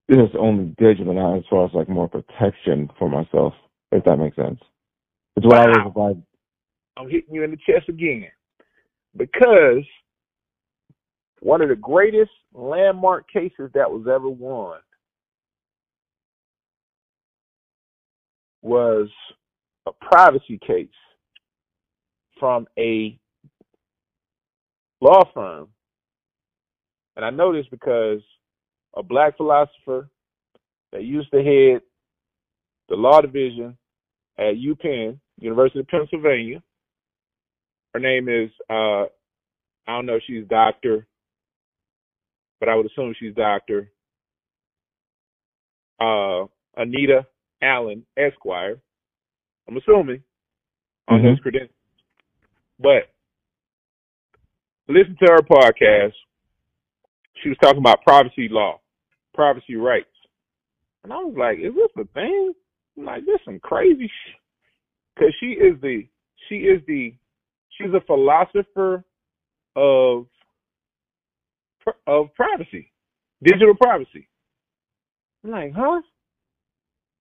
this is only digital, not as far as like more protection for myself, if that makes sense. It's what I was advised. I'm hitting you in the chest again because one of the greatest landmark cases that was ever won was a privacy case from a law firm. And I know this because a black philosopher that used to head the law division at UPenn, University of Pennsylvania, her name is uh I don't know she's doctor, but I would assume she's doctor. Uh Anita Allen Esquire. I'm assuming on Mhm. those credentials. But listen to her podcast. She was talking about privacy law, privacy rights. And I was like, is this a thing? I'm like, this some crazy sh Cause she is the she is the she's a philosopher of of privacy, digital privacy. I'm like, huh?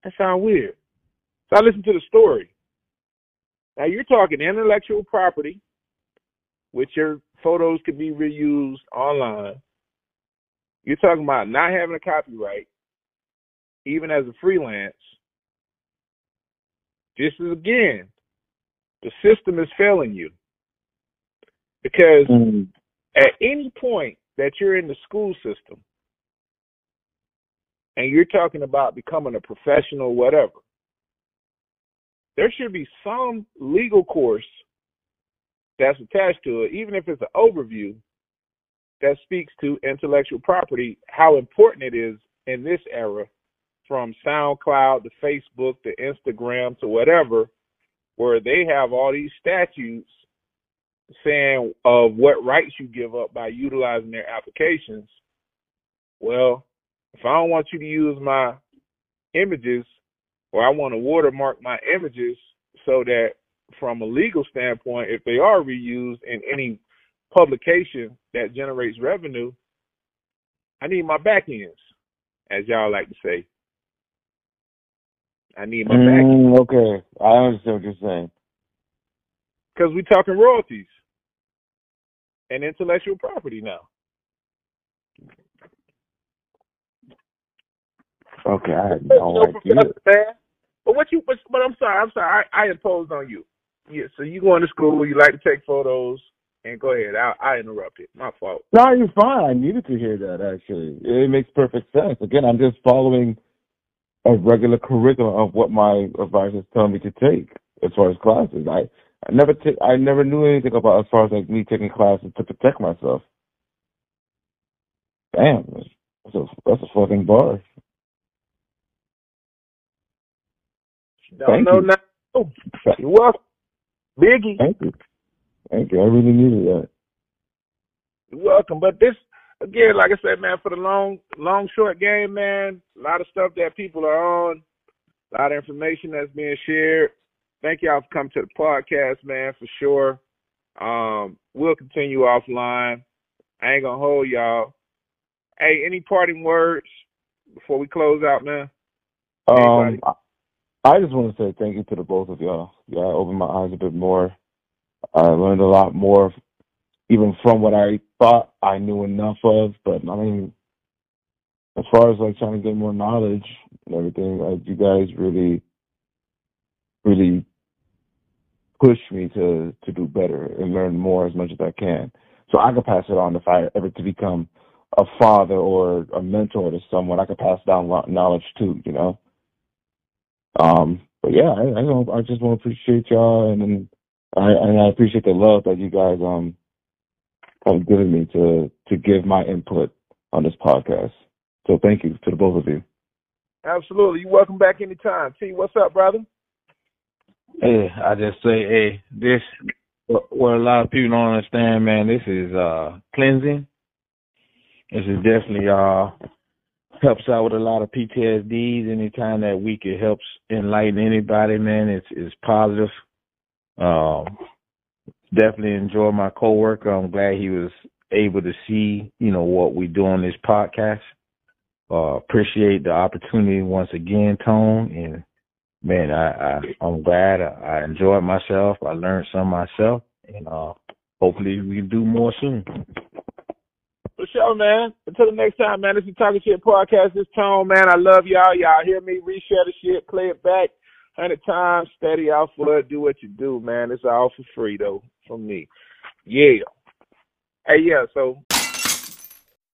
That sounds weird. So I listened to the story. Now you're talking intellectual property, which your photos could be reused online. You're talking about not having a copyright, even as a freelance. This is again, the system is failing you. Because Mm. at any point that you're in the school system and you're talking about becoming a professional, whatever, there should be some legal course that's attached to it, even if it's an overview that speaks to intellectual property, how important it is in this era from SoundCloud to Facebook to Instagram to whatever, where they have all these statutes saying of what rights you give up by utilizing their applications. Well, if I don't want you to use my images or I want to watermark my images so that from a legal standpoint, if they are reused in any publication that generates revenue, I need my back ends, as y'all like to say. I need my back Mm, okay, I understand what you're saying. because we're talking royalties and intellectual property now. Okay, I had You no idea. But what you? But, but I'm sorry. I'm sorry. I, I imposed on you. Yeah. So you going to school? You like to take photos? And go ahead. I, I interrupted. My fault. No, you're fine. I needed to hear that. Actually, it makes perfect sense. Again, I'm just following a regular curriculum of what my advisors tell me to take as far as classes. I I never t- I never knew anything about as far as like me taking classes to protect myself. Damn, that's a that's a fucking bar. Don't Thank know you. now. Oh, you're welcome. Biggie, Thank you, thank you. I really needed that. you're welcome. But this again, like I said, man, for the long, long, short game, man. A lot of stuff that people are on. A lot of information that's being shared. Thank y'all for coming to the podcast, man, for sure. Um, we'll continue offline. I ain't gonna hold y'all. Hey, any parting words before we close out, man? Um, I I just want to say thank you to the both of y'all. Y'all opened my eyes a bit more. I learned a lot more, even from what I thought I knew enough of. But I mean, as far as like trying to get more knowledge and everything, like you guys really, really push me to to do better and learn more as much as I can, so I can pass it on if I ever to become a father or a mentor to someone. I could pass down knowledge too, you know. Um, but yeah, I, I don't. I just want to appreciate y'all, and, and I and I appreciate the love that you guys um have given me to to give my input on this podcast. So thank you to the both of you. Absolutely. You're welcome back anytime. T, what's up, brother? Hey, I just say, hey, this what a lot of people don't understand, man. This is uh cleansing. This is definitely uh helps out with a lot of PTSDs. Anytime that week, it helps enlighten anybody, man, it's it's positive. Um, definitely enjoy my coworker. I'm glad he was able to see, you know, what we do on this podcast. Uh, appreciate the opportunity once again, Tone, and man, I, I I'm glad I, I enjoyed myself. I learned some myself, and uh, hopefully we can do more soon. For sure, man. Until the next time, man. This is Talking Shit Podcast. This tone, man. I love y'all. Y'all hear me? Reshare the shit. Play it back. Hundred times. Steady out for it. Do what you do, man. It's all for free, though, from me. Yeah. Hey, yeah. So